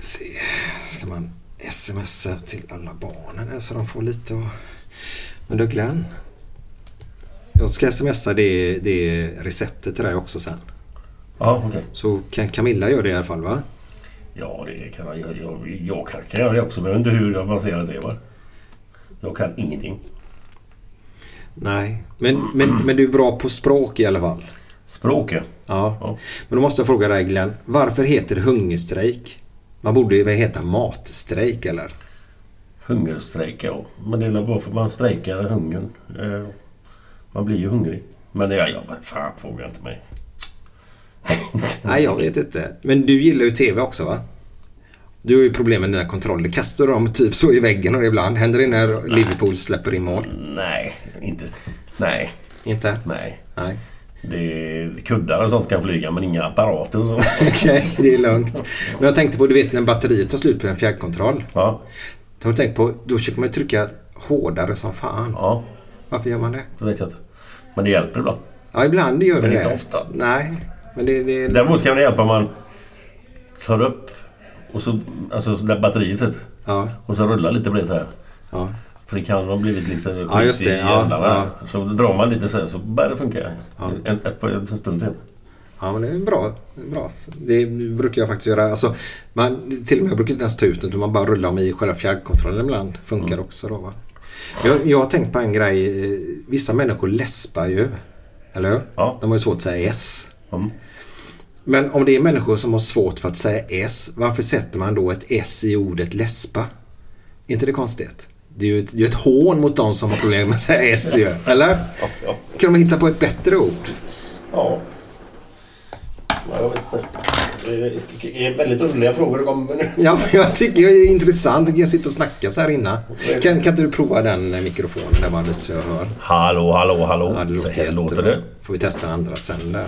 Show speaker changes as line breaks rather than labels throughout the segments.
Se, ska man smsa till alla barnen här så de får lite att... Men du Glenn. Jag ska smsa det, det receptet till dig också sen.
Ja, okej. Okay.
Så kan Camilla göra det i alla fall va?
Ja, det kan jag. Jag, jag, jag kan, kan göra det också. Men jag vet inte hur avancerat det var. Jag kan ingenting.
Nej, men, men, men du är bra på språk i alla fall.
Språk ja.
ja. Men då måste jag fråga dig Glenn. Varför heter det hungerstrejk? Man borde ju heta matstrejk eller?
Hungerstrejk ja. Men det är bara för man strejkar hungern. Eh, man blir ju hungrig. Men ja, ja fan fråga inte mig.
Nej, jag vet inte. Men du gillar ju TV också va? Du har ju problem med dina kontroller. Kastar du dem typ så i väggen och ibland? Händer det när. Liverpool släpper in mål?
Nej, inte. Nej.
Inte?
Nej.
Nej.
Det, kuddar och sånt kan flyga men inga apparater och så.
Okej, okay, det är lugnt. Men jag tänkte på, du vet när batteriet tar slut på en fjärrkontroll.
Ja.
Har du tänkt på, då försöker man ju trycka hårdare som fan.
Ja.
Varför gör man det?
Det vet jag inte. Men det hjälper ibland.
Ja, ibland gör det
Men inte ofta.
Nej. Men det, det...
Däremot kan det hjälpa om man tar upp och så, alltså där batteriet sitter.
Ja.
Och så rullar lite på det så här.
Ja.
För det kan ha blivit liksom
Ja, just det.
i
Ja, ja.
Så drar man lite här så börjar det funka.
Ja.
En, ett, en stund till.
Ja, men det är bra. Bra. det brukar jag faktiskt göra. Alltså, man, till och med jag brukar inte ens ta ut utan Man bara rullar om i själva fjärrkontrollen ibland. Funkar
Mm.
också då va. Jag, jag har tänkt på en grej. Vissa människor läspar ju. Eller hur?
Ja.
De har ju svårt att säga S.
Mm.
Men om det är människor som har svårt för att säga S. Varför sätter man då ett S i ordet läspa? Är inte det konstigt? Det är ju ett, det är ett hån mot de som har problem med att säga S ju. Eller?
Ja, ja.
Kan de hitta på ett bättre ord?
ja. Ja, jag vet inte. Det är väldigt underliga frågor du kommer med nu.
Ja, jag tycker det är intressant. Du kan sitta och snacka så här innan. Kan, kan inte du prova den mikrofonen där bara lite så jag hör?
Hallå, hallå, hallå.
Ja, det
så
låter
här låter det.
Får vi testa den andra sen där.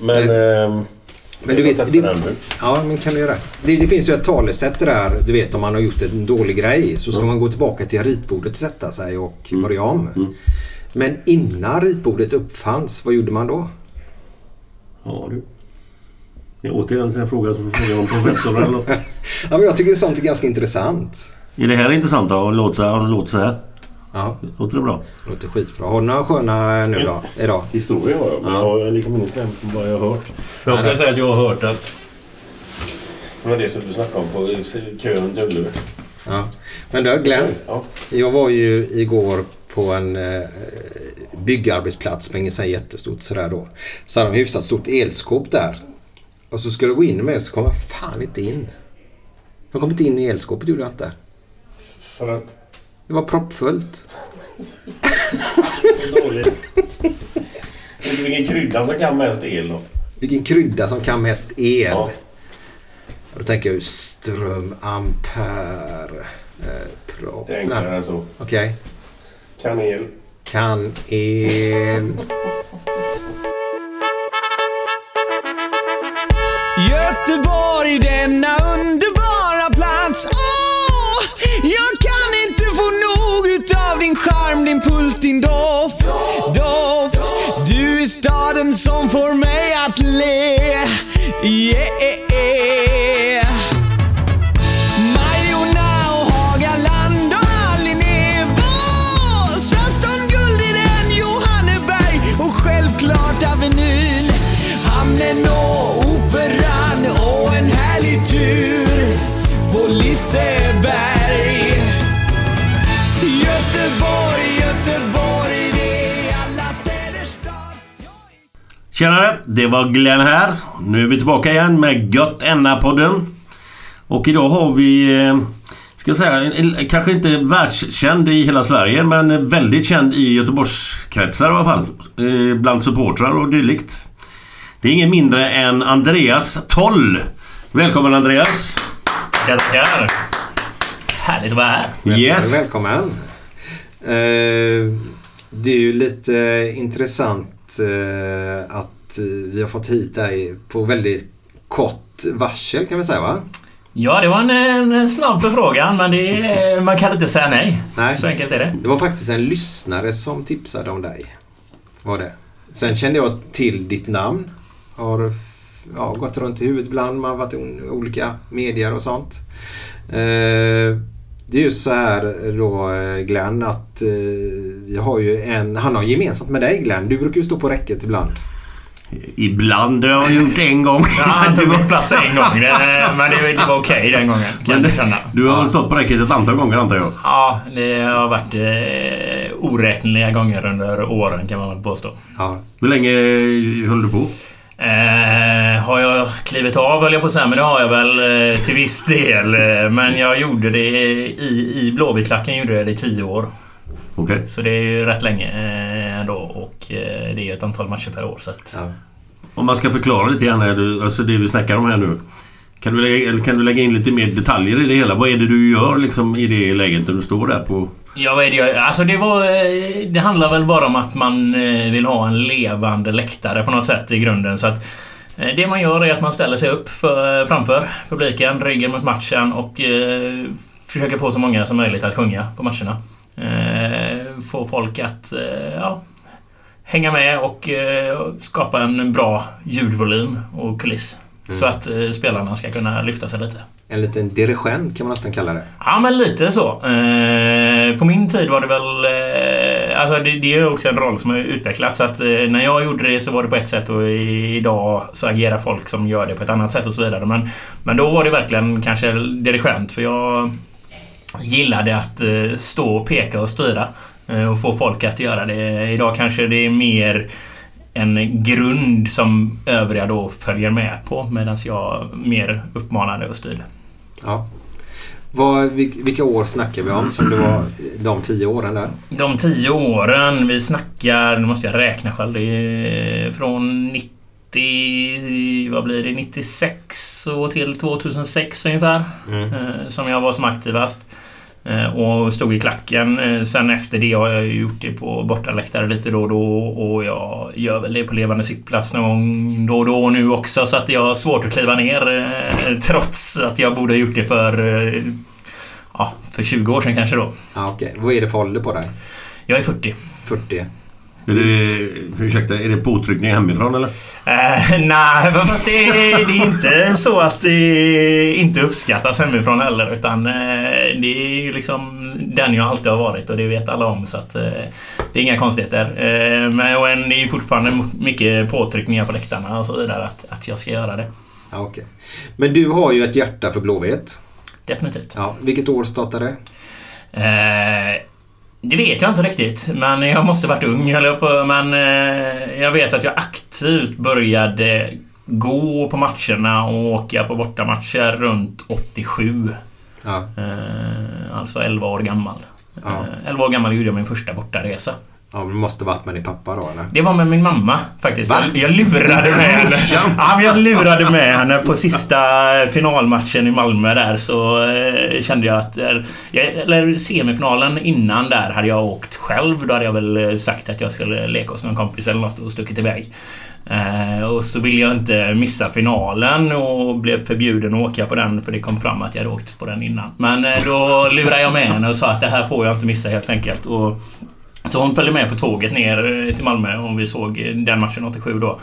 Men... ehm,
Men du vet, det, ja men kan du göra. Det, det finns ju ett talesätt där, du vet om man har gjort en dålig grej så ska man gå tillbaka till ritbordet och sätta sig och börja om. Men innan ritbordet uppfanns, vad gjorde man då?
Ja du. Det är återigen en fråga som får fråga om professor eller något.
Ja, men jag tycker sånt är ganska intressant.
Är det här intressant då? Att låta, att låta så här?
Ja,
Låter det bra?
låter skitbra. Har du några sköna nu då, idag?
Historia har jag, men
Ja.
jag har liksom ingen kläm på vad jag har hört. Jag kan säga att jag har hört att... Det var det som du snackade om på kön till Ullevi.
Ja. Men du Glenn,
Ja.
jag var ju igår på en eh, byggarbetsplats med inget så jättestort sådär då. Så hade de hyfsat stort elskåp där. Och så skulle jag gå in med så kom jag fan inte in. Jag kom inte in i elskåpet gjorde jag inte.
För att...
Det var proppfullt.
Så dåligt. Vilken krydda som kan mest el då?
Vilken krydda som kan mest el.
Ja.
Då tänker jag ju ström, ampere, eh, pro...
Det är enklare än så.
Okej.
Kanel.
Kan el.
Göteborg, denna underbara din doft. Doft. Du är staden som får mig att le. Yeah.
Tjenare! Det var Glenn här. Nu är vi tillbaka igen med Gött Enna-podden. Och idag har vi... eh, Ska jag säga, en- kanske inte världskänd i hela Sverige men väldigt känd i Göteborgskretsar i alla fall. Eh, Bland supportrar och dylikt. Det är ingen mindre än Andreas Toll. Välkommen Andreas!
Tackar. Härligt att vara här.
Yes!
Välkommen. Eh, det är ju lite intressant att eh, vi har fått hit dig på väldigt kort varsel kan vi säga va?
Ja, det var en, en snabb förfrågan, men är- man kan inte säga nej.
Nej.
Så enkelt är det.
Det var faktiskt en lyssnare som tipsade om dig. Var det. Sen kände jag till ditt namn. Har ja, gått runt i huvudet ibland. Man har varit i olika medier och sånt. Eh, det är ju så här då eh, Glenn att eh, vi har ju en, han har gemensamt med dig Glenn. Du brukar ju stå på räcket ibland.
Ibland har jag gjort en gång.
Ja, han tog min plats en gång, det- men det, det var okej den gången. Kan
du har stått på räcket ett antal gånger antar jag?
Ja, det har varit eh, oräkneliga gånger under åren kan man väl påstå.
Ja,
Hur länge höll du på?
Eh, har jag klivit av höll jag på att säga, men det har jag väl eh, till viss del. Eh, Men jag gjorde det i, i Blåvittklacken gjorde jag det i tio år.
Okej.
Så det är ju rätt länge eh, ändå och eh, det är ett antal matcher per år. Så att,
ja.
Om man ska förklara lite grann här, alltså det vi snackar om här nu. Kan du, lägga, kan du lägga in lite mer detaljer i det hela? Vad är det du gör liksom i det läget när du står där på...
Ja, vad är det jag... Alltså det var... eh, Det handlar väl bara om att man eh, vill ha en levande läktare på något sätt i grunden. Så att eh, det man gör är att man ställer sig upp för, framför publiken, ryggen mot matchen och eh, försöker få så många som möjligt att sjunga på matcherna. Eh, få folk att eh, ja, hänga med och skapa en bra ljudvolym och kuliss. Så att spelarna ska kunna lyfta sig lite.
En liten dirigent kan man nästan kalla det.
Ja, men lite så. Eh, på min tid var det väl... Eh, alltså det, det är också en roll som har utvecklats. Så att, eh, när jag gjorde det så var det på ett sätt och i, idag så agerar folk som gör det på ett annat sätt och så vidare. Men, men då var det verkligen kanske dirigent för jag gillade att eh, stå och peka och styra eh, och få folk att göra det. Idag kanske det är mer en grund som övriga då följer med på medan jag mer uppmanade och styrde.
Ja. Vad, vil- vilka år snackar vi om som det var de tio åren där?
De tio åren vi snackar, nu måste jag räkna själv, det är från 90... Vad blir det? 96 och till 2006 ungefär. eh, Som jag var som aktivast. Eh, Och stod i klacken. Eh, Sen efter det har jag gjort det på bortaläktare lite då och då. Och jag gör väl det på levande sittplats någon gång då och då nu också. Så att jag har svårt att kliva ner. eh, Trots att jag borde ha gjort det för... Ja, för 20 år sedan kanske då.
Ja, okej. Vad är det för ålder på dig?
Jag är 40.
40?
Är det, ursäkta, är det påtryckning hemifrån eller?
Eh, nej, fast det, är- det är inte så att det inte uppskattas hemifrån heller. Utan eh, det är ju liksom den jag alltid har varit och det vet alla om. Så att eh, det är inga konstigheter. Men och en, det är ju fortfarande mycket påtryckningar på läktarna och så vidare att, att jag ska göra det.
Ja, okej. Men du har ju ett hjärta för Blåvitt.
Definitivt.
Ja, vilket år startade det?
Eh, det vet jag inte riktigt, men jag måste varit ung höll jag på. Men eh, jag vet att jag aktivt började gå på matcherna och åka på bortamatcher runt 87.
Ja,
Eh, alltså 11 år gammal.
Ja.
Eh, 11 år gammal gjorde jag min första bortaresa.
Ja, men det måste varit med din pappa då eller?
Det var med min mamma faktiskt.
Va?
Jag, jag lurade med henne. Ja, men jag lurade med henne på sista finalmatchen i Malmö där så eh, kände jag att... eh, jag, eller semifinalen innan där hade jag åkt själv. Då hade jag väl eh, sagt att jag skulle leka hos någon kompis eller något och stuckit iväg. Eh, och så ville jag inte missa finalen och blev förbjuden att åka på den för det kom fram att jag hade åkt på den innan. Men eh, då lurade jag med henne och sa att det här får jag inte missa helt enkelt. Och så hon följde med på tåget ner eh, till Malmö och vi såg eh, den matchen 87 då.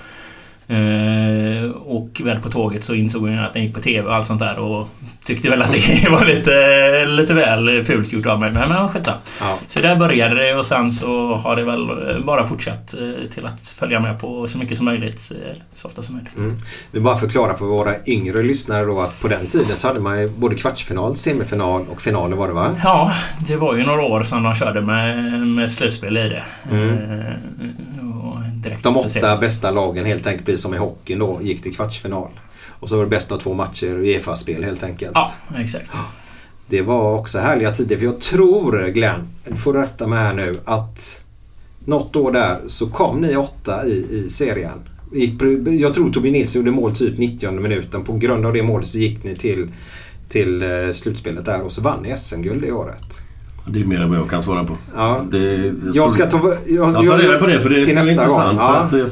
Eh, och väl på tåget så insåg hon att den gick på TV och allt sånt där och tyckte väl att det var lite, lite väl fult gjort av mig. Men men skit
Ja.
Så där började det och sen så har det väl eh, bara fortsatt eh, till att följa med på så mycket som möjligt. eh, Så ofta som möjligt.
Mm. Vi bara förklara för våra yngre lyssnare då att på den tiden så hade man ju både kvartsfinal, semifinal och finaler var det va?
Ja, det var ju några år som de körde med, med slutspel i det. Direkt
De åtta bästa lagen helt enkelt, precis som i hockeyn då, gick till kvartsfinal. Och så var det bästa av två matcher Uefa-spel helt enkelt.
Ja, exakt.
Det var också härliga tider för jag tror Glenn, du får rätta mig här nu, att något år där så kom ni åtta i, i serien. Gick, jag tror Torbjörn Nilsson gjorde mål typ 90 minuten. På grund av det målet så gick ni till, till eh, slutspelet där och så vann ni SM-guld det året.
Det är mer än vad jag kan svara på.
Ja.
Det,
Jag
tror-
ska ta... Jag,
Jag tar reda på det för det är intressant.
gång.
För
Ja.
att,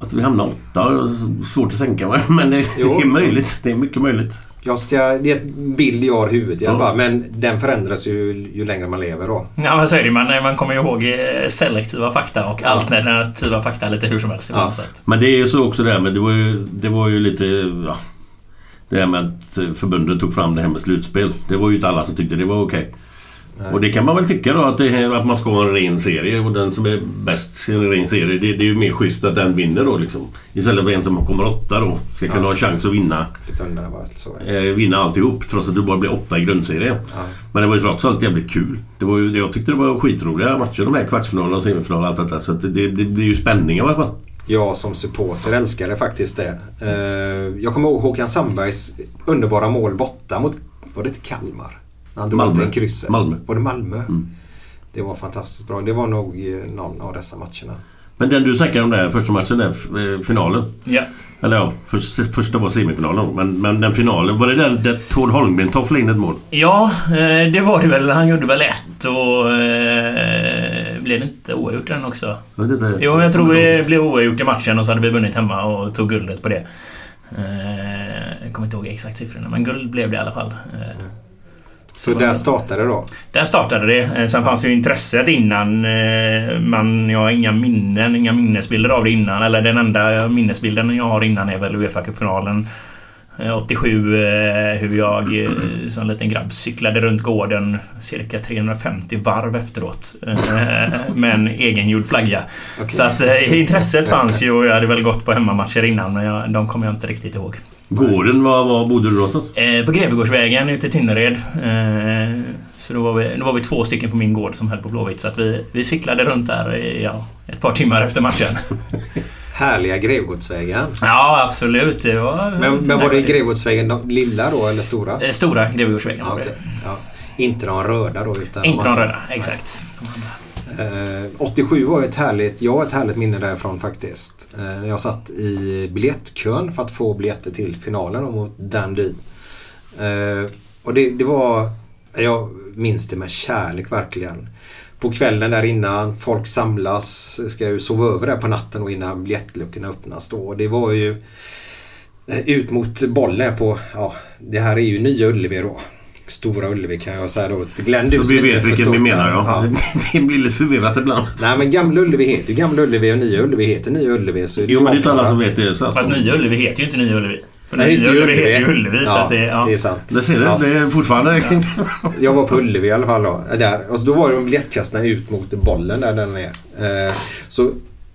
att vi hamnar åtta, svårt att tänka mig. Men det,
Jo.
det är möjligt. Det är mycket möjligt.
Jag ska, det är en bild jag har i huvudet i alla
Ja.
fall. Men den förändras ju, ju längre man lever då.
Ja, men så är det ju. Man, man kommer ju ihåg eh, selektiva fakta och alternativa fakta lite hur som helst.
Ja.
Ja.
Men det är ju så också det här med, det var ju, det var ju lite, ja. Det här med att eh, förbundet tog fram det här med slutspel. Det var ju inte alla som tyckte det var okej. Och det kan man väl tycka då att, det, att man ska ha en ren serie och den som är bäst i en ren serie det, det är ju mer schysst att den vinner då liksom. Istället för en som kommer åtta då ska kunna ha chans att vinna
så.
eh, vinna alltihop trots att du bara blir åtta i grundserien. Men det var ju trots allt jävligt kul. Det var ju, jag tyckte det var skitroliga matcher de här kvartsfinalerna och semifinalerna allt detta. Så att det, det, det blir ju spänning i alla fall.
Jag som supporter älskade faktiskt det. Eh, Jag kommer ihåg Håkan Sandbergs underbara mål borta mot, var det till Kalmar? Han drog
Malmö.
ut en krysset.
Malmö.
Var det Malmö? Det var fantastiskt bra. Det var nog eh, någon av dessa matcherna.
Men den du snackar om där, första matchen där, eh, finalen.
Ja.
Eller ja, för, första var semifinalen. Men, men den finalen, var det den där Tord Holmgren tofflade in ett mål?
ja, eh, det var det väl. Han gjorde väl ett och... Eh, blev det inte oavgjort den också?
Jag vet inte.
Jo, jag tror det blev oavgjort i matchen och så hade vi vunnit hemma och tog guldet på det. Eh, jag kommer inte ihåg exakt siffrorna, men guld blev det i alla fall. Eh,
Så där startade det då.
Där startade det. Eh, Sen fanns ju intresset innan. eh, Men jag har inga minnen, inga minnesbilder av det innan. Eller den enda minnesbilden jag har innan är väl Uefa Cup-finalen. eh, 87 eh, hur jag som liten grabb cyklade runt gården cirka 350 varv efteråt. Med en egengjord flagga.
Okej.
Så att intresset fanns ju och jag hade väl gått på hemmamatcher innan men jag, de kommer jag inte riktigt ihåg.
Gården, var, var bodde du någonstans?
Eh, på Grevegårdsvägen ute i Tynnered. Eh, så då var, vi, då var vi två stycken på min gård som höll på Blåvitt. Så att vi, vi cyklade runt där i ja, ett par timmar efter matchen.
Härliga Grevgårdsvägen.
ja, absolut. Det var...
Men, men var det Grevgårdsvägen de lilla då eller stora?
Eh, Stora Grevegårdsvägen
Ja,
var det.
ja. Inte de röda då utan
Inte de
andra.
röda, exakt.
Eh, 87 var ju ett härligt, jag har ett härligt minne därifrån faktiskt. Eh, jag satt i biljettkön för att få biljetter till finalen mot mot Dundee. Eh, och det, det var, jag minns det med kärlek verkligen. På kvällen där innan, folk samlas, ska ju sova över där på natten och innan biljettluckorna öppnas då. Och det var ju eh, ut mot bollen på, ja det här är ju Nya Ullevi då. Stora Ullevi kan jag säga då. Glenn du
Så vi vet vilken vi
det.
menar ja. Det blir lite förvirrat ibland.
Nej men Gamla Ullevi heter ju Gamla Ullevi och Nya Ullevi heter Nya Ullevi. Så
Jo men det är inte alla som vet det. Så att,
Fast Nya Ullevi heter ju inte Nya Ullevi. För
Nej, inte
Ullevi heter ju Ullevi. Så
Ja,
att det, ja.
det är sant.
det ser du,
Ja.
det är fortfarande...
Jag var på Ullevi i alla fall då. Där. Och så då var de biljettkastarna ut mot bollen där den är. Eh, så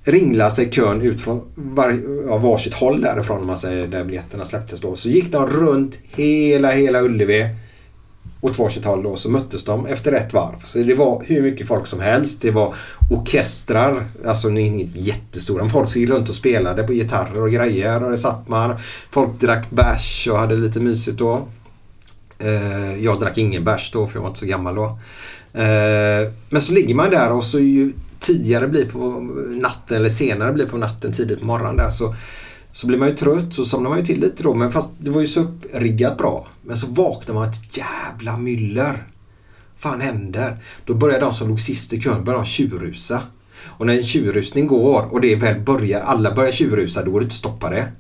ringlade sig kön ut från var, ja, varsitt håll därifrån om man säger där biljetterna släpptes då. Så gick de runt hela, hela Ullevi åt varsitt håll då så möttes de efter ett varv. Så det var hur mycket folk som helst. Det var orkestrar, alltså inget jättestora, men folk som gick runt och spelade på gitarrer och grejer och det satt man. Folk drack bärs och hade lite mysigt då. Eh, jag drack ingen bärs då för jag var inte så gammal då. Eh, men så ligger man där och så ju tidigare blir på natten eller senare blir på natten tidigt på morgonen där så, så blir man ju trött så somnar man ju till lite då. Men fast det var ju så uppriggat bra. Men så vaknar man ett jävla myller. fan händer? Då börjar de som låg sist i kön börja tjurrusa. Och när en tjurrusning går och det väl börjar, alla börjar tjurrusa, då går det inte att stoppa det.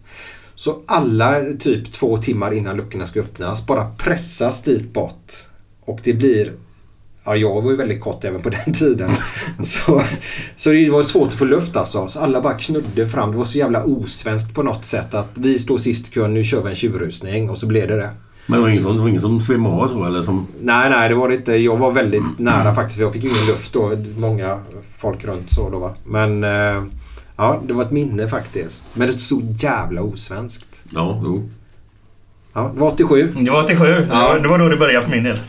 Så alla typ två timmar innan luckorna ska öppnas bara pressas dit bort. Och det blir Ja, jag var ju väldigt kort även på den tiden. Så, så det var svårt att få luft alltså. Så alla bara knudde fram. Det var så jävla osvenskt på något sätt att vi står sist i kön, nu kör vi en tjurrusning och så blev det det.
Men det var ingen som, var ingen som svimmade av så eller? Som...
Nej, nej det var det inte. Jag var väldigt nära faktiskt. För jag fick ingen luft då. Många folk runt så då va. Men eh, ja, det var ett minne faktiskt. Men det är så jävla osvenskt.
Ja, jo.
Ja, det var 87.
Det var 87. Det,
Ja.
var, det var då det började för min del.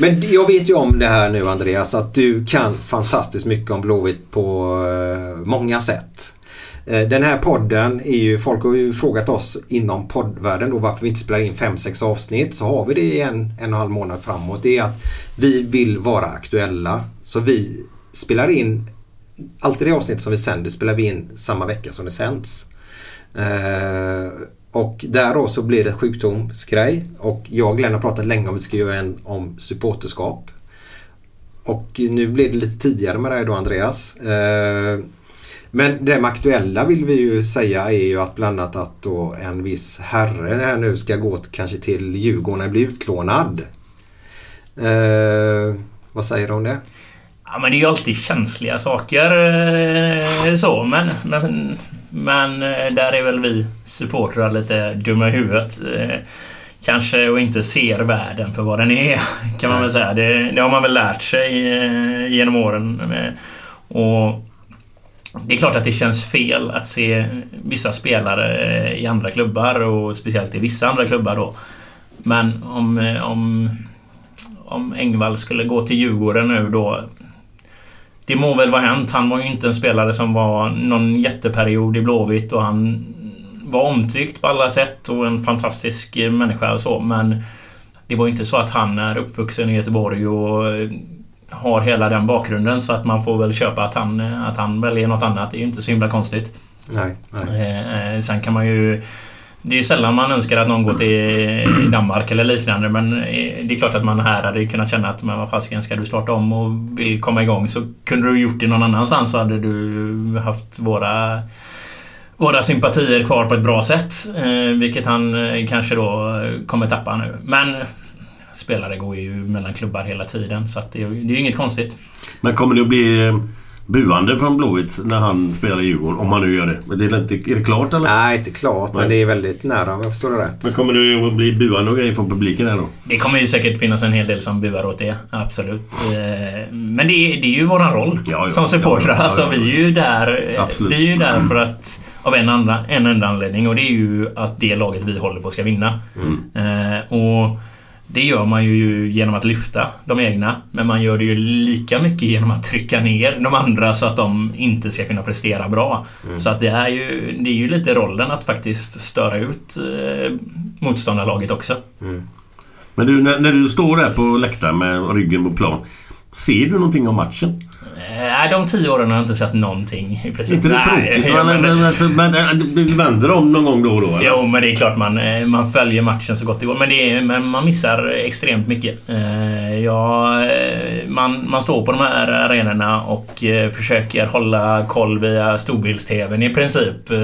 Men jag vet ju om det här nu Andreas att du kan fantastiskt mycket om Blåvitt på eh, många sätt. Eh, den här podden är ju, folk har ju frågat oss inom poddvärlden då varför vi inte spelar in 5-6 avsnitt. Så har vi det i en, en och en halv månad framåt. Det är att vi vill vara aktuella. Så vi spelar in, alltid det avsnitt som vi sänder spelar vi in samma vecka som det sänds. Eh, och där då så blir det sjukdomsgrej och jag och Glenn har pratat länge om att vi ska göra en om supporterskap. Och nu blir det lite tidigare med dig då Andreas. Eh, men det med aktuella vill vi ju säga är ju att bland annat att då en viss herre här nu ska gå kanske till Djurgården och bli utlånad. Eh, vad säger du om det?
Ja, men det är ju alltid känsliga saker eh, så, men, men, men eh, där är väl vi supportrar lite dumma i huvudet. Eh, Kanske och inte ser världen för vad den är, kan man väl säga. Det, det har man väl lärt sig eh, genom åren. Och det är klart att det känns fel att se vissa spelare i andra klubbar och speciellt i vissa andra klubbar då. Men om, om, om Engvall skulle gå till Djurgården nu då det må väl vara hänt. Han var ju inte en spelare som var någon jätteperiod i Blåvitt och han var omtyckt på alla sätt och en fantastisk eh, människa och så men det var ju inte så att han är uppvuxen i Göteborg och eh, har hela den bakgrunden så att man får väl köpa att han, eh, att han väljer något annat. Det är ju inte så himla konstigt.
Nej, nej.
Eh, eh, sen kan man ju... Det är ju sällan man önskar att någon går till Danmark eller liknande men eh, det är klart att man här hade kunnat känna att men vad fasiken ska du starta om och vill komma igång så kunde du gjort det någon annanstans så hade du haft våra våra sympatier kvar på ett bra sätt. Eh, vilket han eh, kanske då kommer tappa nu. Men spelare går ju mellan klubbar hela tiden så att det, är- det är ju inget konstigt.
Men kommer det att bli buande från Blåvitt när han spelar i Djurgården? Om han nu gör det. Men det är, inte, är det klart eller?
Nej, inte klart men
Nej.
det är väldigt nära om jag förstår det rätt.
Men kommer det att bli buande och grejer från publiken här då?
Det kommer ju säkert finnas en hel del som buar åt det. Absolut. Eh, Men det är, det är ju våran roll
Ja, ja.
som supportrar.
Ja, ja, ja,
Alltså, vi är ju där,
Absolut.
vi är ju där för att... Av en, andra, en enda anledning och det är ju att det laget vi håller på ska vinna. Eh, och det gör man ju genom att lyfta de egna. Men man gör det ju lika mycket genom att trycka ner de andra så att de inte ska kunna prestera bra. Så att det är ju, det är ju lite rollen att faktiskt störa ut eh, motståndarlaget också.
Men du, när, när du står där på läktaren med ryggen på plan. Ser du någonting om matchen?
Nej, de tio åren har jag inte sett någonting i princip.
inte det
Nej,
tråkigt?
ja,
men,
men,
alltså, men, du du vänder om någon gång då och då? Eller?
Jo, men det är klart man, eh, man följer matchen så gott det går. Men, det är, men man missar extremt mycket. Eh, Ja, eh, man, man står på de här arenorna och eh, försöker hålla koll via storbilds-TVn i princip. eh,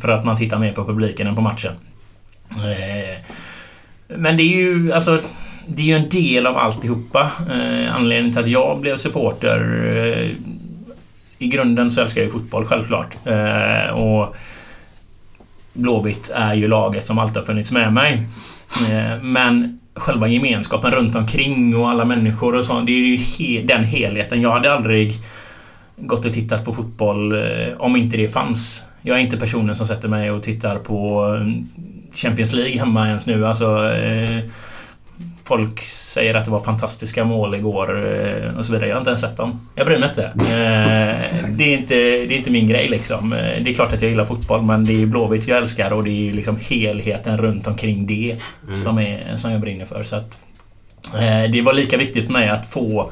För att man tittar mer på publiken än på matchen. Eh, Men det är ju alltså... Det är ju en del av alltihopa. Eh, anledningen till att jag blev supporter... Eh, I grunden så älskar jag ju fotboll, självklart. Eh, och Blåvitt är ju laget som alltid har funnits med mig. Eh, men själva gemenskapen runt omkring och alla människor och så. Det är ju he- den helheten. Jag hade aldrig gått och tittat på fotboll eh, om inte det fanns. Jag är inte personen som sätter mig och tittar på eh, Champions League hemma ens nu. Alltså, eh, folk säger att det var fantastiska mål igår eh, och så vidare. Jag har inte ens sett dem. Jag bryr mig inte. Eh, det, är inte det är inte min grej liksom. Eh, Det är klart att jag gillar fotboll men det är Blåvitt jag älskar och det är liksom helheten runt omkring det som, är, som jag brinner för. Så att, det var lika viktigt för mig att få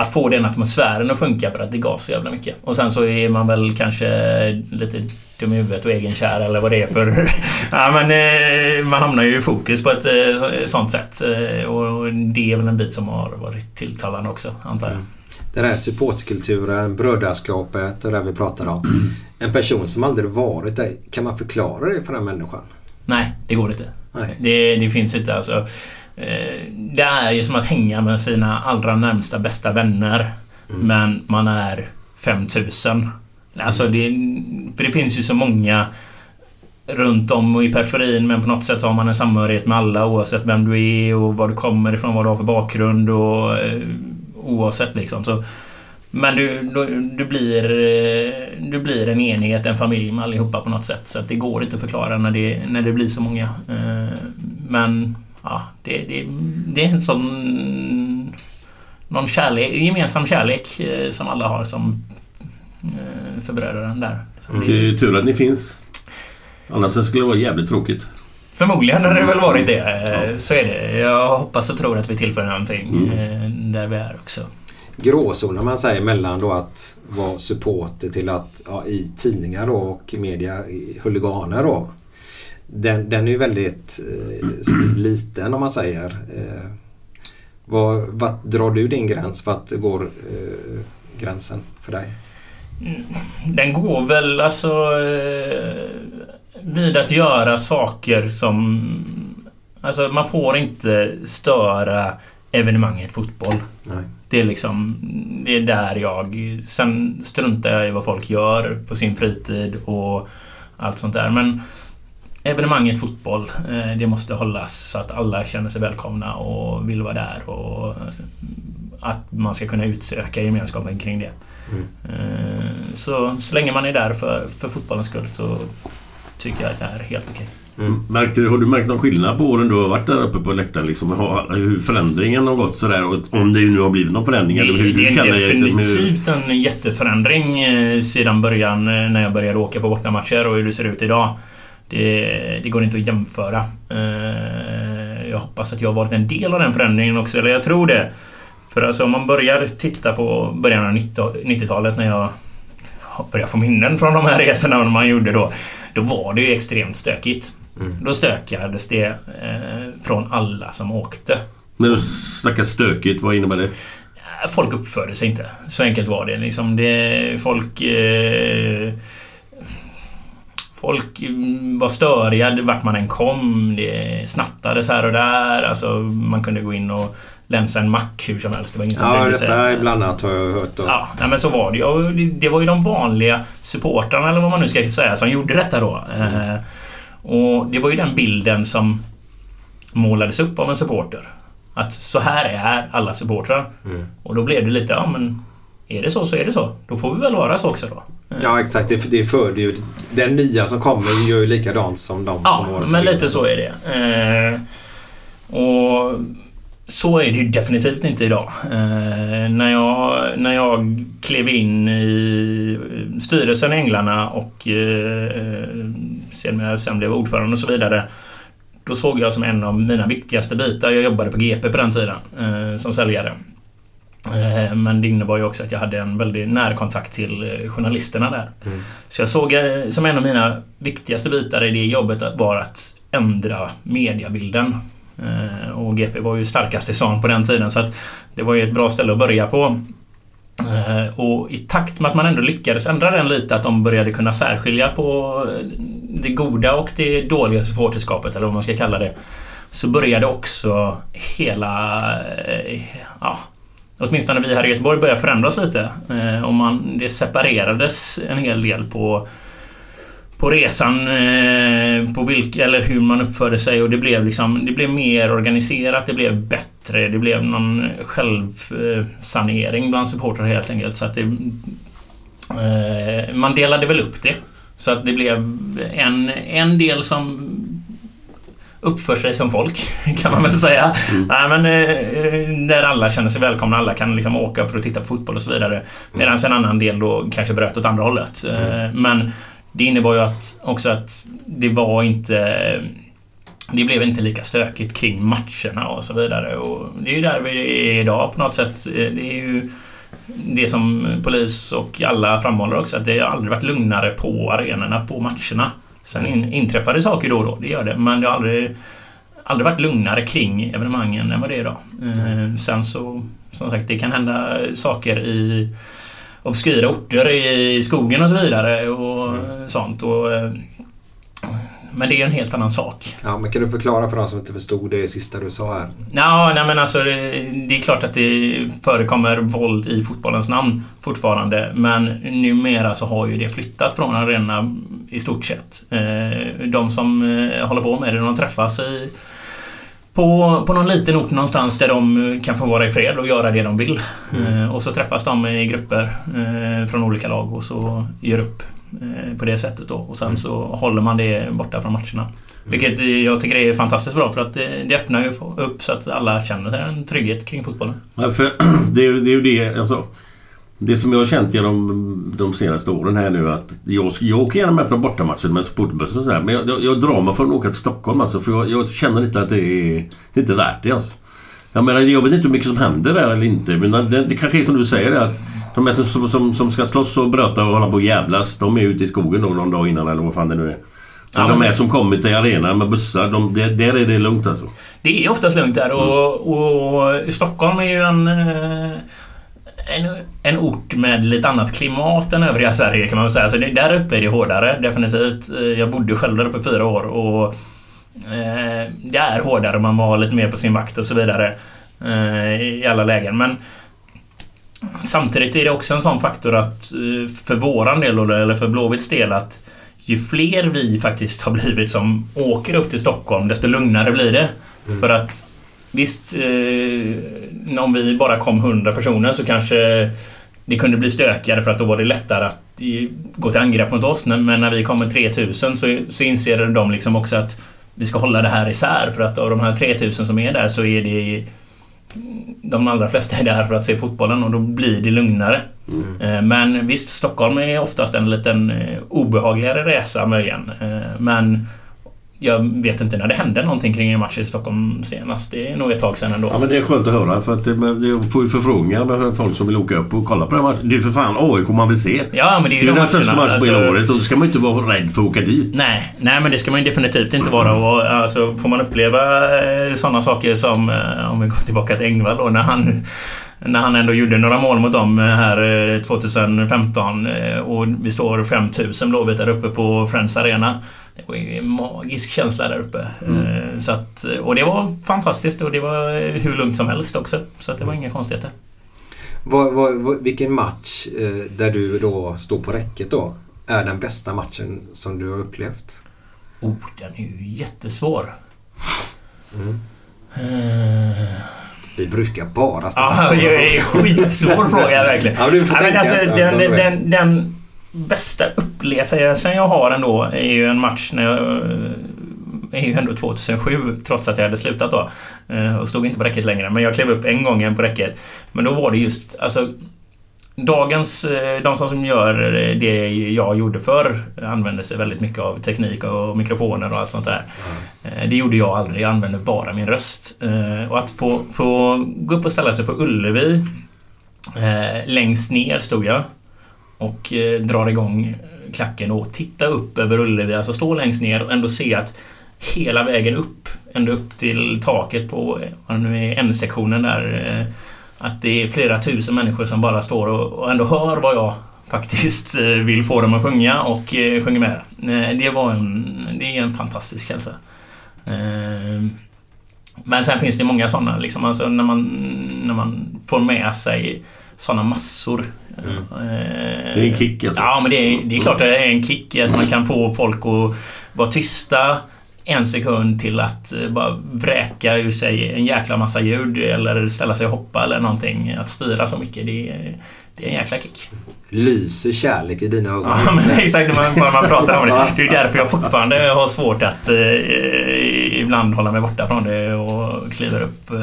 att få den atmosfären att funka för att det gav så jävla mycket. Och sen så är man väl kanske lite dum i huvudet och egenkär eller vad det är för... ja, men, eh, man hamnar ju i fokus på ett eh, sånt sätt. Eh, och det är väl en bit som har varit tilltalande också, antar jag.
Mm. Den här supportkulturen, brödraskapet och det vi pratar om. En person som aldrig varit där, kan man förklara det för den människan?
Nej, det går inte.
Nej.
Det, det finns inte alltså. Eh, Det är ju som att hänga med sina allra närmsta bästa vänner. Men man är 5000. Alltså det, för det finns ju så många runt om och i periferin men på något sätt så har man en samhörighet med alla oavsett vem du är och var du kommer ifrån, vad du har för bakgrund och eh, oavsett liksom. Så, men du, du, du, blir, eh, du blir en enhet, en familj med allihopa på något sätt. Så att det går inte att förklara när det, när det blir så många. Men ja, det, det, det är en sån... Någon kärlek, gemensam kärlek eh, som alla har som eh, för bröderna där. Så det-
Det är tur att ni finns. Annars skulle det vara jävligt tråkigt.
Förmodligen har det väl varit det. eh, Så är det. Jag hoppas och tror att vi tillför någonting eh, där vi är också.
Gråzonen man säger mellan då att vara supporter till att ja, i tidningar då och media i huliganer då. Den, den är ju väldigt eh, liten om man säger. Eh, vad, vart drar du din gräns? Vart går eh, gränsen för dig?
Den går väl alltså eh, vid att göra saker som... Alltså man får inte störa evenemanget fotboll.
Nej.
Det är liksom... Det är där jag... Sen struntar jag i vad folk gör på sin fritid och allt sånt där. Men evenemanget fotboll, eh, det måste hållas så att alla känner sig välkomna och vill vara där och eh, att man ska kunna utöka gemenskapen kring det. Eh, Så, så länge man är där för, för fotbollens skull så tycker jag att det är helt okej.
Märkte, du- har du märkt någon skillnad på åren du har varit där uppe på läktaren? Liksom, hur förändringen har gått sådär? Och om det nu har blivit någon förändring? eller hur
Det, det
du
är
hur-
definitivt en jätteförändring sedan början när jag började åka på bortamatcher och hur det ser ut idag. Det, det går inte att jämföra. Eh, Jag hoppas att jag har varit en del av den förändringen också, eller jag tror det. För alltså om man börjar titta på början av 90 90-talet när jag börjar få minnen från de här resorna man gjorde då. Då var det ju extremt stökigt. Då stökades det eh, från alla som åkte.
När du snackar stökigt, vad innebär det?
Folk uppförde sig inte. Så enkelt var det. Liksom det folk... Eh, folk mm, var störiga vart man än kom. Det snattades här och där. Alltså, man kunde gå in och länsa en mack hur som helst. Det var ingen som
Ja,
brydde sig.
detta är blandat har jag hört. Då.
Ja, nej, men så var det ju. Det- var ju de vanliga supportrarna, eller vad man nu ska säga, som gjorde detta då. Eh, och det var ju den bilden som målades upp av en supporter. Att så här är alla supportrar. Och då blev det lite, ja men... Är det så så är det så. Då får vi väl vara så också då.
Ja, exakt. Det, det föder ju... Den nya som kommer gör ju likadant som de
Ja,
som har
men lite så är det. Eh, och så är det ju definitivt inte idag. Eh, när, jag, när jag klev in i styrelsen i Änglarna och eh, sen, sen blev ordförande och så vidare. Då såg jag som en av mina viktigaste bitar, jag jobbade på GP på den tiden eh, som säljare. Eh, Men det innebar ju också att jag hade en väldigt nära kontakt till eh, journalisterna där. Så jag såg eh, som en av mina viktigaste bitar i det jobbet var att ändra mediabilden. Eh, Och GP var ju starkast i stan på den tiden så att det var ju ett bra ställe att börja på. Och i takt med att man ändå lyckades ändra den lite, att de började kunna särskilja på det goda och det dåliga supporterskapet, eller vad man ska kalla det. Så började också hela... Ja, åtminstone vi här i Göteborg börjar förändras lite. Eh, Och man, det separerades en hel del på på resan, eh, på vilka, eller hur man uppförde sig och det blev liksom, det blev mer organiserat, det blev bättre, det blev någon självsanering bland supportrar helt enkelt. Så att det, eh, man delade väl upp det. Så att det blev en, en del som uppför sig som folk, kan man väl säga. Nej, men, eh, där alla känner sig välkomna, alla kan liksom åka för att titta på fotboll och så vidare. Medan en annan del då kanske bröt åt andra hållet. Eh, Men det innebar ju att, också att det var inte... Det blev inte lika stökigt kring matcherna och så vidare. Och det är ju där vi är idag på något sätt. Eh, Det är ju det som polis och alla framhåller också, att det har aldrig varit lugnare på arenorna, på matcherna. Sen in, inträffar det saker då och då, det gör det. Men det har aldrig, aldrig varit lugnare kring evenemangen än vad det är idag. Eh, sen så, som sagt, det kan hända saker i obskyra orter i skogen och så vidare och sånt. Och, eh, men det är en helt annan sak.
Ja, men kan du förklara för de som inte förstod det sista du sa här?
Ja, nej men alltså det, det är klart att det förekommer våld i fotbollens namn fortfarande. Men numera så har ju det flyttat från arenorna i stort sett. Eh, De som eh, håller på med det, de träffas i på, på någon liten ort någonstans där de kan få vara i fred och göra det de vill. Eh, och så träffas de i grupper eh, från olika lag och så gör upp på det sättet då. Och sen så håller man det borta från matcherna. Vilket eh, jag tycker är fantastiskt bra för att det, det öppnar ju upp så att alla känner en trygghet kring fotbollen.
Ja, för det, är ju- det är ju det, alltså. Det som jag har känt genom de senaste åren här nu att jag, jag åker gärna med på bortamatcher med sportbussen och sådär. Men jag, jag, jag drar mig för att åka till Stockholm alltså. För jag, jag känner inte att det är, det är inte värt det alltså. Jag menar, jag vet inte hur mycket som händer där eller inte. Men det, det kanske är som du säger att de är som, som, som ska slåss och bröta och hålla på och jävlas. De är ute i skogen då någon dag innan eller vad fan det nu är.
Ja,
Men de är som kommer till arenan med bussar. De, där, där är det lugnt alltså.
Det är oftast lugnt där och, och Stockholm är ju en, eh, en, en ort med lite annat klimat än övriga Sverige kan man väl säga. Så det, där uppe är det hårdare, definitivt. Eh, Jag bodde själv där uppe i fyra år och eh, det är hårdare, man var lite mer på sin vakt och så vidare eh, i alla lägen. Men samtidigt är det också en sån faktor att eh, för våran del, eller för Blåvitts del, att ju fler vi faktiskt har blivit som åker upp till Stockholm, desto lugnare blir det. För att visst, eh, om vi bara kom 100 personer så kanske det kunde bli stökigare för att då var det lättare att eh, gå till angrepp mot oss. Men när vi kommer 3000 så, så inser de liksom också att vi ska hålla det här isär för att av de här 3000 som är där så är det de allra flesta är där för att se fotbollen och då blir det lugnare. Eh, Men visst, Stockholm är oftast en liten eh, obehagligare resa möjligen. Eh, Men jag vet inte när det hände någonting kring en match i Stockholm senast. Det är nog ett tag sedan ändå.
Ja men det är skönt att höra för att jag får ju förfrågningar med folk som vill åka upp och kolla på den matchen. Det är ju för fan AIK man vill se.
Ja, men det är
Det
ju
är
de
den största matchen på hela
alltså-
året och då ska man ju inte vara rädd för att åka dit.
Nej, nej men det ska man ju definitivt inte vara. Och, alltså, får man uppleva sådana saker som, eh, om vi går tillbaka till Engvall då, när han, när han ändå gjorde några mål mot dem eh, här eh, 2015 eh, och vi står 5000 Blåvitt där uppe på Friends Arena. Det var ju en magisk känsla där uppe. Eh, Så att, och det var fantastiskt och det var eh, hur lugnt som helst också. Så att det var inga konstigheter.
Vad, vad, vad, vilken match eh, där du då står på räcket då är den bästa matchen som du har upplevt?
Oh, den är ju jättesvår.
Vi brukar bara ställa
Ja,
sådana
det är en
frågor.
skitsvår fråga verkligen.
Ja, du får
men
tänka
alltså, den,
det.
den, den bästa upplevelsen jag har ändå är ju en match när jag eh, är ju ändå 2007 trots att jag hade slutat då. Eh, och stod inte på räcket längre. Men jag klev upp en gång igen på räcket. Men då var det just, alltså Dagens, eh, de som gör det jag gjorde förr använder sig väldigt mycket av teknik och mikrofoner och allt sånt där. Det gjorde jag aldrig, jag använde bara min röst. Och att få, gå upp och ställa sig på Ullevi Längst ner stod jag och eh, drar igång klacken och titta upp över Ullevi, alltså stå längst ner och ändå se att hela vägen upp, ända upp till taket på, eh, N-sektionen där, eh, att det är flera tusen människor som bara står och, ändå hör vad jag faktiskt eh, vill få dem att sjunga och sjunger med. Det var en, det är en fantastisk känsla. Ehm, men sen finns det många sådana liksom, alltså när man, när man får med sig sådana massor. Eh,
Det är en kick alltså.
Ja, men det är, det är klart att det är en kick att man kan få folk att vara tysta en sekund till att eh, bara vräka ur sig en jäkla massa ljud eller ställa sig och hoppa eller någonting. Att styra så mycket, det är, det är en jäkla kick.
Lyser kärlek i dina ögon?
Ja, men exakt när man, man pratar om det. Det är därför jag fortfarande har svårt att eh, ibland hålla mig borta från det och kliver upp. Eh.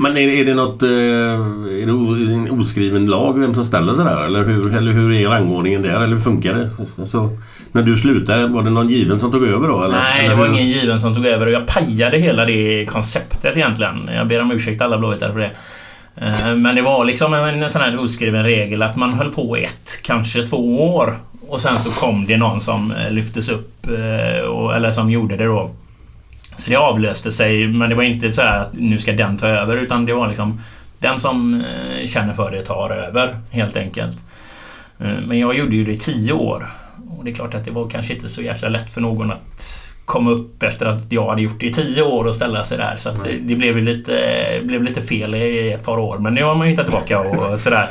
Men är, är det något... eh, Är det en oskriven lag vem som ställer sig där? Eller hur, eller hur är rangordningen där? Eller hur funkar det? Alltså, när du slutade, var det någon given som tog över då? Eller?
Nej,
eller
det var
hur?
ingen given som tog över och jag pajade hela det konceptet egentligen. Jag ber om ursäkt alla blåvitare för det. Eh, men det var liksom en, en sån här oskriven regel att man höll på ett, kanske två år. Och sen så kom det någon som eh, lyftes upp, eh, eller som gjorde det då. Så det avlöste sig, men det var inte så här att nu ska den ta över, utan det var liksom den som känner för det tar över, helt enkelt. Men jag gjorde ju det i tio år. Och det är klart att det var kanske inte så jäkla lätt för någon att komma upp efter att jag hade gjort det i tio år och ställa sig där. Så det, det blev lite, blev lite fel i ett par år. Men nu har man hittat tillbaka och sådär.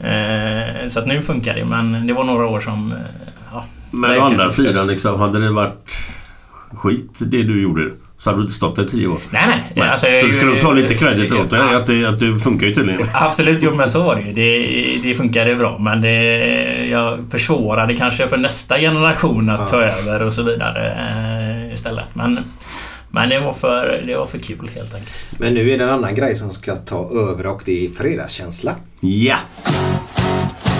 Eh, Så att nu funkar det. Men det var några år som... eh, Ja,
Men å andra sidan liksom, hade det varit skit det du gjorde så hade du inte stått där i tio år.
Nej, nej.
Nej.
Alltså,
så ska du ta lite credit åt det,
Ja.
att det, att det funkar ju tydligen.
Absolut, jo men så var det ju. Det, det funkade bra men det, jag försvårade kanske för nästa generation att ta över och så vidare eh, istället. Men, men det, var för, det var för kul helt enkelt.
Men nu är det en annan grej som ska ta över och det är fredagskänsla.
Ja!
Måndag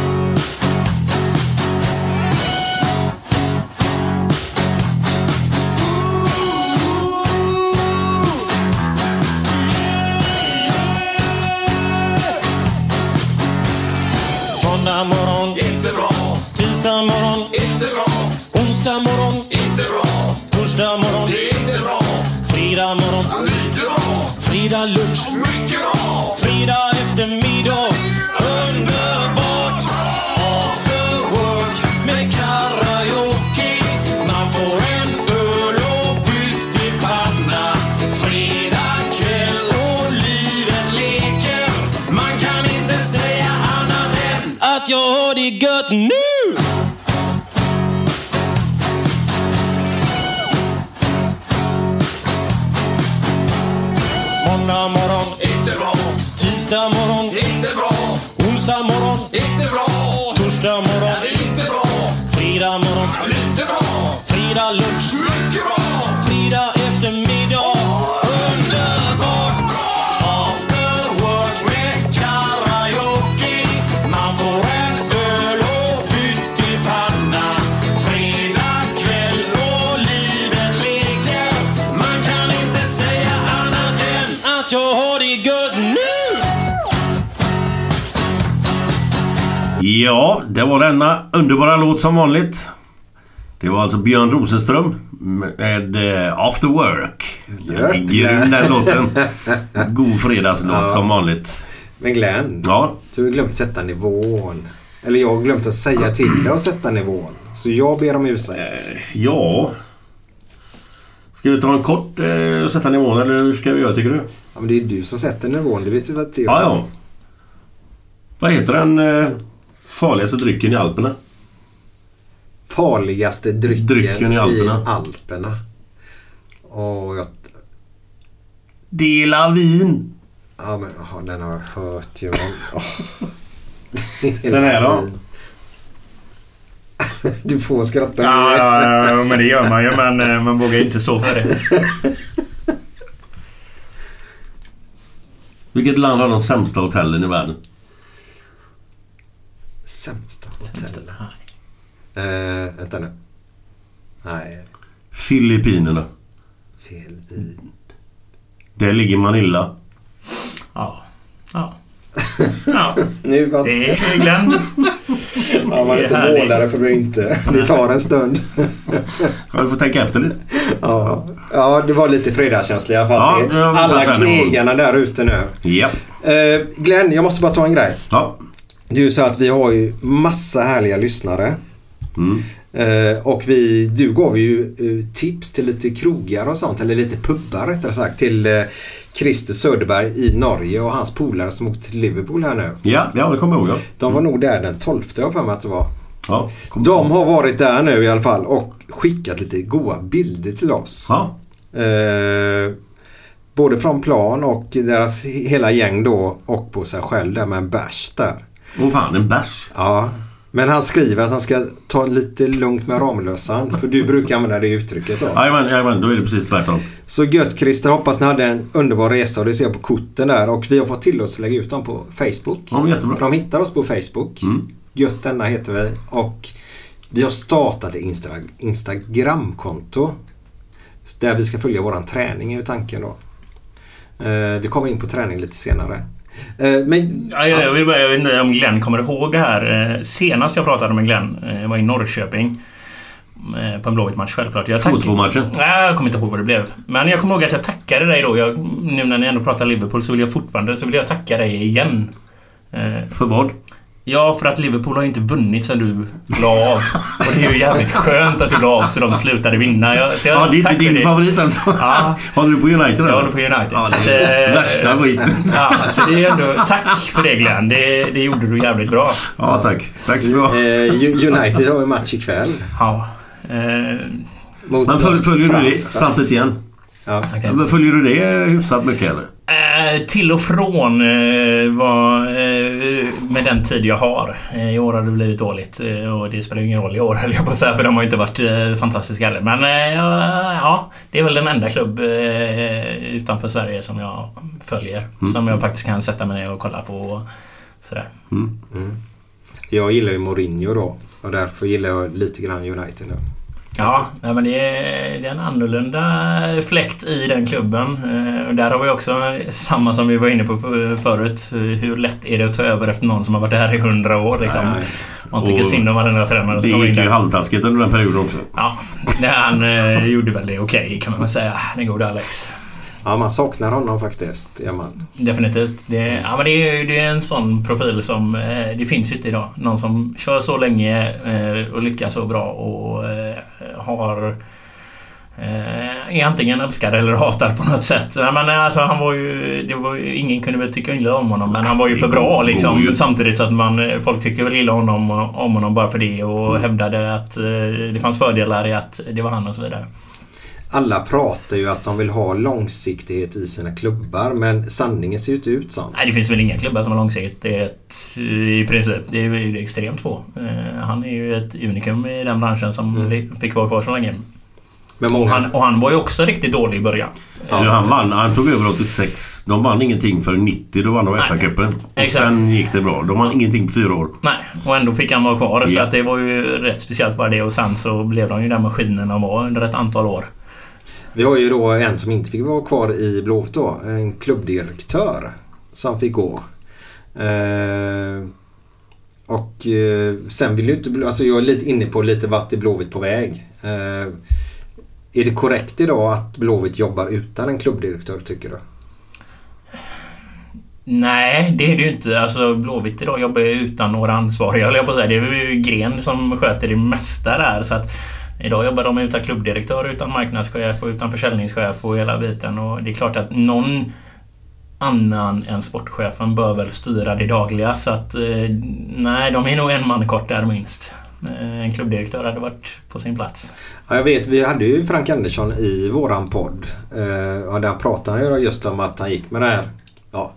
dans le trou. Onsdag morgon, inte bra. Torsdag morgon,
Ja, det var denna underbara låt som vanligt. Det var alltså Björn Rosenström med eh, After Work.
Gött,
Grym den låten. God fredagslåt som vanligt.
Men Glenn,
Ja,
du har glömt sätta nivån. Eller jag har glömt att säga till dig att sätta nivån. Så jag ber om ursäkt.
ja. Ska vi ta en kort eh, sätta nivån eller hur ska vi göra tycker du?
Ja, men det är du som sätter nivån, det vet du väl jag.
Ja, ja. Vad heter den eh, farligaste drycken i Alperna?
Farligaste drycken,
Drycken i Alperna.
i Alperna. Och jag...
Dela vin.
Ja, men jaha, den har jag hört ju. Oh.
Den här då?
Du får skratta.
Ja, ja, ja, men det gör man ju men eh, man vågar inte stå för det.
Vilket land har de sämsta hotellen i världen?
Sämsta hotellet. Uh, vänta nu. Nej,
Filippinerna.
i.
Där ligger Manila.
Ja. Ja. ja.
Nu var
Det är Glenn.
Ja, man är inte
härligt.
målare för det inte. Det tar en stund.
Ja, du får tänka efter lite.
Ja, ja det var lite fredagskänsla i alla fall.
Ja,
alla knegarna där ute nu.
Japp.
Eh, Glenn, jag måste bara ta en grej.
Ja.
Det är ju så att vi har ju massa härliga lyssnare.
Mm.
Eh, och vi, du gav ju eh, tips till lite krogar och sånt, eller lite pubbar rättare sagt, till eh, Christer Söderberg i Norge och hans polare som åkte till Liverpool här nu.
Ja, ja, det kommer jag ihåg. Ja.
De var nog där den 12 jag för mig att det var.
Ja,
De har varit där nu i alla fall och skickat lite goa bilder till oss.
Ja.
Eh, både från plan och deras hela gäng då och på sig själv där med en bärs där.
Åh fan, en bärs.
Ja, men han skriver att han ska ta lite lugnt med Ramlösan. För du brukar använda det uttrycket då.
Jajamän, jajamän, då är det precis tvärtom.
Så gött Christer, hoppas ni hade en underbar resa och det ser jag på korten där. Och vi har fått till oss att lägga ut dem på Facebook.
Ja, men jättebra.
För de hittar oss på Facebook.
Mm.
Gött denna heter vi. Och vi har startat ett Insta- Instagramkonto. Där vi ska följa våran träning är ju tanken då. Eh, vi kommer in på träning lite senare. Eh, Men
Ja, jag, jag, vill bara, jag vet inte om Glenn kommer ihåg det här. Eh, Senast jag pratade med Glenn eh, var i Norrköping. På en Blåvitt-match självklart. Jag tack-
2-2-matchen.
Nej, jag kommer inte ihåg vad det blev. Men jag kommer ihåg att jag tackade dig då. Jag, nu när ni ändå pratar Liverpool så vill jag fortfarande så vill jag tacka dig igen.
För vad?
Ja, för att Liverpool har ju inte vunnit sen du la av. Och det är ju jävligt skönt att du la av så de slutade vinna. Jag, så jag,
Ja, det är inte din
det.
favorit alltså?
Ja.
Håller du på United eller?
Jag håller på United.
Ja, det är
eh,
värsta skiten.
Ja, så det är ändå... Tack för det Glenn. Det, det gjorde du jävligt bra.
Ja, tack. Tack så bra.
eh, United har ju match ikväll.
Ja. Eh,
Mot
Men följ, följer du det? Samtidigt igen.
Ja.
Följer du det hyfsat mycket eller?
Eh, till och från eh, var, eh, med den tid jag har. Eh, I år har det blivit dåligt eh, och det spelar ingen roll i år höll jag på att säga för de har ju inte varit fantastiska heller. Men ja, det är väl den enda klubb utanför Sverige som jag följer. Som jag faktiskt kan sätta mig ner och kolla på. Och sådär.
Jag gillar ju Mourinho då. Och därför gillar jag lite grann United nu.
Ja, ja, men det är, det är en annorlunda fläkt i den klubben. Eh, där har vi också samma som vi var inne på för- förut. Hur lätt är det att ta över efter någon som har varit där i hundra år liksom?
Nej.
Man tycker
Och
synd om varenda tränare
Det
som kommer in
gick ju halvtaskigt under den perioden också.
Ja, det han eh, gjorde väl det okej kan man väl säga. Den gode Alex.
Ja, man saknar honom faktiskt. Ja, man.
Definitivt. Det, ja, men det, är, ju- det är en sån profil som... Eh, det finns ju inte idag. Någon som kör så länge eh, och lyckas så bra och eh, har... Eh, är antingen älskad eller hatad på något sätt. Men alltså, han var ju, det var ju... Ingen kunde väl tycka illa om honom men han var ju för bra liksom. Samtidigt så att man... Folk tyckte väl illa honom, om honom bara för det och hävdade att eh, det fanns fördelar i att det var han och så vidare.
Alla pratar ju att de vill ha långsiktighet i sina klubbar men sanningen ser ju inte ut så.
Nej, det finns väl inga klubbar som har långsiktigt. Det är ett, i princip. Det är ju extremt få. Eh, Han är ju ett unikum i den branschen som vi fick vara kvar så länge.
Men
Och
många...
han, och han var ju också riktigt dålig i början.
Ja. Han vann. Han tog över 86. De vann ingenting förrän 90. Då vann de FA-cupen. Och sen gick det bra. De vann ingenting på fyra år.
Nej, och ändå fick han vara kvar. Så
Ja.
att det var ju rätt speciellt bara det. Och sen så blev de ju den maskinen de var under ett antal år.
Vi har ju då en som inte fick vara kvar i Blåvitt då. En klubbdirektör som fick gå. Eh, och eh, sen vill ju inte... Alltså jag är lite inne på lite vart är Blåvitt på väg. Eh, är det korrekt idag att Blåvitt jobbar utan en klubbdirektör tycker du?
Nej, det är det ju inte. Alltså Blåvitt idag jobbar ju utan några ansvariga, höll jag på att säga. Det är ju Gren som sköter det mesta där. Så att idag jobbar de utan klubbdirektör, utan marknadschef och utan försäljningschef och hela biten. Och det är klart att någon annan än sportchefen bör väl styra det dagliga. Så att eh, nej, de är nog en man kort där minst. Eh, en klubbdirektör hade varit på sin plats.
Ja, jag vet, vi hade ju Frank Andersson i våran podd. Eh, och där pratade han just om att han gick med det här. Ja,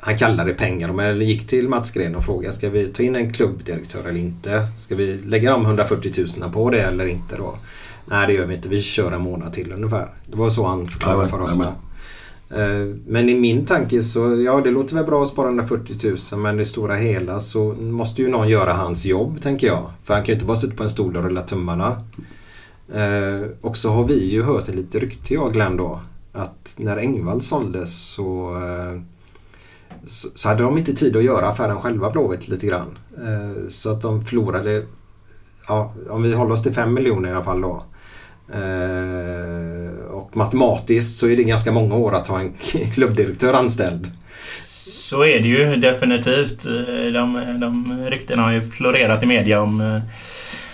han kallade det pengar men gick till Mats Gren och frågade ska vi ta in en klubbdirektör eller inte? Ska vi lägga de 140 000 på det eller inte då? Nej det gör vi inte, vi kör en månad till ungefär. Det var så han förklarade för oss med. Eh, Men i min tanke så, ja det låter väl bra att spara 140 000 men i stora hela så måste ju någon göra hans jobb tänker jag. För han kan ju inte bara sitta på en stol och rulla tummarna. Eh, och så har vi ju hört ett litet rykte jag och Glenn då. Att när Engvall såldes så, eh, så, hade de inte tid att göra affären själva Blåvitt lite grann. Eh, så att de förlorade, ja om vi håller oss till 5 miljoner i alla fall då. Eh, och matematiskt så är det ganska många år att ha en klubbdirektör anställd.
Så är det ju definitivt. Eh, de, de ryktena har ju florerat i media om,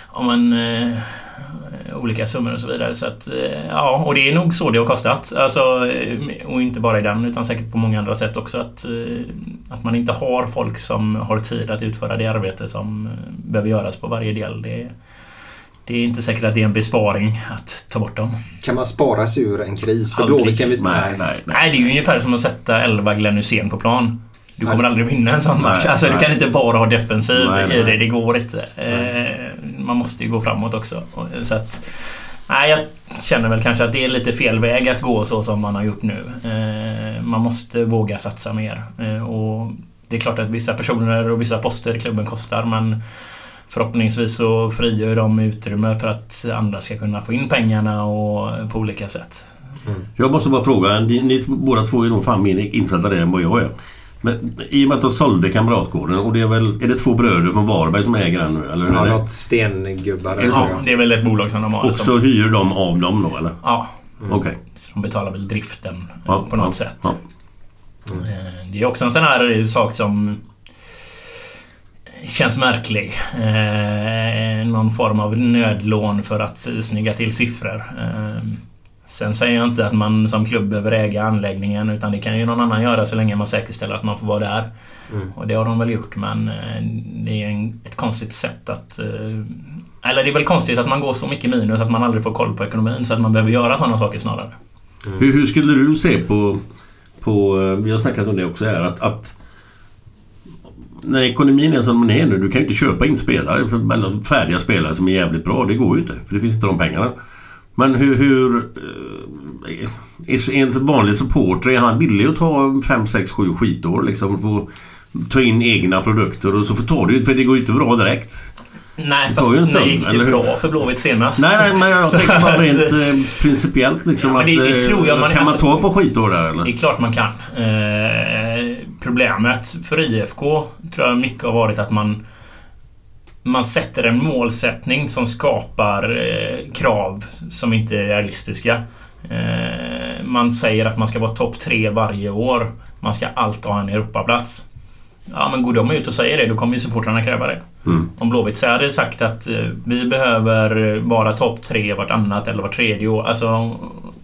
om en, olika summor och så vidare. Så att, eh, ja, och det är nog så det har kostat. Alltså, eh, och inte bara i den utan säkert på många andra sätt också. Att, eh, att man inte har folk som har tid att utföra det arbete som eh, behöver göras på varje del. Det, det är inte säkert att det är en besparing att ta bort dem.
Kan man spara sig ur en kris? För. Blåvitt kan vi...
Nej, nej, nej.
Nej, det är ju ungefär som att sätta 11 Glenn Hysén på plan. Du kommer
Nej.
aldrig vinna en sån match.
Nej,
Alltså, du
nej.
kan inte bara ha defensiv
Nej,
i det. Det går inte. Eh, man måste ju gå framåt också. Och- Så att... Nej, jag känner väl kanske att det är lite fel väg att gå så som man har gjort nu. Eh, man måste våga satsa mer. Eh, och det är klart att vissa personer och vissa poster i klubben kostar, men förhoppningsvis så frigör de utrymme för att andra ska kunna få in pengarna och på olika sätt.
Jag måste bara fråga, ni, ni båda två är nog fan mer insatta det än vad jag är. Men i och med att de sålde Kamratgården och det är väl... Är det två bröder från Varberg som äger den nu? Eller hur
Ja,
är det?
något stengubbar.
Ja, det är väl ett bolag som de har.
Och
som-
så hyr de av dem då eller?
Ja,
Okej.
så de betalar väl driften eh,
Ja,
på något
ja,
sätt.
ja.
Eh, Det är också en sån här sak som känns märklig. Eh, någon form av nödlån för att eh, snygga till siffror. Eh, sen säger jag inte att man som klubb behöver äga anläggningen utan det kan ju någon annan göra så länge man säkerställer att man får vara där. Och det har de väl gjort men eh, det är en, ett konstigt sätt att... eh, Eller det är väl konstigt att man går så mycket minus att man aldrig får koll på ekonomin så att man behöver göra sådana saker snarare.
Hur, hur skulle du se på, på... eh, Vi har snackat om det också här att, att när ekonomin är som den är nu, du kan ju inte köpa in spelare, färdiga spelare som är jävligt bra. Det går ju inte, för det finns inte de pengarna. Men hur... hur eh, en vanlig supporter, är han villig att ta 5, 6, 7 skitår liksom? Att ta in egna produkter och så får ta det för det går ju inte bra direkt.
Nej,
Det
fast när
stund,
gick det bra för Blåvitt senast?
Nej, nej, men jag tänker bara rent eh, principiellt liksom
Ja, men det-
att...
det
eh,
tror jag man-
kan man
alltså-
ta på skitår där eller?
Det är klart man kan. Eh, problemet för IFK tror jag mycket har varit att man man sätter en målsättning som skapar eh, krav som inte är realistiska. Eh, man säger att man ska vara topp tre varje år. Man ska alltid ha en Europaplats. Ja, men går de ut och säger det, då kommer ju supportrarna kräva det.
Mm.
Om Blåvitt så hade sagt att eh, vi behöver vara topp tre vartannat eller vart tredje år. Alltså,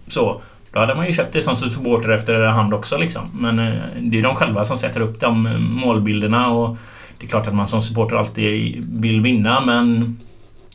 så. Då hade man ju köpt det som supporter efter hand också liksom. Men eh, det är de själva som sätter upp de målbilderna och det är klart att man som supporter alltid vill vinna men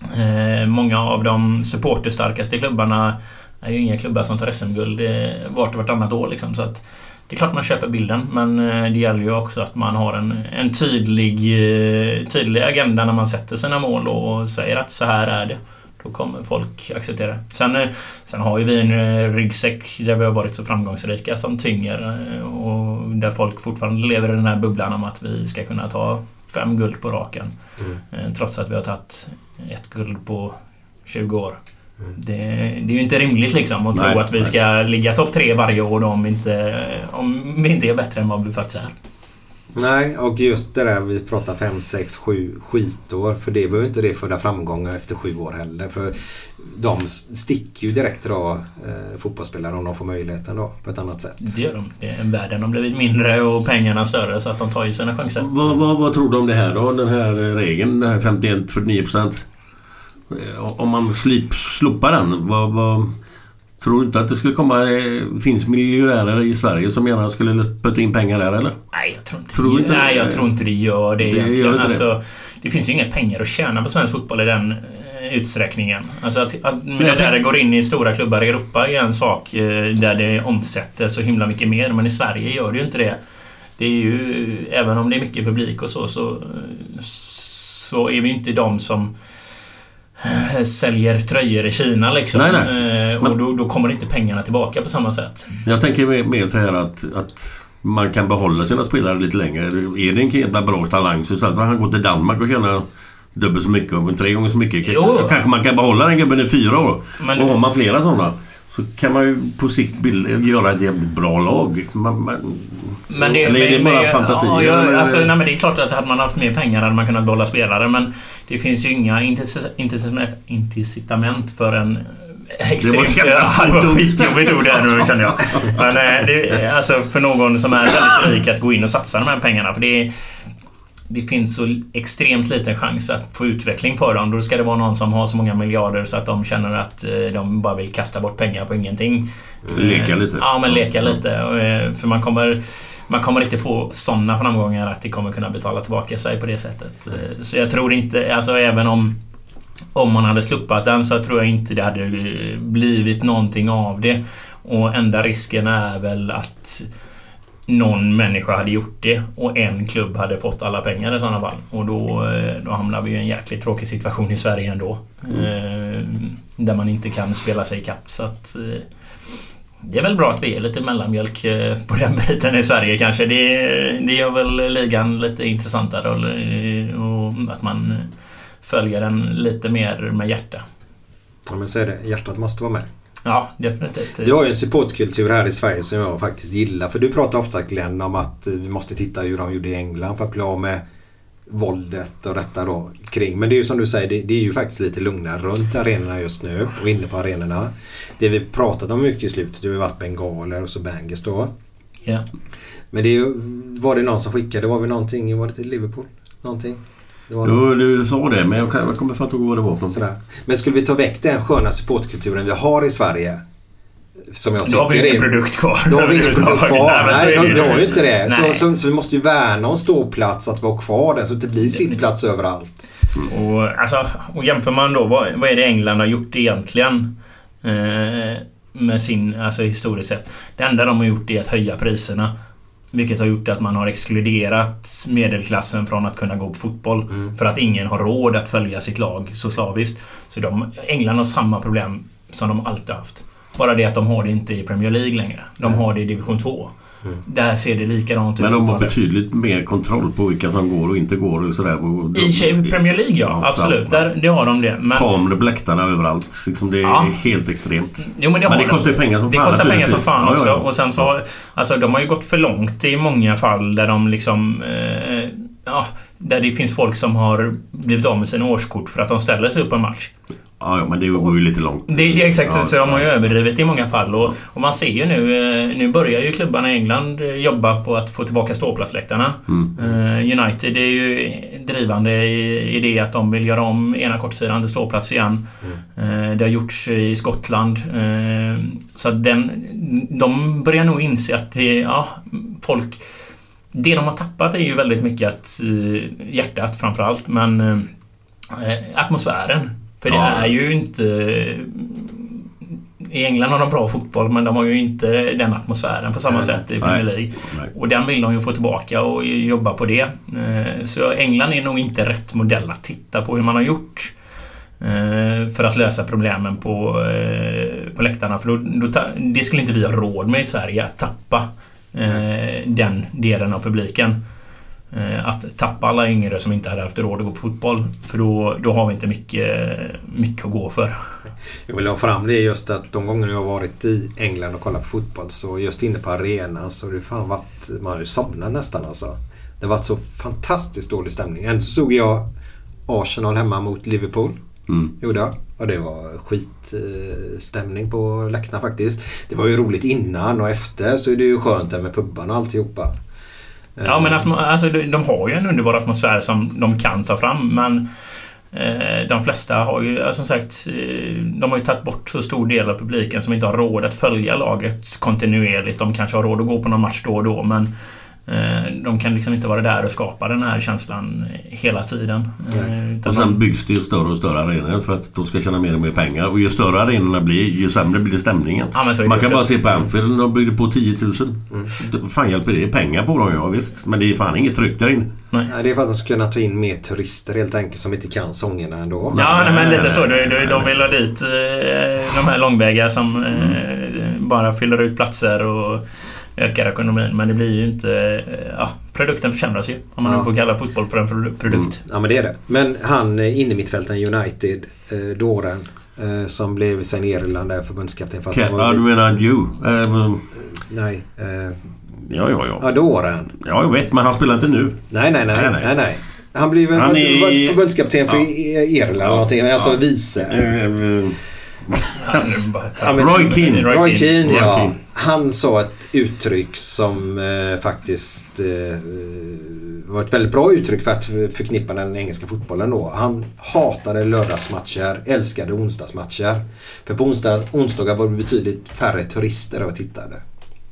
eh, många av de supporterstarkaste klubbarna är ju inga klubbar som tar SM-guld eh, vart och vartannat år liksom. Så att det är klart man köper bilden men eh, det gäller ju också att man har en, en tydlig, eh, tydlig agenda när man sätter sina mål och säger att så här är det. Då kommer folk acceptera det. Sen, sen har ju vi en ryggsäck där vi har varit så framgångsrika som tynger och där folk fortfarande lever i den här bubblan om att vi ska kunna ta fem guld på raken. Eh, Trots att vi har tagit ett guld på 20 år. Det, det är ju inte rimligt liksom att
Nej,
tro att vi
nej.
ska ligga topp tre varje år om vi, inte, om vi inte är bättre än vad vi faktiskt är.
Nej, och just det där vi pratar 5, 6, 7 skitår. För det behöver inte det föda framgångar efter sju år heller. För de sticker ju direkt då eh, fotbollsspelare om de får möjligheten då på ett annat sätt.
Det gör de. Det är- Världen har blivit mindre och pengarna större så att de tar ju sina chanser.
Vad, vad, vad tror du om det här då? Den här eh, regeln, den här 51-49 procent. Om man slip, slopar den, vad, vad, tror du inte att det skulle komma... eh, finns miljonärer i Sverige som gärna skulle putta in pengar där eller?
Nej, jag tror inte,
Tror du inte
nej,
det?
jag tror inte det gör det,
Det
egentligen.
gör det.
alltså, det finns ju inga pengar att tjäna på svensk fotboll i den eh, utsträckningen. Alltså att, att militärer går in i stora klubbar i Europa är en sak eh, där det omsätter så himla mycket mer. Men i Sverige gör det ju inte det. Det är ju... Även om det är mycket publik och så, så, så är vi inte de som säljer tröjor i Kina liksom.
Nej, nej.
Eh, Och då, då kommer inte pengarna tillbaka på samma sätt.
Jag tänker mer, mer så här att, att man kan behålla sina spelare lite längre. Är det en jävla bra talang så att han går till Danmark och tjänar dubbelt så mycket, och tre gånger så mycket.
Jo.
Kanske man kan behålla den gubben i fyra år.
Men-
och har man flera sådana så kan man ju på sikt göra ett jävligt bra lag. Man, man,
Men det,
eller är det bara fantasier?
Ja, alltså, nej, men det är klart att hade man haft mer pengar hade man kunnat behålla spelare men det finns ju inga incitament, för en extremt...
ett
det var
ord.
skitjobbigt ord där nu känner jag. Men eh, det, alltså för någon som är väldigt rik att gå in och satsa de här pengarna för det är, det finns så extremt liten chans att få utveckling för dem. Då ska det vara någon som har så många miljarder så att de känner att eh, de bara vill kasta bort pengar på ingenting.
Leka lite.
Ja, men leka lite. Eh, För man kommer, man kommer inte få sådana framgångar att det kommer kunna betala tillbaka sig på det sättet. Eh, Så jag tror inte, alltså även om om man hade slopat den så tror jag inte det hade eh, blivit någonting av det. Och enda risken är väl att någon människa hade gjort det och en klubb hade fått alla pengar i sådana fall. Och då, eh, då hamnar vi i en jäkligt tråkig situation i Sverige ändå. Eh, Där man inte kan spela sig ikapp. Så att, det är väl bra att vi är lite mellanmjölk eh, på den biten i Sverige kanske. Det, det gör väl ligan lite intressantare och, och att man följer den lite mer med hjärta.
Ja men så är det. Hjärtat måste vara med.
Ja, definitivt.
Du har ju en supportkultur här i Sverige som jag faktiskt gillar. För du pratar ofta Glenn om att vi måste titta hur de gjorde i England för att bli av med våldet och detta då kring. Men det är ju som du säger, det, det är ju faktiskt lite lugnare runt arenorna just nu och inne på arenorna. Det vi pratat om mycket i slutet, det har varit bengaler och så bangers då.
Ja.
Men det är ju, var det någon som skickade, var vi någonting, var det till Liverpool? Någonting? Det var
Jo,
något.
du sa det men jag kommer fan inte ihåg vad det var för något.
Sådär. Men skulle vi ta väck den sköna supportkulturen vi har i Sverige. Som jag
Då har vi
tycker
ingen produkt kvar.
Då har vi ingen produkt kvar. Nej, vi har ju inte det. Så, så, så vi måste ju värna om ståplats, att vara kvar där så att det blir sittplats överallt.
Och, alltså, och jämför man då, vad, vad är det England har gjort egentligen? Eh, med sin, alltså historiskt sett. Det enda de har gjort är att höja priserna. Vilket har gjort att man har exkluderat medelklassen från att kunna gå på fotboll. För att ingen har råd att följa sitt lag så slaviskt. Så de, England har samma problem som de alltid haft. Bara det att de har det inte i Premier League längre. De har det i division 2. Där ser det likadant ut.
Men de har betydligt mer kontroll på vilka som går och inte går och sådär. De-
I Premier League ja, absolut.
ja.
Där, det har de det. Men,
Kameror på läktarna överallt. Liksom det är
Ja.
helt extremt.
jo, men det,
Men det
de.
kostar ju pengar som
Det
fan,
kostar pengar som fan också.
ja, ja.
Och sen så Alltså de har ju gått för långt i många fall där de liksom... Eh, ja, där det finns folk som har blivit av med sina årskort för att de ställer sig upp på en match.
Ja, men det går ju lite långt.
Det, det är exakt så,
Ja,
så de har ju överdrivit i många fall. Och, och man ser ju nu... eh, Nu börjar ju klubbarna i England eh, jobba på att få tillbaka ståplatsläktarna.
Mm.
Eh, United är ju drivande i, i det att de vill göra om ena kortsidan till ståplats igen.
Mm.
Det har gjorts i Skottland. Så att den, de börjar nog inse att det, ja, folk... Det de har tappat är ju väldigt mycket att, hjärtat framförallt, men atmosfären. För det är ju inte... I England har de bra fotboll, men de har ju inte den atmosfären på samma
Nej,
sätt i. Premier League. Och den vill de ju få tillbaka och jobba på det. Eh, Så England är nog inte rätt modell att titta på hur man har gjort. eh, För att lösa problemen på, eh, på läktarna. För då, då, det skulle inte vi ha råd med i Sverige, att tappa den delen av publiken. Eh, Att tappa alla yngre som inte hade haft råd att gå på fotboll. För då, då har vi inte mycket, mycket att gå för.
Jag vill ha fram det just att de gånger jag har varit i England och kollat på fotboll så just inne på arenan så har det fan varit... Man har ju somnat nästan alltså. Det har varit så fantastiskt dålig stämning. Ändå så såg jag Arsenal hemma mot Liverpool.
Mm.
Gjorde jag. Och det var skitstämning på läktarna faktiskt. Det var ju roligt innan och efter så är det ju skönt där med pubbarna och alltihopa.
Ja, men atmo- alltså, de, har ju en underbar atmosfär som de kan ta fram, men eh, de flesta har ju, som sagt, eh, de har ju tagit bort så stor del av publiken som inte har råd att följa laget kontinuerligt. De kanske har råd att gå på någon match då och då, men de kan liksom inte vara där och skapa den här känslan hela tiden. Eh,
Och sen
de-
byggs det ju större och större arenor för att de ska tjäna mer och mer pengar. Och ju större arenorna blir, ju sämre blir stämningen.
Ja, men så är det
Man kan
också.
bara se på Anfield, de byggde på 10 000.
Mm.
Fan hjälper det? Pengar på dem, ja visst. Men det är fan inget tryck där inne.
Nej, det är för att de ska kunna ta in mer turister helt enkelt som inte kan sångerna ändå.
Ja, nej, men lite så. De, de, de vill ha dit eh, de här långväga som eh, bara fyller ut platser och ökar ekonomin. Men det blir ju inte... eh, Ja, produkten försämras ju. Om man
Ja.
nu får kalla fotboll för en produ- produkt.
Ja men det är det. Men han eh, innermittfältaren United, eh, Dåren, eh, som blev sen Irland där förbundskapten fast han
Ja,
var
du menar Jew? Eh,
Nej. Eh,
ja, ja, ja.
ja, Dåren.
Ja, jag vet. Men han spelar inte nu.
Nej, nej, nej.
Nej,
nej. Han blev väl
är-
förbundskapten för
Ja.
Irland eller någonting. Alltså
Ja.
vice.
Eh, Roy Keane.
Roy Keane.
Ja. Han sa ett uttryck som eh, faktiskt eh, var ett väldigt bra uttryck för att förknippa den engelska fotbollen då. Han hatade lördagsmatcher, älskade onsdagsmatcher. För på onsdag, onsdagar var det betydligt färre turister och tittade.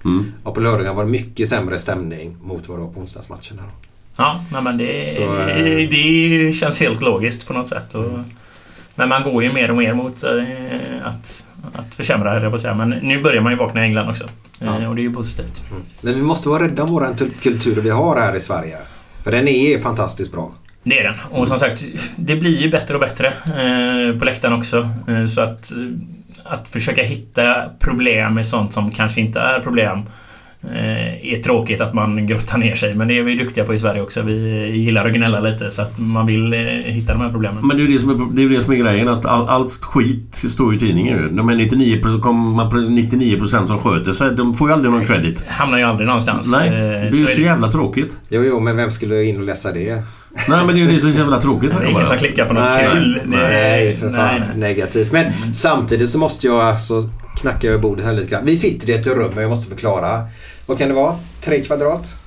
Mm.
Och på lördagar var det mycket sämre stämning mot vad det var på onsdagsmatcherna. Då.
Ja, men det,
Så, eh,
det känns helt logiskt på något sätt. Och, men man går ju mer och mer mot eh, att, att försämra, höll jag på att säga. Men nu börjar man ju vakna i England också. Eh,
Ja.
Och det är ju positivt.
Men vi måste vara rädda om vår kultur vi har här i Sverige. För den är fantastiskt bra.
Det är den. Och som sagt, det blir ju bättre och bättre eh, på läktaren också. Eh, så att, eh, att försöka hitta problem med sånt som kanske inte är problem eh, är tråkigt att man grottar ner sig. Men det är vi duktiga på i Sverige också. Vi gillar att gnälla lite så att man vill eh, hitta de här problemen.
Men det är ju det som är, det är, det som är grejen att all, allt skit står ju i tidningen ju. De är 99, kom- 99 som sköter sig. De får ju aldrig någon credit.
Hamnar ju aldrig någonstans.
Nej,
Eh,
det är
så
ju
är
så
det.
jävla tråkigt.
Jo, jo, men vem skulle in och läsa det?
Nej, men det är ju det som är så jävla tråkigt.
Det är ingen som klickar på något
Nej,
kul.
nej, för fan.
nej.
Negativt. Men samtidigt så måste jag alltså knacka över bordet här lite grann. Vi sitter i ett rum och jag måste förklara. Vad kan det vara? Tre kvadrat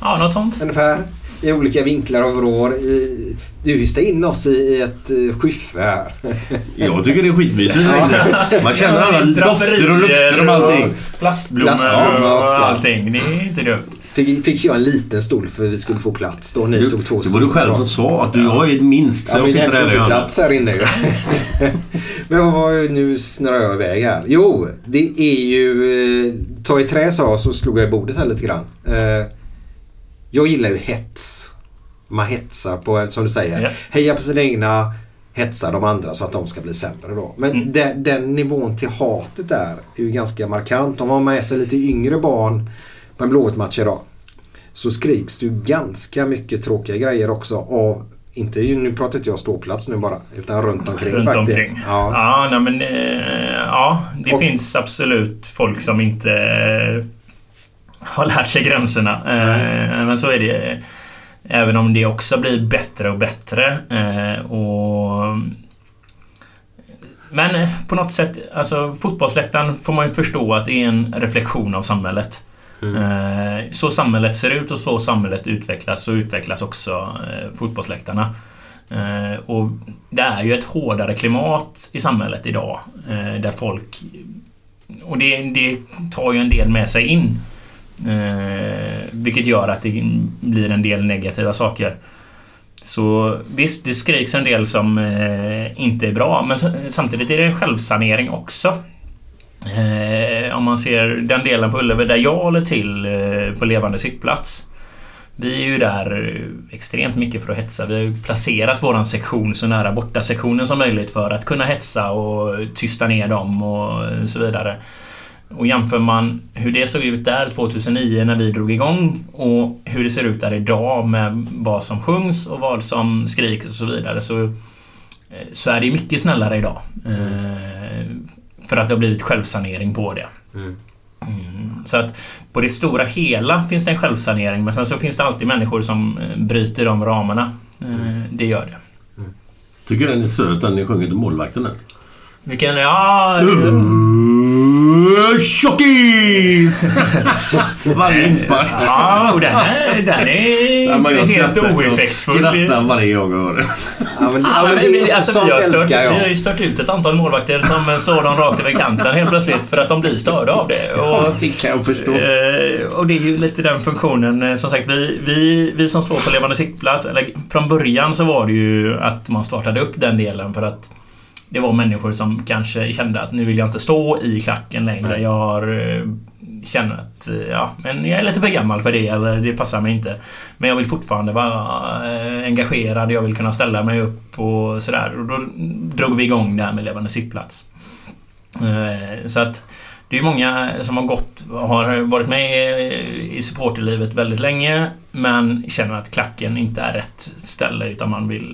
Ja, något sånt.
ungefär. I olika vinklar och vrår. I, du hystar in oss i ett uh, skyffe här.
Jag tycker det är skitmysigt inne. Man känner alla dofter och lukter och allting.
Plastblommor
Plastblommor också.
och allting. Det är inte dumt.
Fick, fick jag en liten stol för att vi skulle få plats då. Ni
Du,
tog två
det var du själv som sa att du har ju minst. Så
Ja,
jag sitter
jag får inte plats här inne. Men vad var jag nu snurrar jag iväg här. Jo, det är ju... eh, Ta i trä sa så slog jag i bordet här lite grann. Eh, Jag gillar ju hets. Man hetsar på, som du säger,
Ja.
heja på sina egna, hetsa de andra så att de ska bli sämre då. Men den, den nivån till hatet där är ju ganska markant. Om man har med sig lite yngre barn på en Blåvitt-match idag så skriks det ju ganska mycket tråkiga grejer också av inte, nu pratar inte jag ståplats nu bara, utan runt omkring
Runt
faktiskt.
omkring.
Ja.
Ja, nej, men eh, ja, det
Och-
finns absolut folk som inte eh, har lärt sig gränserna. Eh, men så är det. Även om det också blir bättre och bättre. Eh, och men eh, på något sätt, alltså fotbollsläktaren får man ju förstå att det är en reflektion av samhället. Mm. Eh, så samhället ser ut och så samhället utvecklas, så utvecklas också eh, fotbollsläktarna. Eh, Och det är ju ett hårdare klimat i samhället idag. eh, Där folk... Och det, det tar ju en del med sig in. Eh, Vilket gör att det blir en del negativa saker. Så visst, det skriks en del som eh, inte är bra, men samtidigt är det en självsanering också. Eh, om man ser den delen på Ullevi där jag håller till eh, på levande sittplats. Vi är ju där eh, extremt mycket för att hetsa. Vi har ju placerat våran sektion så nära borta sektionen som möjligt för att kunna hetsa och tysta ner dem och så vidare. Och jämför man hur det såg ut där 2009 när vi drog igång och hur det ser ut där idag med vad som sjungs och vad som skriks och så vidare så, eh, så är det mycket snällare idag. Eh, för att det har blivit självsanering på det. Mm, Så att på det stora hela finns det en självsanering men sen så finns det alltid människor som eh, bryter de ramarna. Eh, Det gör det.
Tycker den är söt den ni sjunger till målvakten där.
Vilken... Ja...
Uh, Tjockis! Varje inspark.
Ja, och den är, den är
Ja, jag
helt
skrattar- Jag
oeffektfull.
skrattar varje gång jag hör det.
Ja, men, ja,
Ja,
men
men
det,
vi, alltså,
sånt
vi, har stört,
älskar
vi har
jag.
ju stört ut ett antal målvakter som slår dem rakt över kanten helt plötsligt för att de blir störda av det. Och,
Det kan jag förstå.
eh, och det är ju lite den funktionen. eh, Som sagt, vi, vi, vi som står på levande sittplats, eller från början så var det ju att man startade upp den delen för att det var människor som kanske kände att nu vill jag inte stå i klacken längre. Jag har, eh, känner att eh, ja, men jag är lite för gammal för det eller det passar mig inte. Men jag vill fortfarande vara eh, engagerad, jag vill kunna ställa mig upp och sådär. Och då drog vi igång det här med levande sittplats. Så att det är många som har gått har varit med i supporterlivet väldigt länge men känner att klacken inte är rätt ställe utan man vill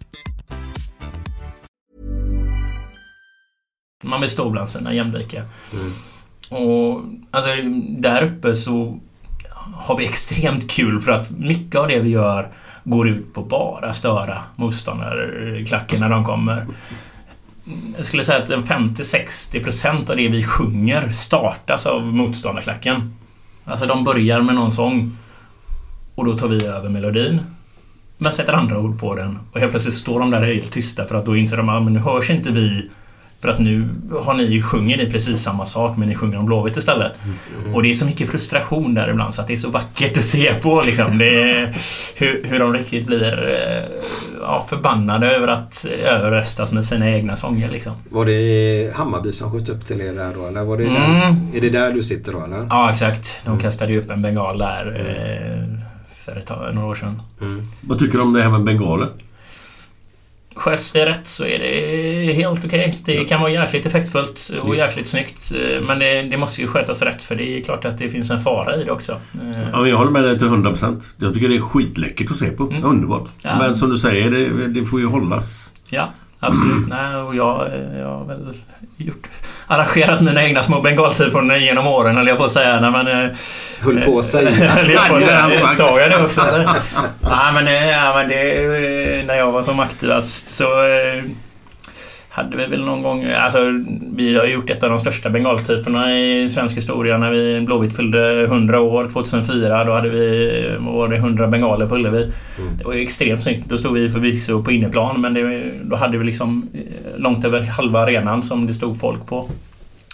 Man stå bland sina jämlika. Och alltså, där uppe så har vi extremt kul för att mycket av det vi gör går ut på bara störa motståndarklacken när de kommer. Jag skulle säga att en 50-60% av det vi sjunger startas av motståndarklacken. Alltså de börjar med någon sång och då tar vi över melodin. Men sätter andra ord på den och helt plötsligt står de där helt tysta för att då inser de att men nu hörs inte vi för att nu har ni, sjunger ni precis samma sak men ni sjunger om Blåvitt istället. Och det är så mycket frustration där ibland så att det är så vackert att se på liksom. Det är, hur, hur de riktigt blir eh, ja, förbannade över att överröstas med sina egna sånger liksom.
Var det Hammarby som sköt upp till er där då? Eller var det
Mm.
där? Är det där du sitter då eller?
Ja, exakt. De kastade ju upp en bengal där eh, för ett några år sedan.
Vad tycker du om det här med bengaler?
Sköts det rätt så är det helt okej. Det kan vara jäkligt effektfullt och jäkligt snyggt. eh, Men det, det måste ju skötas rätt för det är klart att det finns en fara i det också. Eh,
Ja, jag håller med dig till 100%. Jag tycker det är skitläckert att se på. Underbart.
Ja.
Men som du säger, det, det får ju hållas.
Ja, absolut. Nej, och jag, jag har väl gjort, arrangerat mina egna små bengaltifon genom åren, höll jag på att säga. Nej, men, eh,
Höll på att säga.
Sa jag det också? Nej, men, eh, ja, men det, eh, när jag var som aktivast så eh, hade vi väl någon gång... Alltså, vi har gjort ett av de största bengaltiforna i svensk historia när vi Blåvitt fyllde 100 år 2004. Då hade vi var det 100 bengaler på Ullevi. Det var extremt snyggt. Då stod vi förvisso på inneplan men det, då hade vi liksom långt över halva arenan som det stod folk på.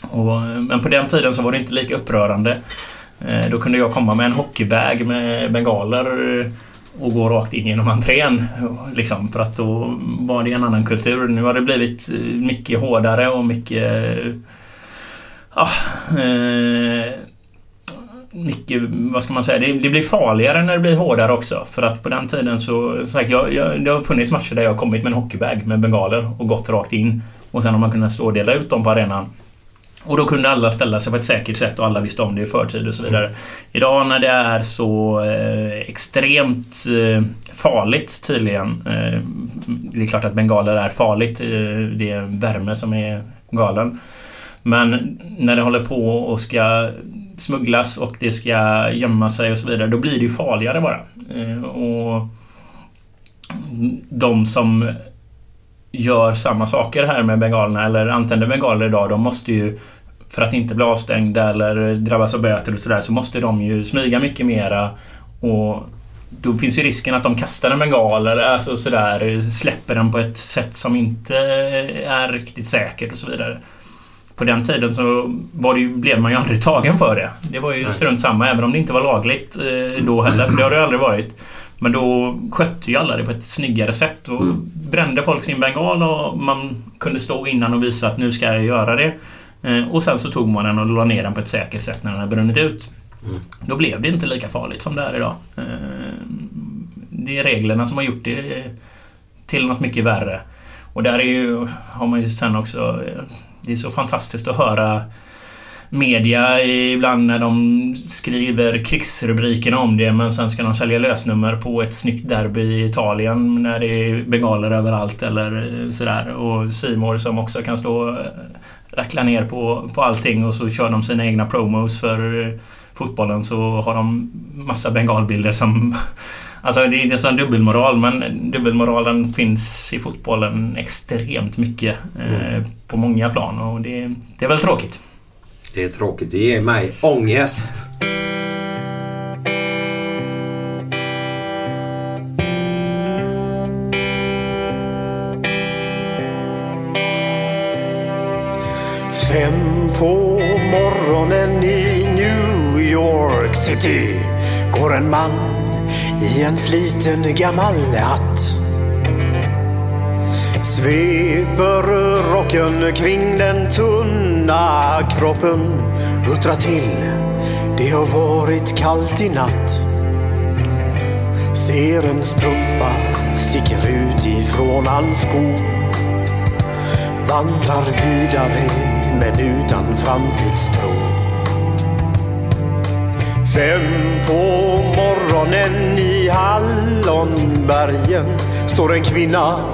Och, men på den tiden så var det inte lika upprörande. Eh, Då kunde jag komma med en hockeybag med bengaler och gå rakt in genom entrén. Liksom, för att då var det en annan kultur. Nu har det blivit eh, mycket hårdare och mycket... Ja, eh, mycket, vad ska man säga, det, det blir farligare när det blir hårdare också. För att på den tiden så, sagt, jag, jag, det har funnits matcher där jag har kommit med en hockeybag med bengaler och gått rakt in. Och sen har man kunnat stå och dela ut dem på arenan. Och då kunde alla ställa sig på ett säkert sätt och alla visste om det i förtid och så vidare. Idag när det är så eh, extremt eh, farligt tydligen. Eh, det är klart att bengaler är farligt. Eh, det är värme som är galen. Men när det håller på och ska smugglas och det ska gömma sig och så vidare, då blir det ju farligare bara. Eh, och de som gör samma saker här med bengalerna eller antänder bengaler idag, de måste ju för att inte bli avstängda eller drabbas av böter och sådär så måste de ju smyga mycket mera och då finns ju risken att de kastar en bengal eller alltså sådär, släpper den på ett sätt som inte är riktigt säkert och så vidare. På den tiden så var det ju, blev man ju aldrig tagen för det. Det var ju strunt samma, även om det inte var lagligt eh, då heller, för det har det aldrig varit. Men då skötte ju alla det på ett snyggare sätt. Och brände folk sin bengal och man kunde stå innan och visa att nu ska jag göra det. Eh, Och sen så tog man den och la ner den på ett säkert sätt när den hade brunnit ut. Då blev det inte lika farligt som det är idag. Eh, Det är reglerna som har gjort det till något mycket värre. Och där är ju, har man ju sen också... eh, Det är så fantastiskt att höra media ibland när de skriver krigsrubrikerna om det men sen ska de sälja lösnummer på ett snyggt derby i Italien när det är bengaler överallt eller eh, sådär. Och Simor som också kan stå och eh, rackla ner på, på allting och så kör de sina egna promos för eh, fotbollen så har de massa bengalbilder som... Alltså det är inte så en dubbelmoral men dubbelmoralen finns i fotbollen extremt mycket eh, på många plan och det, det är väl tråkigt.
Det är tråkigt. Det ger mig ångest.
Fem på morgonen i New York City går en man i en sliten gammal hatt. Sveper rocken kring den tunna kroppen huttrar till. Det har varit kallt i natt. Ser en strumpa sticker ut ifrån hans sko. Vandrar vidare men utan framtidstro. Fem på morgonen i Hallonbergen står en kvinna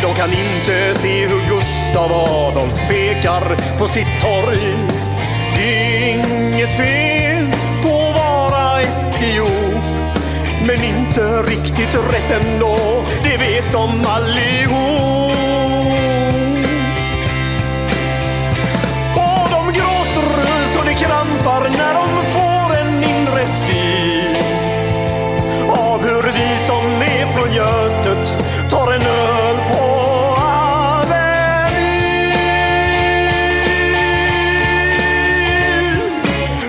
De kan inte se hur Gustav Adolf pekar på sitt torg. Inget fel på att vara etiop. Men inte riktigt rätt ändå, det vet de allihop. Och de gråter så det krampar när de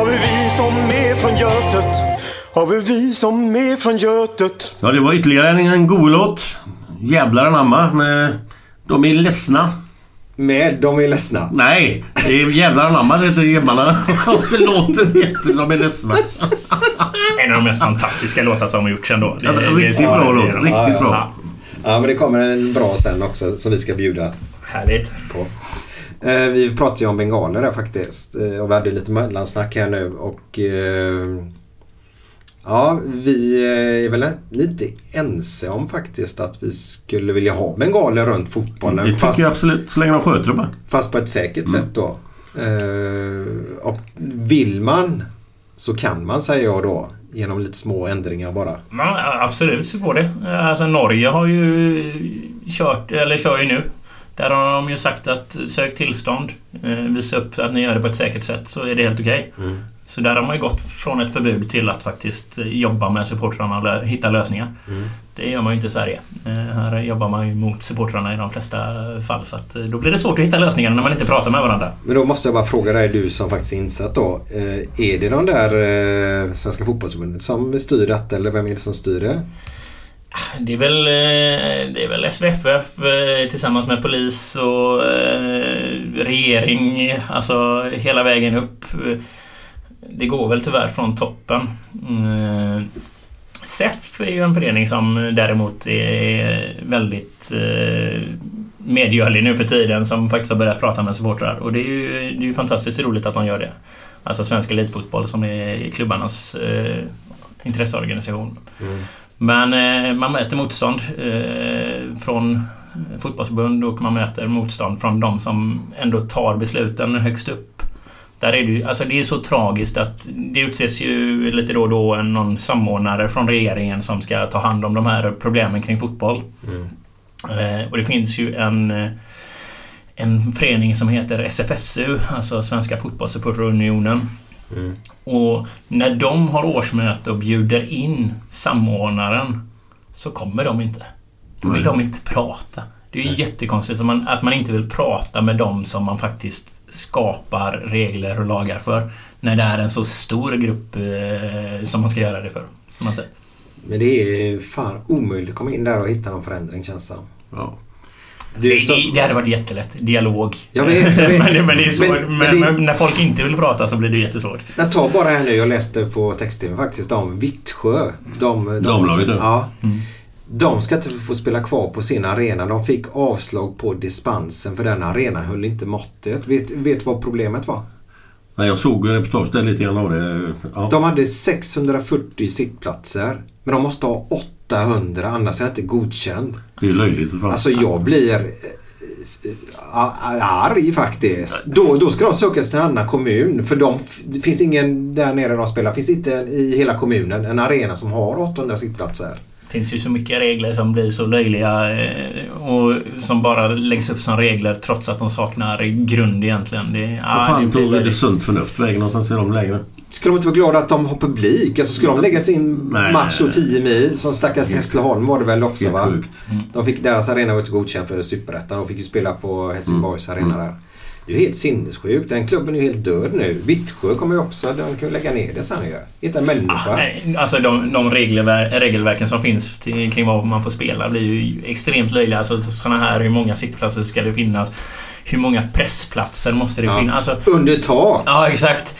av hur vi som är från Götet, av hur vi som är från Götet
Ja, det var ytterligare en, en god låt. Jävlar anamma med De är ledsna.
Med De är ledsna?
Nej, det är Jävlar anamma det heter grabbarna. Låten heter De är ledsna.
En av de mest fantastiska låtar som har gjorts ändå.
Ja, riktigt bra låt. Riktigt bra.
Ja. ja, men det kommer en bra sen också som vi ska bjuda
Härligt.
på. Eh, vi pratade ju om bengaler där faktiskt. Eh, och vi hade lite mellansnack här nu och eh, Ja, vi är väl lite ense om faktiskt att vi skulle vilja ha bengaler runt fotbollen.
Det tycker
fast,
jag absolut. Så länge de sköter det bara.
fast på ett säkert sätt då. Eh, och vill man så kan man säger jag då. Genom lite små ändringar bara.
Ja, absolut så går det. Alltså Norge har ju kört, eller kör ju nu. Där har de ju sagt att sök tillstånd, eh, visa upp att ni gör det på ett säkert sätt så är det helt okej.
Mm.
Så där har man ju gått från ett förbud till att faktiskt jobba med supportrarna och hitta lösningar.
Mm.
Det gör man ju inte i Sverige. Eh, Här jobbar man ju mot supportrarna i de flesta fall så att eh, då blir det svårt att hitta lösningar när man inte pratar med varandra.
Men då måste jag bara fråga dig, du som faktiskt är insatt då. Eh, är det de där eh, Svenska fotbollsförbundet som styr detta eller vem är det som styr det?
Det är väl, eh, det är väl SVFF eh, tillsammans med polis och eh, regering, alltså hela vägen upp. Det går väl tyvärr från toppen. SEF är ju en förening som däremot är väldigt medgörlig nu för tiden som faktiskt har börjat prata med supportrar och det är ju, det är ju fantastiskt roligt att de gör det. Alltså Svensk Elitfotboll som är klubbarnas intresseorganisation. intresseorganisation. Men eh, man möter motstånd eh, från fotbollsförbund och man möter motstånd från de som ändå tar besluten högst upp. Där är det ju, alltså det är så tragiskt att det utses ju lite då och då någon samordnare från regeringen som ska ta hand om de här problemen kring fotboll. Eh, och det finns ju en en förening som heter SFSU, alltså Svenska Fotbollssupporterunionen. Och när de har årsmöte och bjuder in samordnaren så kommer de inte. Då vill
Nej.
de inte prata. Det är ju jättekonstigt att man, att man inte vill prata med dem som man faktiskt skapar regler och lagar för. När det är en så stor grupp eh, som man ska göra det för. Som man säger.
Men det är fan omöjligt att komma in där och hitta någon förändring känns det som.
Ja.
Det,
så-
det, det hade varit jättelätt. Dialog.
Jag vet, jag vet.
men, men det är svårt.
Men-
Men,
men det-
men när folk inte vill prata så blir det jättesvårt.
Jag tar bara här nu, jag läste på text-tv faktiskt om Vittsjö. De, de,
Damlaget, ja.
ja. De ska inte få spela kvar på sin arena. De fick avslag på dispensen för den arenan höll inte måttet. Vet, vet du vad problemet var?
Nej, jag såg ju reportage där lite grann av det. Ja.
De hade 640 sittplatser. Men de måste ha 800 annars är det inte godkänd.
Det är löjligt för fan.
Alltså jag blir eh, eh, arg faktiskt. Då, då ska de söka sig till en annan kommun. För de, det finns ingen där nere de spelar. finns inte i hela kommunen en arena som har 800 sittplatser.
Det finns ju så mycket regler som blir så löjliga eh, och som bara läggs upp som regler trots att de saknar grund egentligen. Det,
Vad
ja,
fan
det
tog
väldigt-
sunt förnuft vägen någonstans i de lägena?
Ska de inte vara glada att de har publik? Alltså ska de lägga sin
Nej,
match
nej,
10 mil? Som stackars Hässleholm var det väl också va?
sjukt.
De fick, deras arena var inte godkänd för Superettan. De fick ju spela på Helsingborgs
Mm.
arena där. Det är ju helt sinnessjukt. Den klubben är ju helt död nu. Vittsjö kommer ju också. De kan ju lägga ner det sen ju. Inte en människa.
Nej, alltså de, de regelver, regelverken som finns till, kring vad man får spela blir ju extremt löjliga. Alltså sådana här, hur många sittplatser ska det finnas? Hur många pressplatser måste det
Ja.
finnas? Alltså,
Under tak.
Ja, exakt.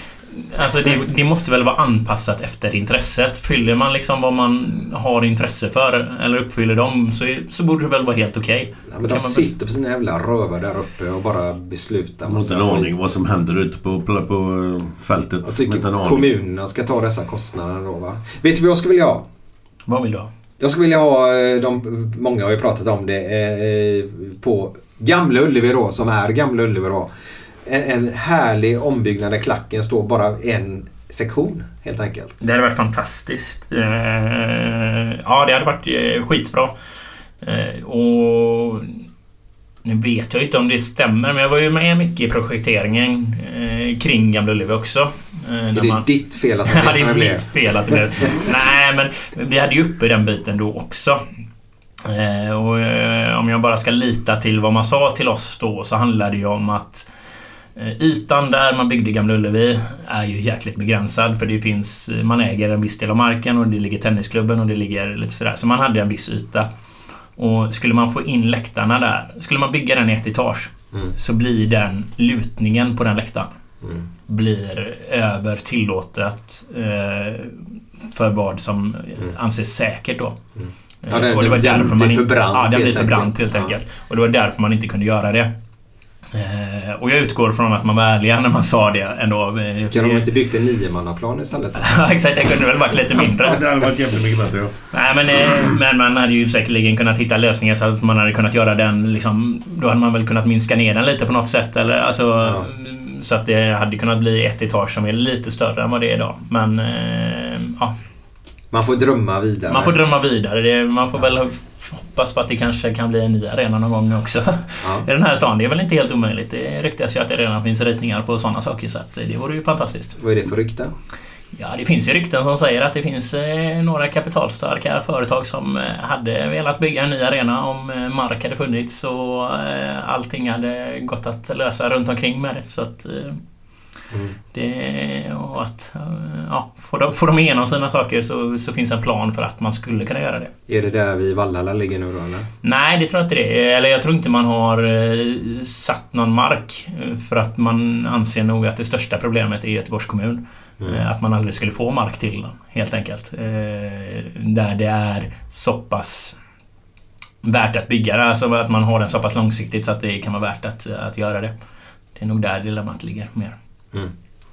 Alltså det, det måste väl vara anpassat efter intresset. Fyller man liksom vad man har intresse för eller uppfyller dem så, är- så borde det väl vara helt okej.
Ja, men
Kan
de sitter på sina jävla rövar där uppe och bara beslutar.
Jag har inte en aning vad som händer ute på, på, på eh, fältet.
Jag tycker kommunerna ska ta dessa kostnader då va. Vet du vad jag skulle vilja ha?
Vad vill du ha?
Jag skulle vilja ha, eh, de, många har ju pratat om det, eh, på Gamla Ullevi då, som är Gamla Ullevi då. En, en härlig ombyggnad där klacken står bara en sektion helt enkelt.
Det hade varit fantastiskt. Eh, ja, det hade varit eh, skitbra. Eh, och nu vet jag inte om det stämmer, men jag var ju med mycket i projekteringen kring Gamla Ullevi också.
Är det
man-
ditt fel att det
Ja,
blev
det
som det
är
blev?
mitt fel att det blev... Nej, men vi hade ju uppe den biten då också. Och om jag bara ska lita till vad man sa till oss då så handlade det ju om att Ytan där man byggde Gamla Ullevi är ju jäkligt begränsad för det finns... Man äger en viss del av marken och det ligger tennisklubben och det ligger lite sådär. Så man hade en viss yta. Och skulle man få in läktarna där, skulle man bygga den i ett etage så blir den lutningen på den läktaren blir över tillåtet eh, för vad som anses säkert då.
Mm. Ja, det-
och det var
det-
därför
det
man
blir för brant
Ja, den blir för brant
enkelt.
helt
Ja.
enkelt. Och det var därför man inte kunde göra det. Eh, och jag utgår från att man var ärliga när man sa det ändå. Eh,
Kan de inte byggt en niomannaplan istället?
Ja, exakt. Det kunde väl varit lite mindre.
Det hade varit jävligt mycket bättre ja.
Nej, men, eh, men man hade ju säkerligen kunnat hitta lösningar så att man hade kunnat göra den liksom... Då hade man väl kunnat minska ner den lite på något sätt eller alltså... Så att det hade kunnat bli ett etage som är lite större än vad det är idag. Men... Eh, ja,
Man får drömma vidare.
man får drömma vidare. Det, man får väl hoppas på att det kanske kan bli en ny arena någon gång också. I den här stan. Det är väl inte helt omöjligt. Det ryktas ju att det redan finns ritningar på sådana saker så att det vore ju fantastiskt.
Vad är det för rykte?
Ja, det finns ju rykten som säger att det finns eh, några kapitalstarka företag som eh, hade velat bygga en ny arena om eh, mark hade funnits och allting hade gått att lösa runt omkring med det. Så att, eh, det, och att ja, får, de, får de igenom sina saker så, så finns en plan för att man skulle kunna göra det.
Är det där vi Vallala ligger nu då eller?
Nej, det tror jag inte det. Eller jag tror inte man har eh, satt någon mark. eh, För att man anser nog att det största problemet är Göteborgs kommun. Eh, Att man aldrig skulle få mark till den, helt enkelt. Eh, Där det är så pass värt att bygga det. Alltså att man har den så pass långsiktigt så att det kan vara värt att, att göra det. Det är nog där dilemmat ligger mer.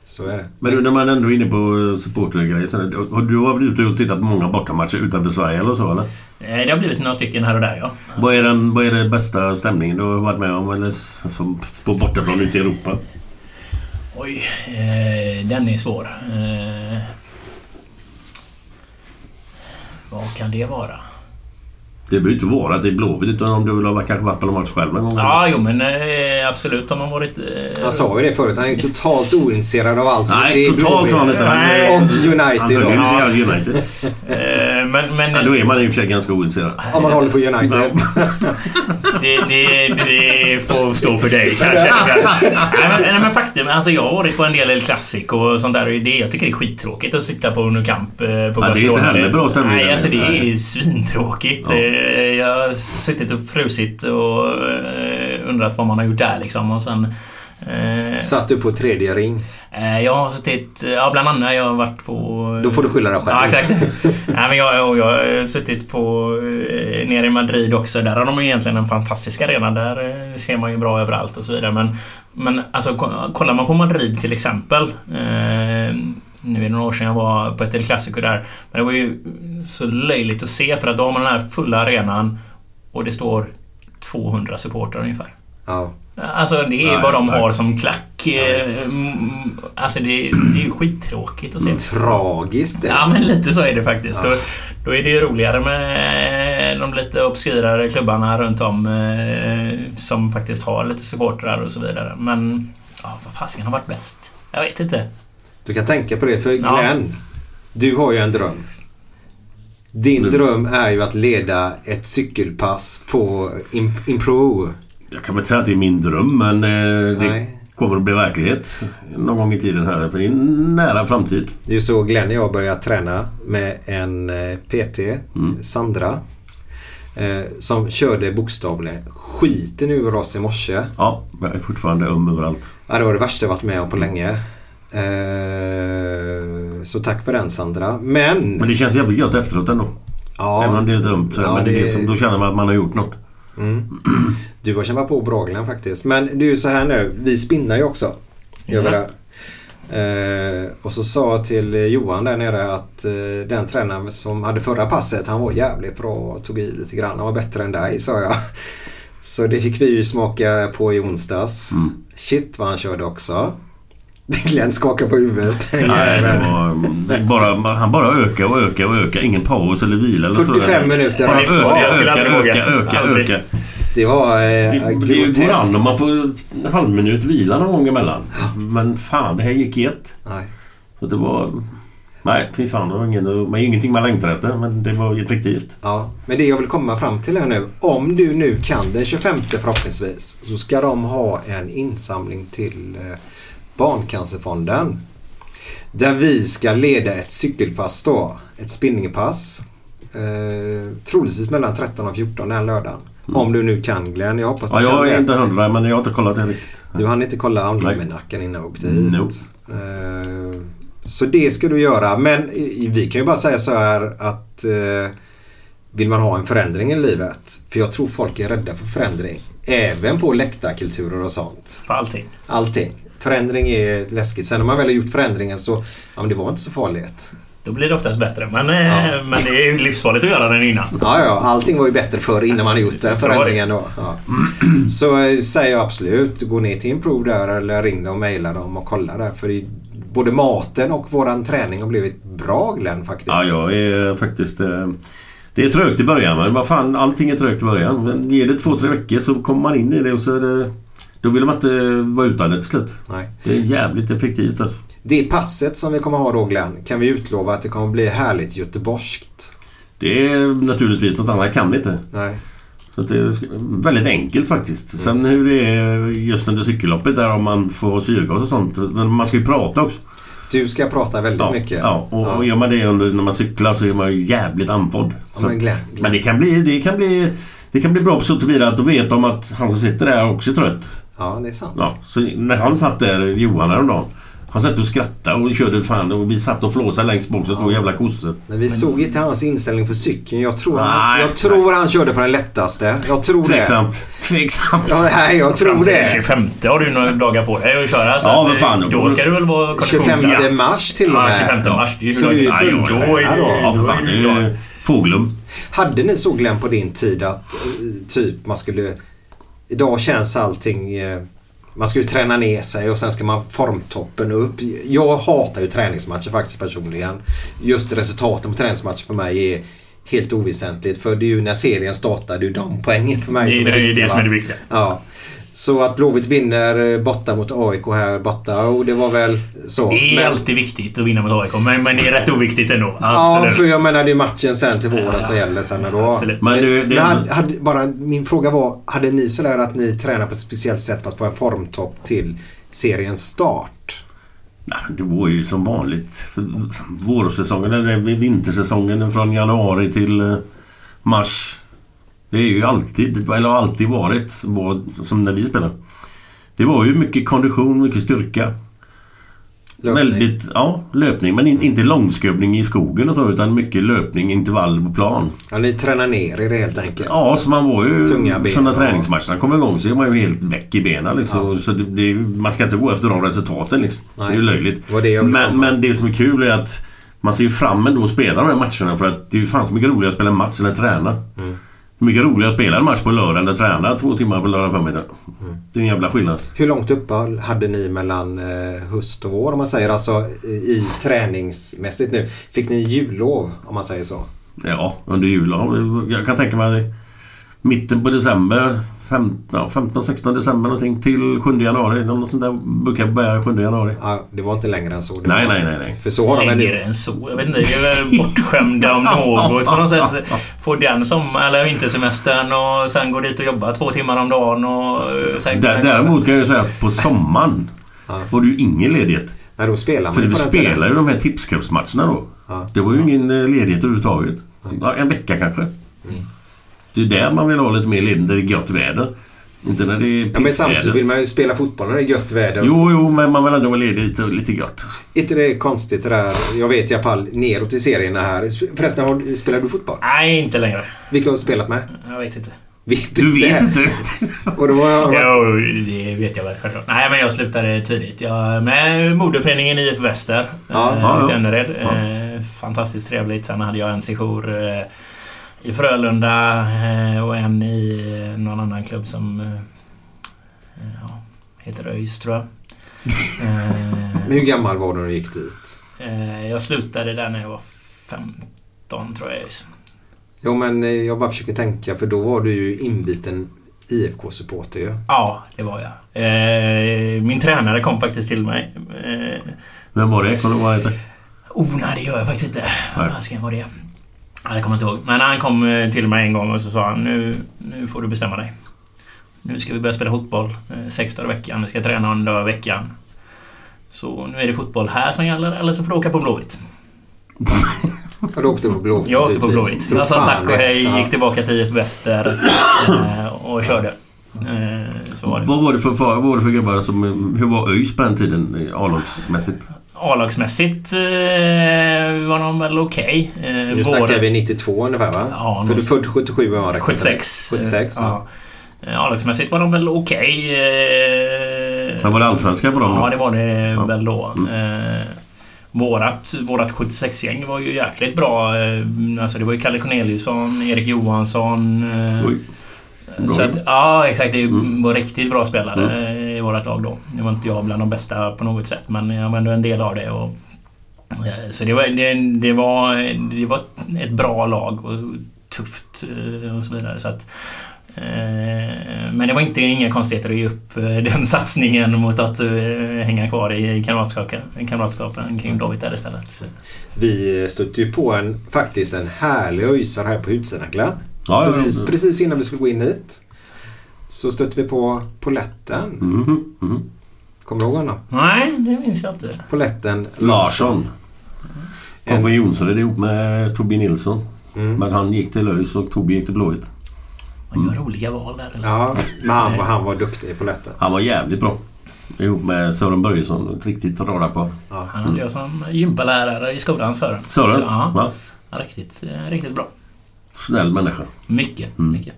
Så är det.
Men du, när man ändå är inne på eh, supportergrejer. Har du varit ute och tittat på många bortamatcher utanför Sverige eller så eller?
Eh, Det har blivit några stycken här och där, ja.
Vad är den, vad är den bästa stämningen du har varit med om eller som på bortaplan ute i Europa?
Oj, eh, den är svår. Eh, vad kan det vara?
Det behöver inte vara att det är Blåvitt utan om du vill ha kanske varit på någon match själv en gång.
Ja, jo men eh, absolut har man varit... Eh,
Han sa ju det förut. Han är ju totalt ointresserad av allt som
Nej,
inte är
totalt han
Blåvitt.
Han-
Nej.
Och
Han
United
höll
då.
ju lite grann United.
Eh, men, men,
Ja, då är man i och för sig ganska ointresserad.
Om man håller på United.
det, det, det får stå för dig kanske. nej, men, nej, men faktum, alltså jag har varit på en del El Clasico och sånt där. och Det, jag tycker det är skittråkigt att sitta på Nou Camp eh, på
Ja, det är inte heller bra stämning
Nej, alltså det är
Nej.
svintråkigt.
Ja.
Eh, Jag har suttit och frusit och eh, undrat vad man har gjort där liksom. Och sen... eh,
Satt du på tredje ring?
Eh, Jag har suttit, ja bland annat jag har varit på...
Då får du skylla dig själv.
Ja, exakt. Nej, men jag, jag har suttit på, eh, nere i Madrid också. Där har de egentligen en fantastisk arena. Där eh, ser man ju bra överallt och så vidare. Men, men alltså, ko- kollar man på Madrid till exempel. Eh, nu är det några år sedan jag var på ett El Clasico där. Men det var ju så löjligt att se för att då har man den här fulla arenan och det står 200 supportrar ungefär.
Ja.
Alltså det är
Nej,
vad de
nej.
har som klack. Eh, mm, Alltså det, det är ju skittråkigt att se.
Tragiskt det.
Ja men lite så är det faktiskt.
Ja.
Då, då är det ju roligare med de lite obskyrare klubbarna runt om eh, som faktiskt har lite supportrar och så vidare. Men ja, vad fasiken har varit bäst? Jag vet inte.
Du kan tänka på det för
Ja.
Glenn, du har ju en dröm. Din
Mm.
dröm är ju att leda ett cykelpass på Im- Impro.
Jag kan väl inte säga att det är min dröm, men eh, det kommer att bli verklighet någon gång i tiden här. För det är en nära framtid.
Det är ju så Glenn och jag började träna med en eh, PT,
Mm.
Sandra. Eh, som körde bokstavligen skiten ur oss i morse.
Ja, jag är fortfarande öm överallt.
Ja, det var det värsta jag varit med om på länge. Eh, så tack för den Sandra. Men...
Men det känns jävligt gött efteråt ändå.
ja,
Även om det är lite ömt.
Ja,
men det är
det-
som, då känner man att man har gjort något.
Mm. Du har kämpat på bra Glenn faktiskt. Men det är ju så här nu. Vi spinnar ju också. Gör vi det. Eh, och så sa jag till Johan där nere att eh, den tränaren som hade förra passet han var jävligt bra och tog i lite grann. Han var bättre än dig sa jag. Så det fick vi ju smaka på i onsdags.
Mm.
Shit vad han körde också. Glenn skakar på huvudet.
Nej, var, bara, han bara ökar och ökar och ökar. Ingen paus eller vila eller
45
sådär.
minuter
Bara öka, öka, öka, öka, öka.
Det var eh,
Det, det går
groteskt.
an om man får en halv minut vila någon gång emellan. Men fan, det här gick i ett.
Nej.
Så det var... Nej, fy fan. Det var ingen, var ingenting man längtar efter. Men det var effektivt.
Ja, men det jag vill komma fram till här nu. Om du nu kan den 25 förhoppningsvis så ska de ha en insamling till eh, Barncancerfonden. Där vi ska leda ett cykelpass då. Ett spinningpass. Eh, troligtvis mellan 13 och 14 den lördagen. Om du nu kan Glenn. Jag hoppas du
Mm. Ja,
kan
jag är
det.
inte hundra, men jag har inte kollat det riktigt.
Du hann inte kolla almanackan innan jag åkte hit.
Nope.
Eh, Så det ska du göra. Men i- vi kan ju bara säga så här att eh, vill man ha en förändring i livet. För jag tror folk är rädda för förändring. Även på läktarkulturer och sånt.
På allting.
Allting. Förändring är läskigt. Sen när man väl har gjort förändringen så ja, men det var inte så farligt.
Då blir det oftast bättre. Men, eh,
Ja.
men det är ju livsfarligt att göra den innan.
Ja, ja, allting var ju bättre förr innan man gjort den förändringen. Då. Ja. Så eh, säger jag absolut, gå ner till Improve där eller ring dem och mejla dem och kolla där. För både maten och våran träning har blivit bra Glenn faktiskt.
Ja, jag är faktiskt... eh, Det är trögt i början, men vad fan, allting är trögt i början. Men ger det två, tre veckor så kommer man in i det och så är det... Då vill man inte vara utan det till slut.
Nej.
Det är jävligt effektivt alltså.
Det passet som vi kommer ha då Glenn, kan vi utlova att det kommer bli härligt göteborgskt?
Det är naturligtvis något annat kan vi inte.
Nej.
Så det är väldigt enkelt faktiskt. Sen hur det är just under cykelloppet där om man får syrgas och sånt. Men man ska ju prata också.
Du ska prata väldigt
Ja,
mycket.
ja och, och gör man det under, när man cyklar så är man ju jävligt andfådd.
Ja, men
att-
Glenn, Glenn.
men det kan bli... Det kan bli det kan bli bra på så tillvida att då vet de att han som sitter där också är trött.
Ja, det är sant.
Ja, så när han satt där, Johan häromdagen. Han satt och skrattade och körde fan och vi satt och flåsade längst bak så två jävla kossor.
Men vi såg inte hans inställning på cykeln. Jag tror, han,
Nej,
jag tror han körde på den lättaste. Jag tror det.
Tveksamt. Tveksamt.
Ja, nej, jag
Fram
tror
till den
det.
25 har du några dagar på dig att köra. Så
Ja, vad fan.
Då ska du väl vara
25
konditionsmässig.
mars till och
Ja,
med.
25 mars. Det är ju
Så du är
Ja,
fulltränad
Ja, för fan. Det är ju Fåglum.
Hade ni så Glenn på din tid att eh, typ man skulle... Idag känns allting... eh, Man ska ju träna ner sig och sen ska man formtoppen upp. Jag hatar ju träningsmatcher faktiskt personligen. Just resultaten på träningsmatcher för mig är helt oväsentligt. För det är ju när serien startar, det är ju de poängen för mig
Det är
som
det, är
viktiga,
det som är det viktiga.
Ja. Så att Blåvitt vinner eh, borta mot AIK här borta och det var väl så.
Det är
Men-
alltid viktigt att vinna mot AIK, men, men det är rätt oviktigt ändå.
Ja,
Absolut.
för jag menar det är matchen sen till våren som gäller sen. Då.
Absolut.
Men du, det-
hade, hade, bara, min fråga var, hade ni sådär att ni tränar på ett speciellt sätt för att få en formtopp till seriens start?
Nej, det var ju som vanligt. Vårsäsongen, eller vintersäsongen från januari till eh, mars. Det är ju alltid, eller har alltid varit, var, som när vi spelar. Det var ju mycket kondition, mycket styrka.
Löpning.
Väldigt, ja, löpning. Men in, inte långskubbning i skogen och så utan mycket löpning, intervall på plan.
Ja, ni tränar ner er helt enkelt?
Ja, så man var ju...
Tunga ben
så när träningsmatcherna kom igång så är man ju helt väck i benen liksom. Så det, det, man ska inte gå efter de resultaten liksom. Det är ju löjligt.
Det var
men, men det som är kul är att man ser ju fram emot att spela de här matcherna för att det är ju fan så mycket roligare att spela en match än att träna.
Mm.
Mycket roligare att spela en match på lördag än att träna två timmar på lördag förmiddag.
Mm.
Det är en jävla skillnad.
Hur långt uppehåll hade ni mellan eh, höst och vår om man säger alltså i, träningsmässigt nu? Fick ni jullov om man säger så?
Ja, under jul. Ja, Jag kan tänka mig mitten på december. Fem- ja, 15-16 december någonting till 7 januari. Något sånt där brukar börja 7 januari.
Ja, det var inte längre än så. Det
Nej,
var,
nej, nej, nej.
För så har de väl
Längre
nu.
än så. Jag vet inte. Jag är bortskämda om något på något sätt. Få den som eller vintersemestern och sen gå dit och jobba två timmar om dagen och eh, sen...
Där, däremot kan jag ju säga att på sommaren var det ju ingen ledighet.
Nej, då spelar man
För vi spelar ju de här tipscupsmatcherna då.
Ja.
Det var ju ingen eh, ledighet överhuvudtaget. Ja, en vecka kanske.
Mm.
Det är där man vill ha lite mer ledighet när det är gott väder. Inte när det är
Ja, men samtidigt vill man ju spela fotboll när det är gött väder.
Jo, jo, men man vill ändå vara ledig lite, lite gott.
inte det är konstigt det där? Jag vet i alla fall neråt i serierna här. Förresten, har, spelar du fotboll?
Nej, inte längre.
Vilka har du spelat med?
Jag vet inte.
Vet
Du vet inte?
Och då var jag,
Jo, det vet jag väl självklart. Nej, men jag slutade tidigt. Jag med moderföreningen IF Väster.
Ja,
eh,
ja.
Önnered.
Ja.
Eh, fantastiskt trevligt. Sen hade jag en sejour eh, i Frölunda eh, och en i eh, någon annan klubb som eh, ja, heter ÖIS, tror jag.
Men hur gammal var du när du gick dit?
jag slutade där när jag var 15, tror jag.
Jo, men jag bara försöker tänka för då var du ju inbiten IFK-supporter ju.
Ja, det var jag. Min tränare kom faktiskt till mig.
Vem var det? Kommer du ihåg vad han heter?
Oh, nej det gör jag faktiskt inte. Vad ska var det? Ja, Jag kommer inte ihåg. Men han kom eh, till mig en gång och så sa han nu, nu får du bestämma dig. Nu ska vi börja spela fotboll eh, sex dagar i veckan. Vi ska träna en dag i veckan. Så nu är det fotboll här som gäller eller så får du åka på Blåvitt.
Och då åkte du på Blåvitt
Jag åkte på. Blåvitt. Jag sa
fan
tack och hej,
Ja.
gick tillbaka till IF Väster eh, och körde. Så var det.
Vad var det för, vad var det för grabbar som... Hur var ÖIS på den tiden A-lagsmässigt?
A-lagsmässigt eh, var de väl okej. Eh,
Nu
både-
snackar vi 92 ungefär va?
Ja,
För du född 77 var det.
76.
76 ja.
ja. Eh, A-lagsmässigt var de väl okej. eh,
Men var det allsvenska på dem?
Ja, det var det
Ja.
väl då. Eh, vårat, vårat 76-gäng var ju jäkligt bra. Eh, alltså det var ju Kalle Corneliusson, Erik Johansson. eh,
Oj. Bra
så att, ja, exakt. Det
Mm.
var riktigt bra spelare eh, i vårt lag då. Det var inte jag bland de bästa på något sätt, men jag var ändå en del av det. Och, eh, så det var, det, det, var, det var ett bra lag och tufft eh, och så vidare. Så att, eh, men det var inte inga konstigheter att ge upp den satsningen mot att hänga kvar i kamratskapen, kamratskapen kring Blåvitt där istället.
Vi stötte ju på en, faktiskt en härlig öjsare här på utsidan Glenn.
Ja,
precis,
ja.
precis innan vi skulle gå in hit. Så stötte vi på Poletten.
Mhm, mhm.
Kommer du ihåg honom?
Nej, det minns jag inte.
Poletten
Larsson. Kom
En-
från Jonsered ihop med Tobbe Nilsson.
Mm.
Men han gick till ÖIS och Tobbe gick till Blåvitt.
Man gör roliga val där. Eller?
Ja, men han, var- han var duktig i Poletten.
Han var jävligt bra. Ihop med Sören Börjesson. Ett riktigt radarpar.
Ja.
Han hade jag som gympalärare i skolan Sören.
Sören?
Så, ja, riktigt, eh, riktigt bra.
Snäll människa.
Mycket,
Mm.
mycket.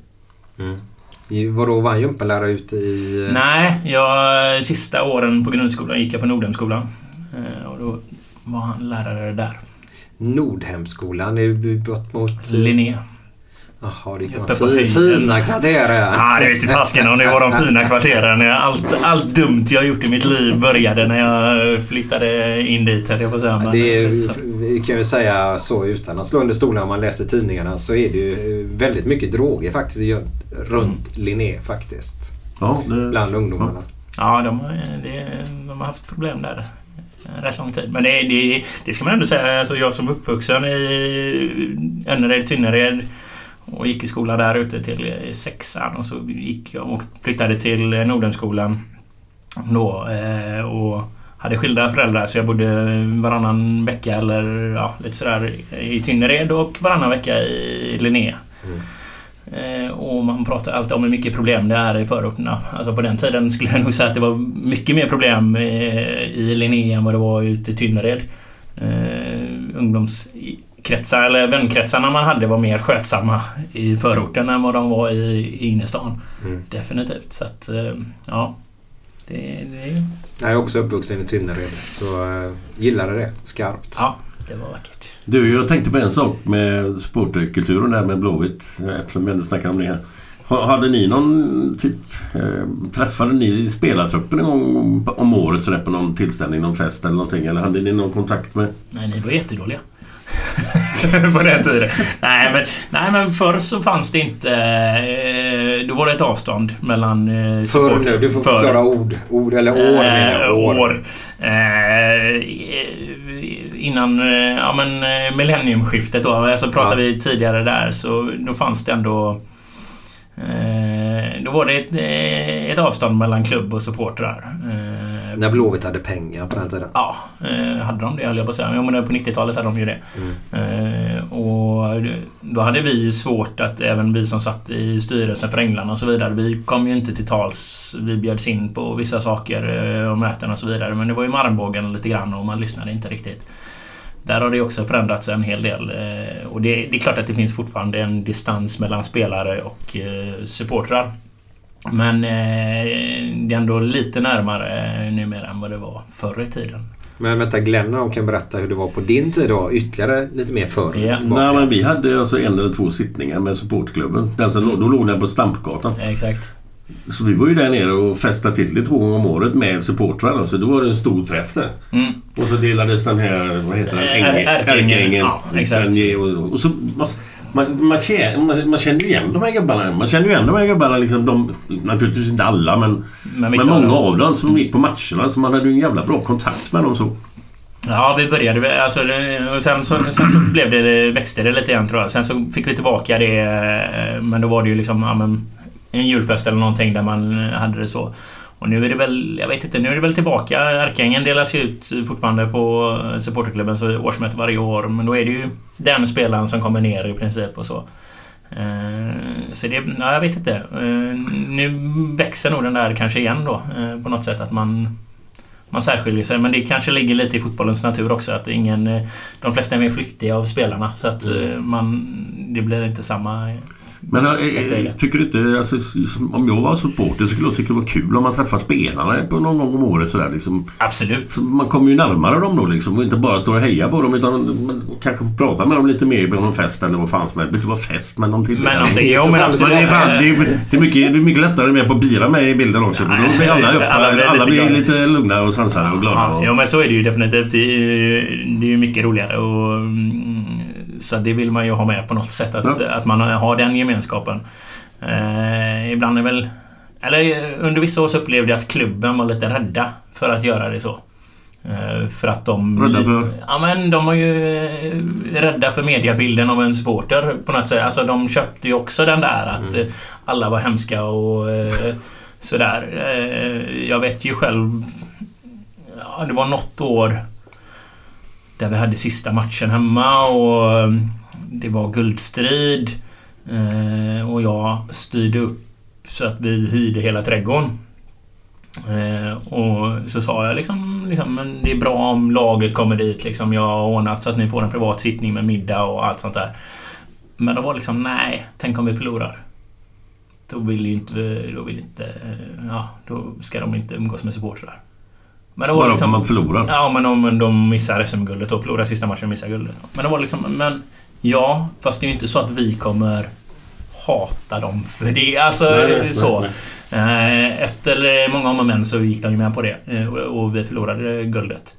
Vadå, var han gympalärare ute i...
Nej, jag, sista åren på grundskolan gick jag på Nordhemskolan. Eh, Och då var han lärare där.
Nordhemskolan är ju bort mot...
Linné.
Jaha, det kan
Uppe
vara
på
fi,
höjden.
fina kvarter
Ja, det vet i fasken om det var de fina kvarteren. Allt, allt dumt jag gjort i mitt liv började när jag flyttade in dit, höll jag på säga.
Det är, vi kan ju säga så utan att slå under stolen om man läser tidningarna så är det ju väldigt mycket droger faktiskt runt Linné faktiskt.
Ja, det...
bland ungdomarna.
Ja, de, har- det, de har haft problem där en rätt lång tid. Men det, det, det ska man ändå säga. Alltså jag som uppvuxen i Önnered, Tynnered och gick i skola där ute till sexan och så gick jag och flyttade till Nordhemskolan då och hade skilda föräldrar så jag bodde varannan vecka eller ja, lite sådär i Tynnered och varannan vecka i Linné. Eh, Och man pratar alltid om hur mycket problem det är i förorterna. Alltså på den tiden skulle jag nog säga att det var mycket mer problem eh, i Linné än vad det var ute i Tynnered. Eh, ungdomskretsar, eller vänkretsarna man hade var mer skötsamma i förorten än vad de var i, i innerstan.
Mm.
Definitivt. Så att, eh, ja. Det, det,
Jag är också uppvuxen i Tynnered så uh, gillade det skarpt.
ja, det var vackert.
Du, jag tänkte på en sak med supporterkulturen där med Blåvitt. Eftersom vi ändå snackar om det här. Ha- Hade ni någon typ... Eh, träffade ni spelartruppen en gång om året sådär på någon tillställning, någon fest eller någonting? Eller hade ni någon kontakt med...
Nej, ni var jättedåliga. På den tiden. Nej men, nej, men förr så fanns det inte... eh, Då var det ett avstånd mellan... eh,
Förr nu, du får
förr.
förklara ord. Ord eller år.
Eh,
År.
år. Eh, innan ja, men, millenniumskiftet då, alltså pratade vi tidigare där, så då fanns det ändå... Eh, då var det ett, ett avstånd mellan klubb och supportrar. Eh,
När Blåvitt hade pengar på den tiden.
Ja, eh, hade de det höll jag på att säga. Jo, men på 90-talet hade de ju det. Eh, och då hade vi svårt att, även vi som satt i styrelsen för Änglarna och så vidare, vi kom ju inte till tals. Vi bjöds in på vissa saker eh, och möten och så vidare. Men det var ju med armbågen lite grann och man lyssnade inte riktigt. Där har det också förändrats en hel del. eh, Och det, det är klart att det finns fortfarande en distans mellan spelare och eh, supportrar. Men eh, det är ändå lite närmare eh, numera än vad det var förr i tiden.
Men vänta, Glenn om kan berätta hur det var på din tid då. Ytterligare lite mer förr.
Ja.
tillbaka.
Nej, men vi hade alltså en eller två sittningar med supportklubben. Den som då låg den på Stampgatan.
Exakt.
Så vi var ju där nere och festade till det två gånger om året med supportrar. då. Så då var det en stor träff där.
Mm.
Och så delades den här, vad heter den? Änge-
Ärkeängen.
Ärkeängen.
Ja, exakt.
Den Och, och så, man, man, känner, man, man känner ju igen de här gubbarna. Man känner ju igen de här gubbarna. Liksom, de, naturligtvis inte alla men,
Men
men, många
av dem.
som gick på matcherna. Så man hade ju en jävla bra kontakt med dem. Så.
Ja, vi började alltså, och sen så, sen så blev det, växte det lite grann tror jag. Sen så fick vi tillbaka det. eh, Men då var det ju liksom ja, men, en julfest eller någonting där man hade det så. Och nu är det väl, jag vet inte, nu är det väl tillbaka. Ärkeängen delas ju ut fortfarande på supporterklubbens årsmöte varje år. Men då är det ju den spelaren som kommer ner i princip och så. Eh, Så det, ja, jag vet inte. Eh, Nu växer nog den där kanske igen då eh, på något sätt att man man särskiljer sig. Men det kanske ligger lite i fotbollens natur också att ingen... De flesta är mer flyktiga av spelarna så att
Mm.
man... Det blir inte samma...
Men äh, tycker du inte, alltså, om jag var supporter så skulle jag tycka det var kul om man träffar spelarna på någon gång om året sådär liksom.
Absolut.
Så Man kommer ju närmare dem då liksom och inte bara står och hejar på dem utan man kanske får prata med dem lite mer på någon fest eller vad fan som helst. Det behöver vara fest men de tillställningar.
Men om det- jo, men absolut.
det, är fan, det, är, det, är mycket, det är mycket lättare med på bira med i bilden också för då blir alla, upp,
Alla
alla,
blir
blir,
lite
lugna och sansade och glada.
Ja,
Och,
jo men så är det ju definitivt. Det är ju, det är ju mycket roligare och... mm, Så det vill man ju ha med på något sätt. Att,
Ja.
att man har den gemenskapen. Eh, ibland är väl... Eller eh, under vissa år så upplevde jag att klubben var lite rädda för att göra det så. Eh, för att de...
Rädda för?
Ja men de var ju eh, rädda för mediabilden av en supporter på något sätt. Alltså de köpte ju också den där att eh, alla var hemska och eh, sådär. Jag vet ju själv... Ja, det var något år där vi hade sista matchen hemma och um, det var guldstrid. Eh, och jag styrde upp så att vi hyrde hela trädgården. Eh, och så sa jag liksom, liksom men det är bra om laget kommer dit liksom. Jag har ordnat så att ni får en privat sittning med middag och allt sånt där. Men de var liksom, nej, tänk om vi förlorar. Då vill ju inte, då vill inte, eh, ja, då ska de inte umgås med supportrar. Men det var
bara
liksom,
man förlorar.
Ja, men om de missar SM-guldet och förlorar sista matchen och missar guldet. Men det var liksom, men ja, fast det är ju inte så att vi kommer hata dem för det. Alltså
Nej, nej,
så.
nej,
Eh, Efter många om och men så gick de ju med på det eh, och vi förlorade guldet.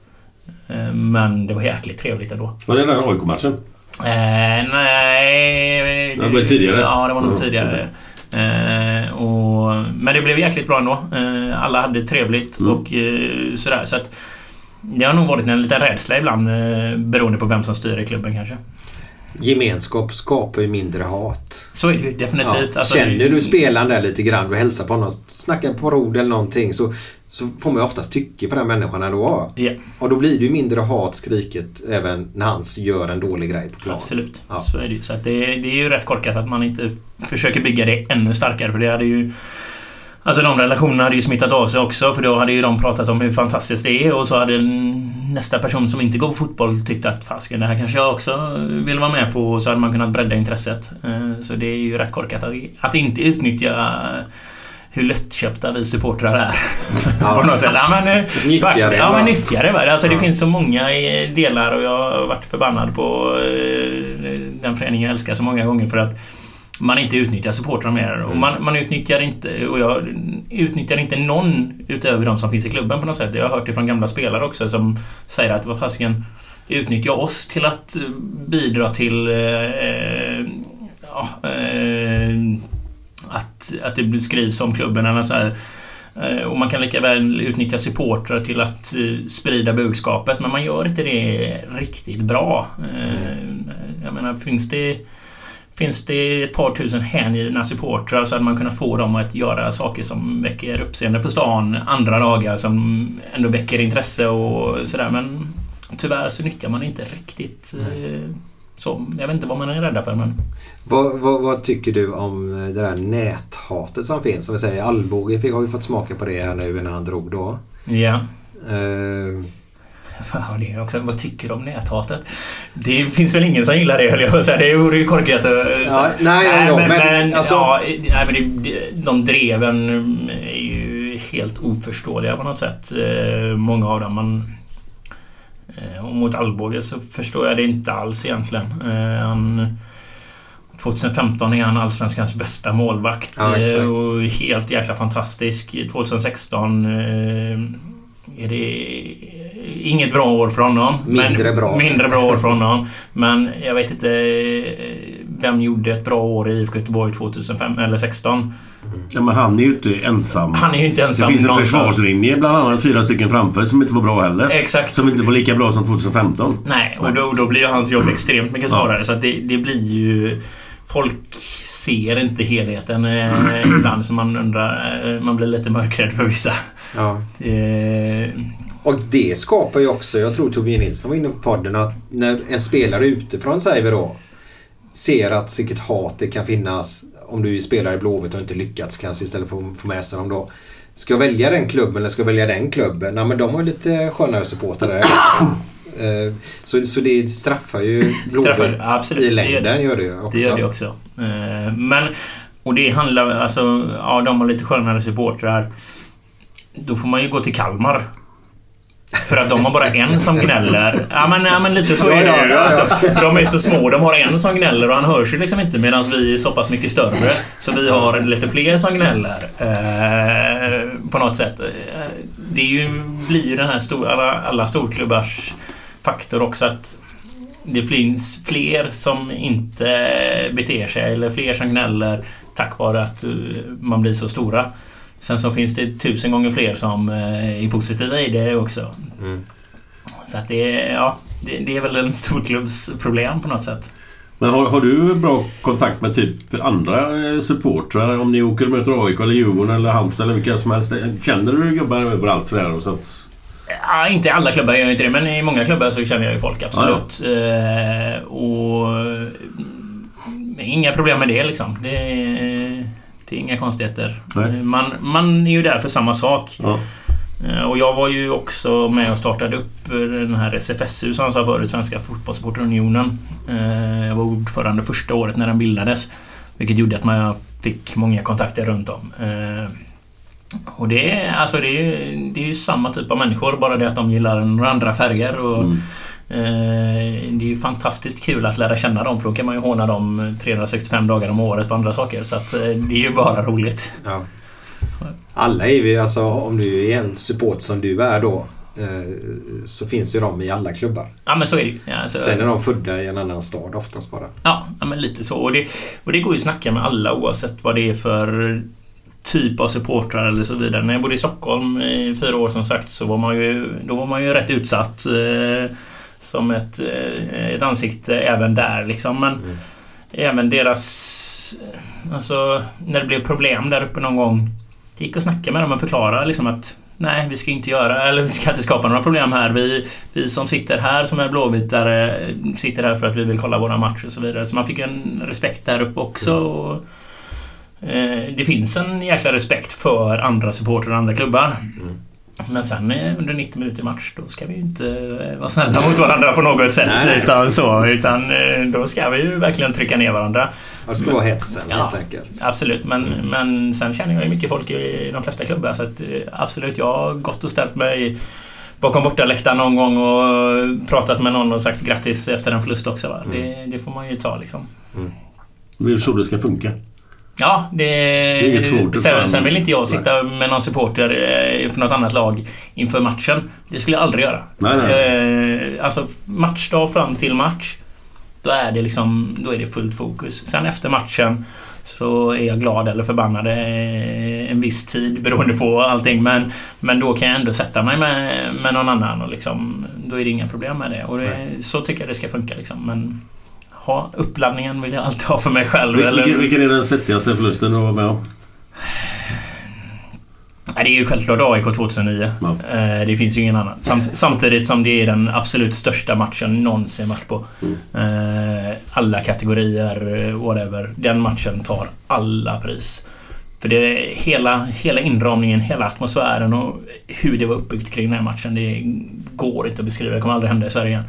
Eh, Men det var jäkligt trevligt ändå.
Var det den AIK-matchen?
Eh, nej...
Det var tidigare.
Ja, det var nog tidigare. Eh, och Och, men det blev jäkligt bra ändå. Eh, alla hade trevligt
Mm.
och eh, sådär. Så att det har nog varit en liten rädsla ibland eh, beroende på vem som styr i klubben kanske.
Gemenskap skapar ju mindre hat.
Så är det ju definitivt. Alltså,
Känner du spelaren där lite grann, du hälsar på honom, snackar på ord eller någonting så, så får man ju oftast tycke på den människan ändå.
Ja.
Och då blir det ju mindre hat skriket även när han gör en dålig grej på plan.
Absolut.
Ja.
Så är det ju. Så det, det är ju rätt korkat att man inte försöker bygga det ännu starkare för det hade ju Alltså de relationerna hade ju smittat av sig också för då hade ju de pratat om hur fantastiskt det är och så hade nästa person som inte går på fotboll tyckt att fasken det här kanske jag också vill vara med på och så hade man kunnat bredda intresset. Eh, Så det är ju rätt korkat att, att inte utnyttja hur lättköpta vi supportrar är. på något sätt. Ja, men, eh,
Nyttja det,
Ja, men nyttja det. Alltså, det
Ja.
finns så många eh, delar och jag har varit förbannad på den föreningen jag älskar så många gånger för att man inte utnyttjar supportrar mer. Och man, man utnyttjar inte, och jag utnyttjar inte någon utöver de som finns i klubben på något sätt. Jag har hört det från gamla spelare också som säger att vad fasiken utnyttja oss till att eh, bidra till eh, ja, eh, att, att det skrivs om klubben eller så här. Eh, Och man kan lika väl utnyttja supportrar till att eh, sprida budskapet men man gör inte det riktigt bra. Eh, Jag menar, finns det Finns det ett par tusen hängivna supportrar så hade man kunnat få dem att göra saker som väcker uppseende på stan andra dagar som ändå väcker intresse och sådär men tyvärr så nyttjar man inte riktigt eh, så. Jag vet inte vad man är rädda för men
Vad, vad, vad tycker du om det där näthatet som finns? Som vi säger, fick- har ju fått smaka på det här nu när han drog då.
ja.
Eh,
Ja, det är också, vad tycker du om näthatet? Det finns väl ingen som gillar det höll jag på att säga. Det vore ju korkat att...
Ja, nej, ja, ja,
men,
men,
men,
alltså-
ja, nej, men det, de dreven är ju helt oförståeliga på något sätt. Eh, Många av dem. Man, eh, och mot Alvbåge så förstår jag det inte alls egentligen. Eh, Han, 2015 är han Allsvenskans bästa målvakt.
Ja,
och helt jäkla fantastisk. 2016 eh, är det inget bra år för honom.
Mindre
men,
bra.
Mindre bra år för honom. Men jag vet inte eh, vem gjorde ett bra år i IFK Göteborg 2005 eller 16.
Ja, men han är ju inte ensam.
Han är ju inte ensam
Det finns en
någonstans.
försvarslinje, bland annat fyra stycken framför, som inte var bra heller.
Exakt.
Som inte var lika bra som 2015.
Nej, och då, då blir ju hans jobb extremt mycket svårare. Så att det, det blir ju... Folk ser inte helheten eh, ibland så man undrar... Eh, man blir lite mörkrädd för vissa.
ja.
Eh,
Och det skapar ju också, jag tror Torbjörn Nilsson var inne på podden, att när en spelare utifrån säger vi då ser att vilket hat det kan finnas om du spelar i Blåvitt och inte lyckats kanske istället för att få med sig dem då. Ska jag välja den klubben eller ska jag välja den klubben? Nej men de har ju lite skönare supportrar. Eh, så, så det straffar ju Blåvitt i längden
det.
gör det ju också.
Det gör det också. Eh, Men... Och det handlar alltså... Ja, de har lite skönare supportrar. Då får man ju gå till Kalmar. För att de har bara en som gnäller. Ja men, ja, men lite så är det. Alltså, de är så små. De har en som gnäller och han hörs ju liksom inte medan vi är så pass mycket större. Så vi har lite fler som gnäller. Eh, på något sätt. Eh, Det är ju, blir ju den här stora, alla, alla storklubbars faktor också att det finns fler som inte beter sig eller fler som gnäller tack vare att eh, man blir så stora. Sen så finns det tusen gånger fler som eh, är positiva i det också.
Mm.
Så att det, är- ja, det, det är väl en storklubbs problem på något sätt.
Men har, har du bra kontakt med typ andra eh, supportrar? Om ni åker och möter AIK eller Djurgården eller Halmstad eller vilka som helst. Känner du gubbar överallt sådär? Och så att,
Ja, inte i alla klubbar gör jag inte det, men i många klubbar så känner jag ju folk, absolut. Eh, och... mm, Inga problem med det liksom. Det, det är inga konstigheter.
Nej.
Man, man är ju där för samma sak.
ja.
Eh, Och jag var ju också med och startade upp eh, den här SFSU som jag sa förut, Svenska Fotbollssupporterunionen. Eh, Jag var ordförande första året när den bildades. Vilket gjorde att man fick många kontakter runt om. Och det är, alltså det är, det är ju samma typ av människor, bara det att de gillar några andra färger. Och,
Mm.
Eh, Det är ju fantastiskt kul att lära känna dem, för då kan man ju håna dem 365 dagar om året på andra saker. Så att eh, det är ju bara roligt.
Ja. Alla är vi, alltså om du är en support som du är då eh, så finns ju de i alla klubbar.
Ja men så är det ju. Ja, alltså-
Sen är de födda i en annan stad oftast bara.
Ja, ja, men lite så. Och det, och det går ju att snacka med alla oavsett vad det är för typ av supportrar eller så vidare. När jag bodde i Stockholm i fyra år som sagt så var man ju, då var man ju rätt utsatt. Eh, som ett, eh, ett ansikte även där liksom. Men
Mm.
även deras... Alltså, när det blev problem där uppe någon gång. Det gick att snacka med dem och förklara liksom att Nej, vi ska inte göra, eller vi ska inte skapa några problem här. Vi, vi som sitter här som är blåvitare sitter här för att vi vill kolla våra matcher och så vidare. Så man fick en respekt där uppe också. Och, eh, det finns en jäkla respekt för andra supportrar och andra klubbar. Men sen eh, under 90 minuter match, då ska vi ju inte eh, vara snälla mot varandra på något sätt.
Nej, nej.
Utan så. Utan eh, då ska vi ju verkligen trycka ner varandra.
Det ska vara hetsen
Ja.
helt enkelt.
Absolut, men, men sen känner jag ju mycket folk i de flesta klubbar så att absolut, jag har gått och ställt mig bakom bortaläktaren någon gång och pratat med någon och sagt grattis efter en förlust också. Va? Det, det får man ju ta liksom.
Det är så det ska funka.
Ja, det...
är svårt att
sen, sen vill inte jag sitta med någon supporter eh, för något annat lag inför matchen. Det skulle jag aldrig göra.
Nej, nej.
Eh, Alltså matchdag fram till match. Då är det liksom... Då är det fullt fokus. Sen efter matchen så är jag glad eller förbannad eh, en viss tid beroende på allting. Men, men då kan jag ändå sätta mig med, med någon annan och liksom... Då är det inga problem med det. Och det, så tycker jag det ska funka liksom. Men... Ha, uppladdningen vill jag alltid ha för mig själv.
Vil-
eller-
Vilken, vilken är den svettigaste förlusten du var med om?
Det är ju självklart AIK 2009.
Ja.
Eh, Det finns ju ingen annan. Samt, samtidigt som det är den absolut största matchen någonsin varit på. Eh, Alla kategorier, eh, whatever. Den matchen tar alla pris. För det är hela, hela inramningen, hela atmosfären och hur det var uppbyggt kring den här matchen. Det går inte att beskriva. Det kommer aldrig hända i Sverige igen.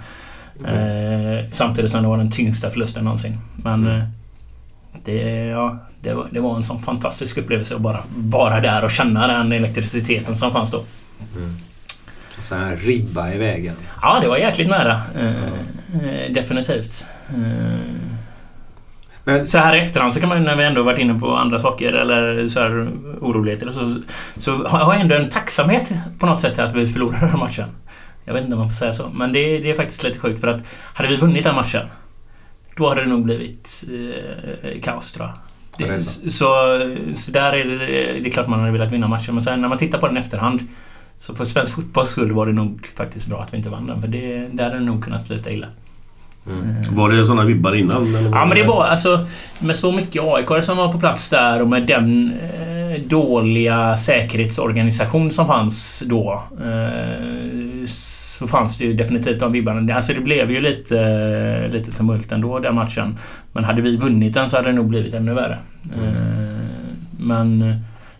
Eh, Samtidigt som det var den tyngsta förlusten någonsin. Men eh, det, ja, det, var, det var en sån fantastisk upplevelse att bara vara där och känna den elektriciteten som fanns då.
Och så här ribba i vägen.
Ja, det var jäkligt nära. Eh, definitivt.
Men
så här i efterhand så kan man när vi ändå varit inne på andra saker eller så här oroligheter så, så har jag ändå en tacksamhet på något sätt att vi förlorade den matchen. Jag vet inte om man får säga så, men det, det är faktiskt lite sjukt för att hade vi vunnit den matchen då hade det nog blivit eh, kaos tror jag.
Ja, det är
Det,
så.
så, så där är det, det är klart man hade velat vinna matchen men sen när man tittar på den i efterhand så för svensk fotbolls skull var det nog faktiskt bra att vi inte vann den för det, där hade det nog kunnat sluta illa.
Var det såna vibbar innan? Eller
Ja men det var alltså med så mycket aik som var på plats där och med den eh, dåliga säkerhetsorganisation som fanns då. Eh, så fanns det ju definitivt de vibbarna. Det- Alltså det blev ju lite, lite tumult ändå den matchen. Men hade vi vunnit den så hade det nog blivit ännu värre. Eh, men eh,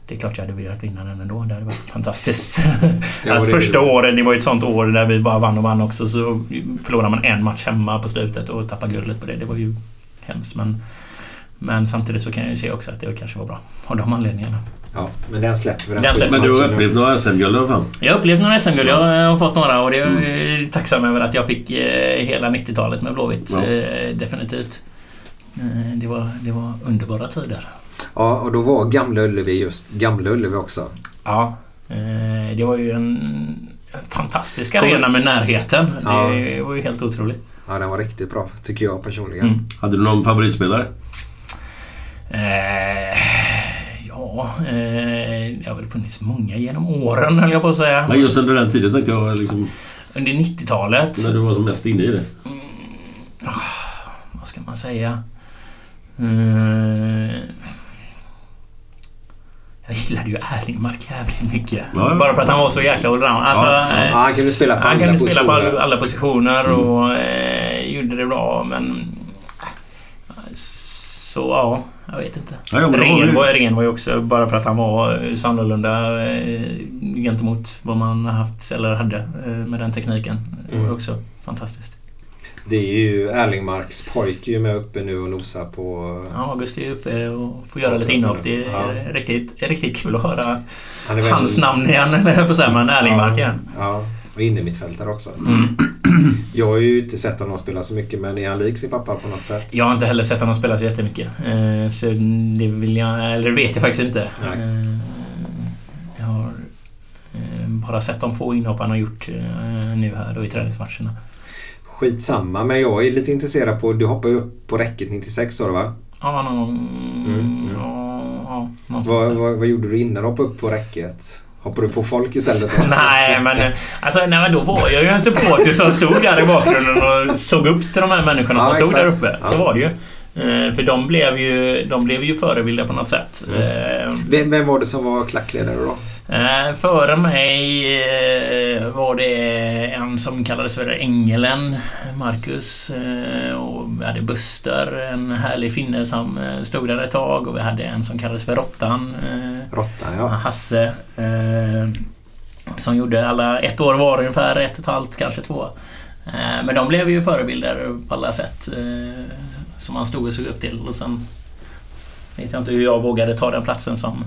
det är klart jag hade velat vinna den ändå. Det hade varit fantastiskt.
Ja,
att
det-
första året, det var ju ett sånt år där vi bara vann och vann också. Så förlorade man en match hemma på slutet och tappade guldet på det. Det var ju hemskt. Men, men samtidigt så kan jag ju se också att det kanske var bra av de anledningarna.
Ja, men den släpper vi.
Den släpper.
Men du har upplevt några SM-guld i alla fall?
Jag har upplevt några SM-guld. Jag har fått några och det är jag tacksam över att jag fick eh, hela 90-talet med Blåvitt.
Ja.
Eh, definitivt. Eh, det, var, det var underbara tider.
Ja, och då var Gamla Ullevi just Gamla Ullevi också.
Ja. Det var ju en fantastisk arena med närheten.
Ja.
Det var ju helt otroligt.
Ja, den var riktigt bra tycker jag personligen.
Mm.
Hade du någon favoritspelare?
Eh, ja, eh, det har väl funnits många genom åren höll jag på att säga.
Nej, just under den tiden tänkte jag. Liksom,
Under 90-talet.
när du var som mest inne i det.
Vad ska man säga? Eh, jag gillade ju Erlingmark jävligt mycket.
Ja, ja.
Bara för att han var så jäkla allround. Alltså,
Ja,
Ja,
eh,
han kunde spela på
han
alla
kunde spela på
positioner.
alla, alla positioner och eh, gjorde det bra men... Så ja, jag vet inte.
Ja, var
Ren, var, Ren var ju också bara för att han var eh, så annorlunda eh, gentemot vad man har haft eller hade eh, med den tekniken. Det var
Mm.
också fantastiskt.
Det är ju Erlingmarks pojke är ju med uppe nu och nosar på...
Ja, August är uppe och får göra lite inhopp. Det är
Ja.
riktigt, riktigt kul att höra
Han är väl-
hans namn igen, på säga, men Erlingmark igen.
Ja, och innermittfältare också.
Mm.
Jag har ju inte sett honom spela så mycket men är han lik sin pappa på något sätt?
Jag har inte heller sett honom spela så jättemycket. Eh, Så det vill jag, eller vet jag faktiskt inte. Eh, Jag har eh, bara sett de få inhopp han har gjort eh, nu här då i träningsmatcherna.
Skitsamma, men jag är lite intresserad på... Du hoppade ju upp på räcket 96 sa du va?
Ja, någon,
Mm, mm.
ja, ja.
Vad, vad, vad gjorde du innan du hoppade upp på räcket? Hoppade du på folk istället?
Nej, men, alltså, nej, men då var jag ju en supporter som stod där i bakgrunden och såg upp till de här människorna
Ja,
som stod där
exakt.
uppe. Så
Ja.
var det ju. Eh, För de blev ju, de blev ju förebilder på något sätt.
Mm.
Eh,
Vem, vem var det som var klackledare då?
Eh, före mig var det en som kallades för Ängelen, Marcus. Eh, och vi hade Buster, en härlig finne som eh, stod där ett tag. Och vi hade en som kallades för Råttan. Eh,
Råttan, ja.
Hasse. Som gjorde alla ett år var ungefär, ett och ett halvt, kanske två. Men de blev ju förebilder på alla sätt. Som man stod och såg upp till. Och sen vet jag inte hur jag vågade ta den platsen som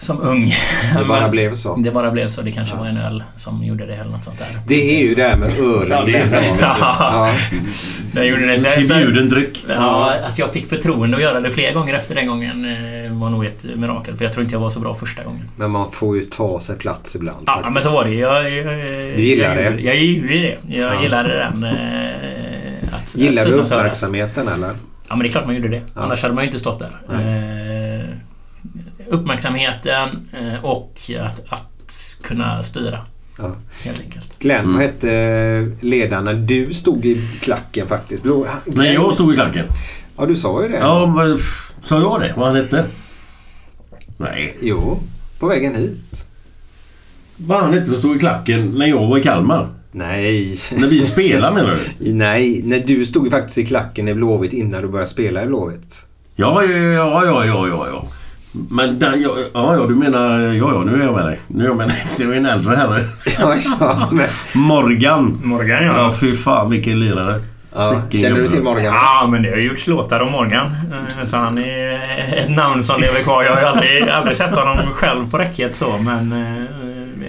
som ung.
Det bara blev så.
Det bara blev så. Det kanske var en öl som gjorde det eller något sånt där.
Det är ju det här med ölen. det är ja.
Den gjorde det.
Förbjuden dryck.
Ja, att jag fick förtroende att göra det fler gånger efter den gången eh, var nog ett mirakel. För jag tror inte jag var så bra första gången.
Men man får ju ta sig plats ibland.
Ja,
faktiskt.
men så var det. Jag, jag,
Du gillar
jag,
det?
Jag gjorde det. Jag
Ja.
gillade den. eh, Att,
Gillar
att
du uppmärksamheten eller?
Ja, men det är klart man gjorde det.
Ja.
Annars hade man ju inte stått där. Eh, uppmärksamheten eh, och att, att kunna styra.
Ja.
Helt enkelt.
Glenn, vad hette eh, ledaren när du stod i klacken faktiskt? Blå, Glenn,
Nej, jag stod i klacken.
Ja, du sa ju det.
Ja, men sa jag det? Vad han hette? Nej.
Jo, på vägen hit.
Vad han hette som stod i klacken när jag var i Kalmar?
Nej.
När vi spelade menar du?
Nej, när du stod ju faktiskt i klacken i Blåvitt innan du började spela i Blåvitt.
Ja, ja, ja, ja, ja, ja. Men den, ja, ja, ja, du menar... Ja, ja, nu är jag med dig. Nu är jag med dig. Det är en äldre herre.
Ja, ja, men,
Morgan.
Morgan
Ja, fy fan vilken lirare.
ja. Känner du till Morgan?
Ja, men det har gjorts låtar om Morgan. Eh, Så han är ett namn som lever kvar. Jag har ju aldrig, aldrig sett honom själv på räcket så, men eh,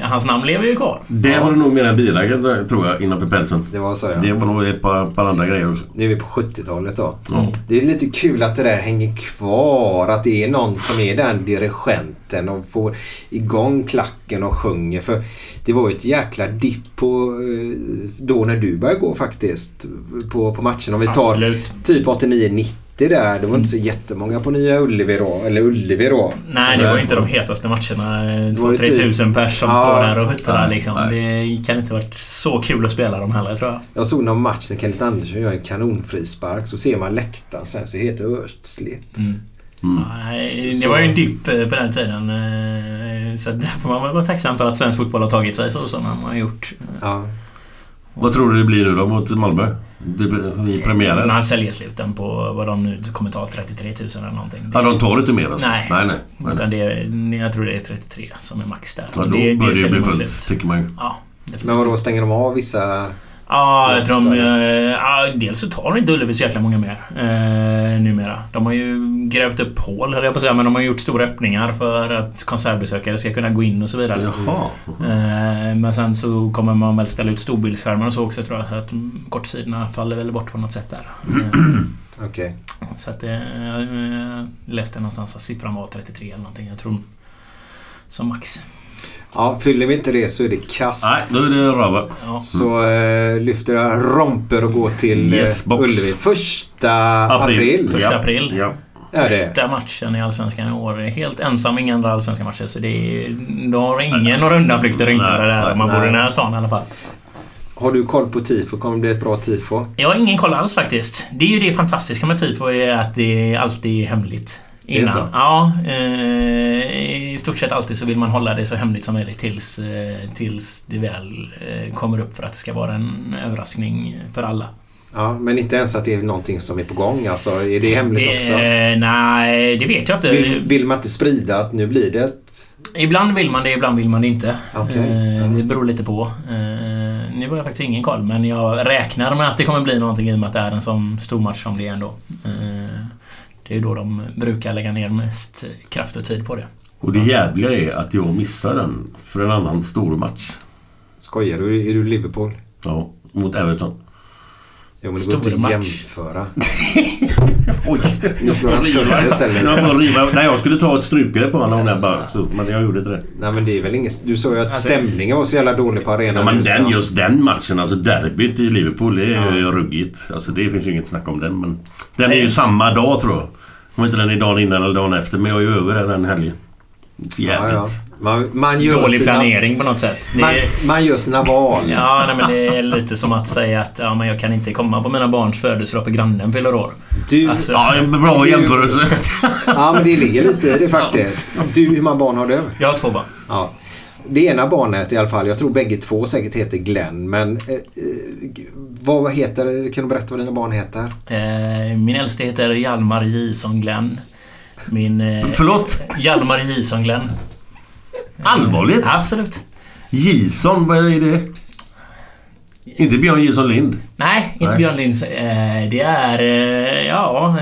hans namn lever ju kvar.
Det var det nog mer en bilägare tror jag innanför pälsen.
Det var så ja.
Det var nog ett par, par andra grejer också.
Nu är vi på 70-talet då.
Mm.
Det är lite kul att det där hänger kvar. Att det är någon som är den dirigenten och får igång klacken och sjunger. För det var ju ett jäkla dipp på eh, då när du började gå faktiskt. På, på matchen. Om vi tar
Absolut.
typ 89-90 där. Det var inte så jättemånga på Nya Ullevi då. Eller Ullevi då.
Nej, det var
är-
inte de hetaste matcherna.
Det var ju
2-3
typ-
tusen pers som
Ja.
står där och huttrar
Nej,
liksom.
nej.
Det kan inte varit så kul att spela dem heller tror jag.
Jag såg någon match när Kenneth Andersson gör en kanonfrispark. Så ser man läktaren sen så heter det ödsligt.
Nej,
Så-
det var ju en dipp eh, på den tiden. eh, Så där får man väl vara tacksam för att svensk fotboll har tagit sig så som man har gjort.
Ja.
Vad tror du det blir nu då mot Malmö? Det- I premiären?
Man säljer sluten på vad de nu kommer ta, 33 000 eller någonting. Det-
Ja, de tar inte mer alltså?
Nej.
Nej, nej.
Utan det är, jag tror det är 33 som är max där.
Ja, då
det,
börjar det
säljer
bli fullt,
slut.
tycker man ju.
Ja.
Men vadå, stänger de av vissa...
Ja, jag tror de... Eh, Ja, dels så tar inte Ullevi så jäkla många mer eh, numera. De har ju grävt upp hål, höll jag på att säga, men de har gjort stora öppningar för att konsertbesökare ska kunna gå in och så vidare.
Jaha.
Eh, men sen så kommer man väl ställa ut storbildsskärmar och så också tror jag. Så att kortsidorna faller väl bort på något sätt där. Eh,
Okej.
så att det... Jag läste någonstans att siffran var 33 eller någonting. Jag tror som max.
Ja, fyller vi inte det så är det kast.
Nej, då är det röva.
Ja.
Så eh, lyfter jag romper och går till
Yes,
eh,
box.
Ullevi. Första april.
Första april.
Ja.
Första matchen i Allsvenskan i år. Helt ensam, inga andra allsvenska matcher. Så det är... Du har ingen några undanflykter
Nej,
där. Man bor i den här stan i alla fall.
Har du koll på tifo? Kommer det bli ett bra tifo?
Jag har ingen koll alls faktiskt. Det är ju det fantastiska med TIFO är att det alltid är hemligt.
Det är
Innan.
så?
Ja. Eh, I stort sett alltid så vill man hålla det så hemligt som möjligt tills, eh, tills det väl eh, kommer upp för att det ska vara en överraskning för alla.
Ja, men inte ens att det är någonting som är på gång. Alltså, är det hemligt också?
Eh, nej, det vet jag inte.
Vill, vill man inte sprida att nu blir det ett...
Ibland vill man det, ibland vill man det inte.
Okej,
Eh,
ja.
Det beror lite på. Eh, Nu har jag faktiskt ingen koll, men jag räknar med att det kommer bli någonting i och med att det är en sån stor match som det är ändå. Det är ju då de brukar lägga ner mest kraft och tid på det.
Och det jävliga är att jag missar den för en annan stor match.
Skojar du? Är du Liverpool?
Ja, mot Everton.
Jo, men det går inte att
match.
jämföra.
Oj!
Nu slår han sönder istället.
Jag bara riva. Nej, jag skulle ta ett strupgrepp på honom där bara. Så, men jag gjorde inte det.
Nej, men det är väl inget... Du sa ju att
Alltså-
stämningen var så jävla dålig på arenan.
Ja, men den, just den matchen, alltså derbyt i Liverpool, det är ju ruggigt. Alltså det finns ju inget snack om den. Men den är ju samma dag tror jag. Om inte den är dagen innan eller dagen efter. Men jag är ju över den, den helgen. Jävligt.
Ja, ja. Man, man gör
Dålig
sina,
planering på något sätt. Det
Man,
är,
man gör sina val.
ja, nej, men det är lite som att säga att ja, men jag kan inte komma på mina barns födelsedag för grannen fyller år.
Du,
Alltså,
Ja, en bra jämförelse.
ja, men det ligger lite i det faktiskt. Du, hur många barn har du?
Jag har två barn.
Ja. Det ena barnet i alla fall, jag tror bägge två säkert heter Glenn. Men eh, eh, vad heter, kan du berätta vad dina barn heter?
Eh, min äldste heter Hjalmar Jison Glenn. Min... Eh,
Förlåt?
Hjalmar Jison Glenn.
Allvarligt?
Absolut.
Jison, vad är det? Inte Björn Jison Lind?
Nej, inte
Nej.
Björn Linds. Eh, det är... Eh, ja,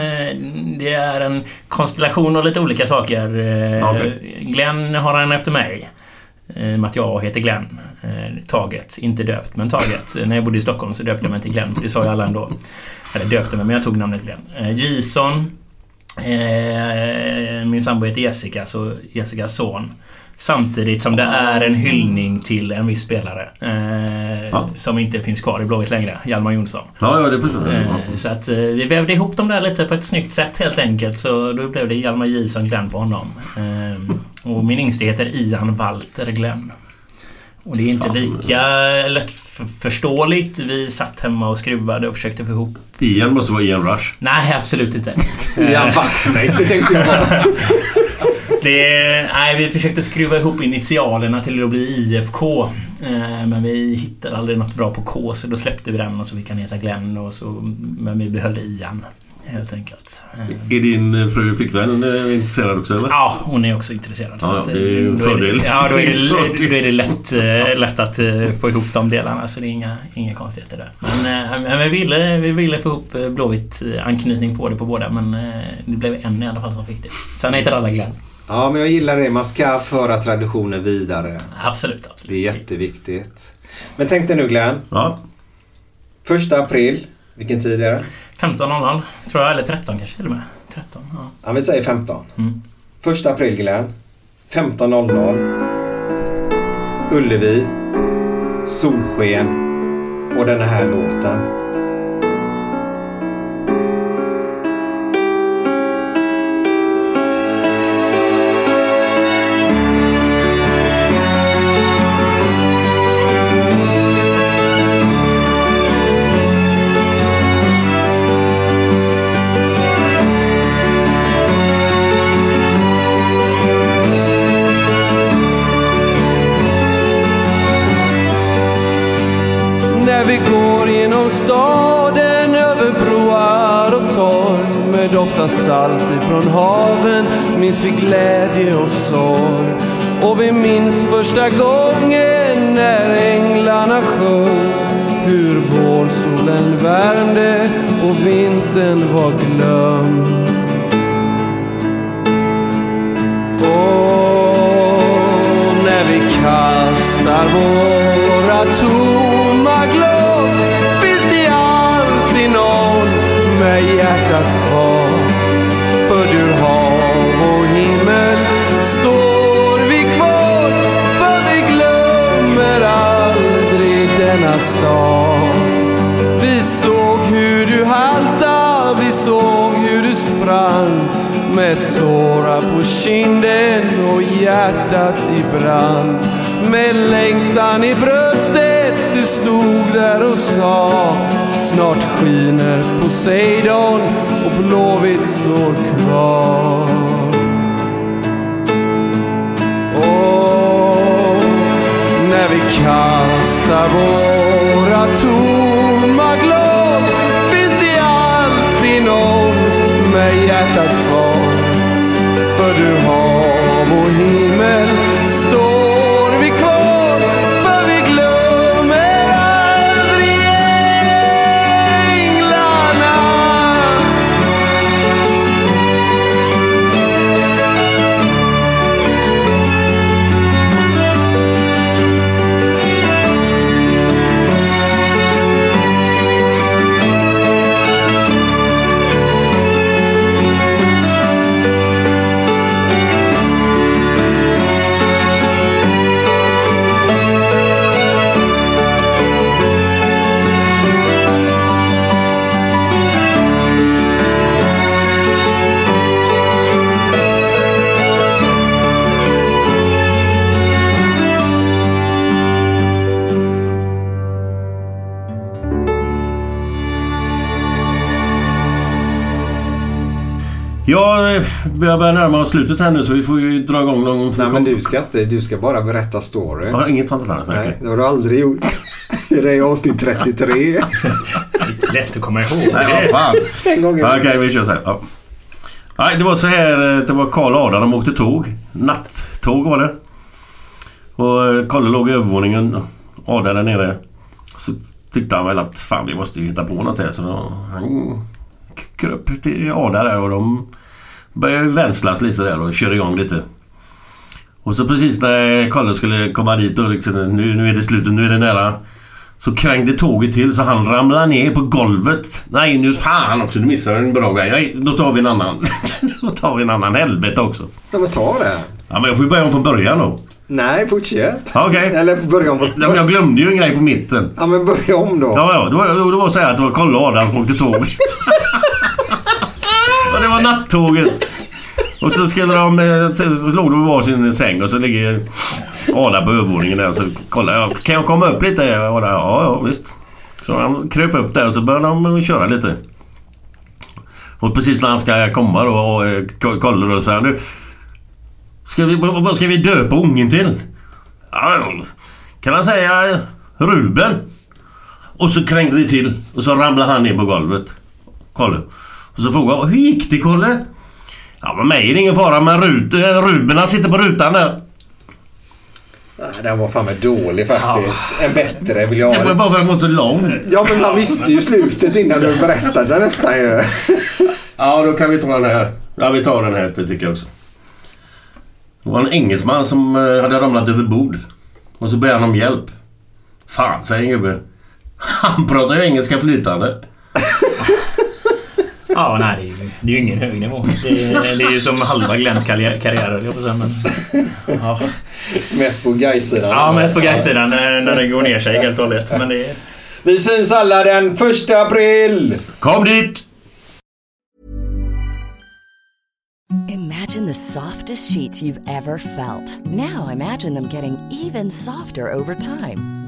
det är en konstellation av lite olika saker.
Okej.
Glenn har en efter mig. Eh, I och med att jag heter Glenn. Eh, taget, inte döpt, men taget. Eh, När jag bodde i Stockholm så döpte jag mig till Glenn, för det sa ju alla ändå. Eller döpte mig, men jag tog namnet Glenn. Eh, Jason. Eh, min sambo heter Jessica, så Jessicas son. Samtidigt som det är en hyllning till en viss spelare. Eh,
Ja.
Som inte finns kvar i Blåvitt längre. Hjalmar Jonsson.
Ja, ja, det förstår jag.
Eh. Så att eh, vi vävde ihop dem där lite på ett snyggt sätt helt enkelt. Så då blev det Hjalmar Jison Glenn på honom. Och min yngste heter Ian Walter Glenn. Och det är inte
Fan.
lika lättförståeligt. Vi satt hemma och skruvade och försökte få ihop...
Ian måste vara Ian Rush.
Nej, absolut inte.
Ian Wachtmeister tänkte jag bara.
Det, nej, vi försökte skruva ihop initialerna till att bli IFK. Eh, Men vi hittade aldrig något bra på K, så då släppte vi den och så fick han heta Glenn. Och så, men vi behöll Ian, helt enkelt. Eh,
Är din eh, fru flickvän eh, intresserad också eller?
Ja, hon är också intresserad.
Ja,
att,
det är en
då är
fördel.
Det, ja, då är det, då är det lätt, eh, lätt att eh, få ihop de delarna. Så det är inga, inga konstigheter där. Men, eh, men vi, ville, vi ville få ihop eh, Blåvitt eh, anknytning på det på båda. Men eh, det blev en i alla fall som fick det. Sen heter alla Glenn.
Ja, men jag gillar det. Man ska föra traditioner vidare.
Absolut, absolut.
Det är jätteviktigt. Men tänk dig nu Glenn.
Ja.
Första april. Vilken tid är det?
15.00 tror jag, eller 13 kanske till och med. 13, ja.
Ja, vi säger 15.
Mm.
Första april Glenn. 15.00. Ullevi. Solsken. Och den här låten.
Ta salt ifrån haven minns vi glädje och sorg. Och vi minns första gången när änglarna sjöng hur vårsolen värmde och vintern var glömd. Och när vi kastar våra tomma glas finns det alltid någon med hjärtat kvar. Med tårar på kinden och hjärtat i brand. Med längtan i bröstet, du stod där och sa Snart skiner Poseidon och Blåvitt står kvar. Och när vi kastar våra tomma glas finns det alltid någon med hjärtat kvar. För du hav och himmel
Jag eh, börjar börja närma oss slutet här nu så vi får ju dra igång någon...
Nej men du ska inte, du ska bara berätta story.
Ja, inget sånt där.
Nej, det har du aldrig gjort. Det är avsnitt 33.
Lätt att komma ihåg.
Nej, vad fan.
En gång
Okej, vi kör så här. Ja. Nej, det var så här. eh, Det var Karl och Adam. De åkte tåg. Nattåg var det. Och eh, Kalle låg i övervåningen. Ada där nere. Så tyckte han väl att fan vi måste ju hitta på något här. Så då, han kröp till Ada där och de började ju vänslas lite där och körde igång lite. Och så precis när Kalle skulle komma dit och liksom, nu, nu är det slutet, nu är det nära. Så krängde tåget till så han ramlade ner på golvet. Nej nu fan också, du missade en bra grej. Nej, då tar vi en annan. då tar vi en annan. Helvete också.
Ja men ta det.
Ja men jag får ju börja om från början då.
Nej, fortsätt.
Okej.
Eller börja om.
Ja, men jag glömde ju en grej på mitten.
Ja men börja om då.
Ja, ja. Det var, det var så här att det var Kalle och Adam som åkte tåg. det var nattåget. Och så skulle de... Så låg de på varsin säng och så ligger Ada på övervåningen där. Så kollade jag. Kan jag komma upp lite? Ada, ja, ja visst. Så han kröp upp där och så började de köra lite. Och precis när han ska komma då och eh, kolla då så här nu. Ska vi, vad ska vi döpa ungen till? Ja, kan han säga Ruben? Och så krängde det till och så ramlade han ner på golvet. Kolla. Och så frågade jag, hur gick det Kolle? Ja, med mig är det ingen fara men Rut, eh, Ruben sitter på rutan där.
Nej, den var fan med dålig faktiskt. En bättre vill jag
Det var
ha.
bara för att den var så lång.
Ja men man visste ju slutet innan du berättade nästan ju.
Ja, då kan vi ta den här. Ja, vi tar den här tycker jag också. Det var en engelsman som eh, hade ramlat över bord. Och så började han om hjälp. Fan, säger en gubbe. Han pratar ju engelska flytande.
Ja, nej, det är ju, det är ju ingen hög nivå. Det är, det är ju som halva Glens karriär, karriär höll jag på att säga, men... Ja,
Mest på Gais-sidan.
ja mest på Gais-sidan när, när det går ner sig helt och hållet. Men det är...
Vi syns alla den första april!
Kom dit!
Imagine the softest sheets you've ever felt. Now imagine them getting even softer over time.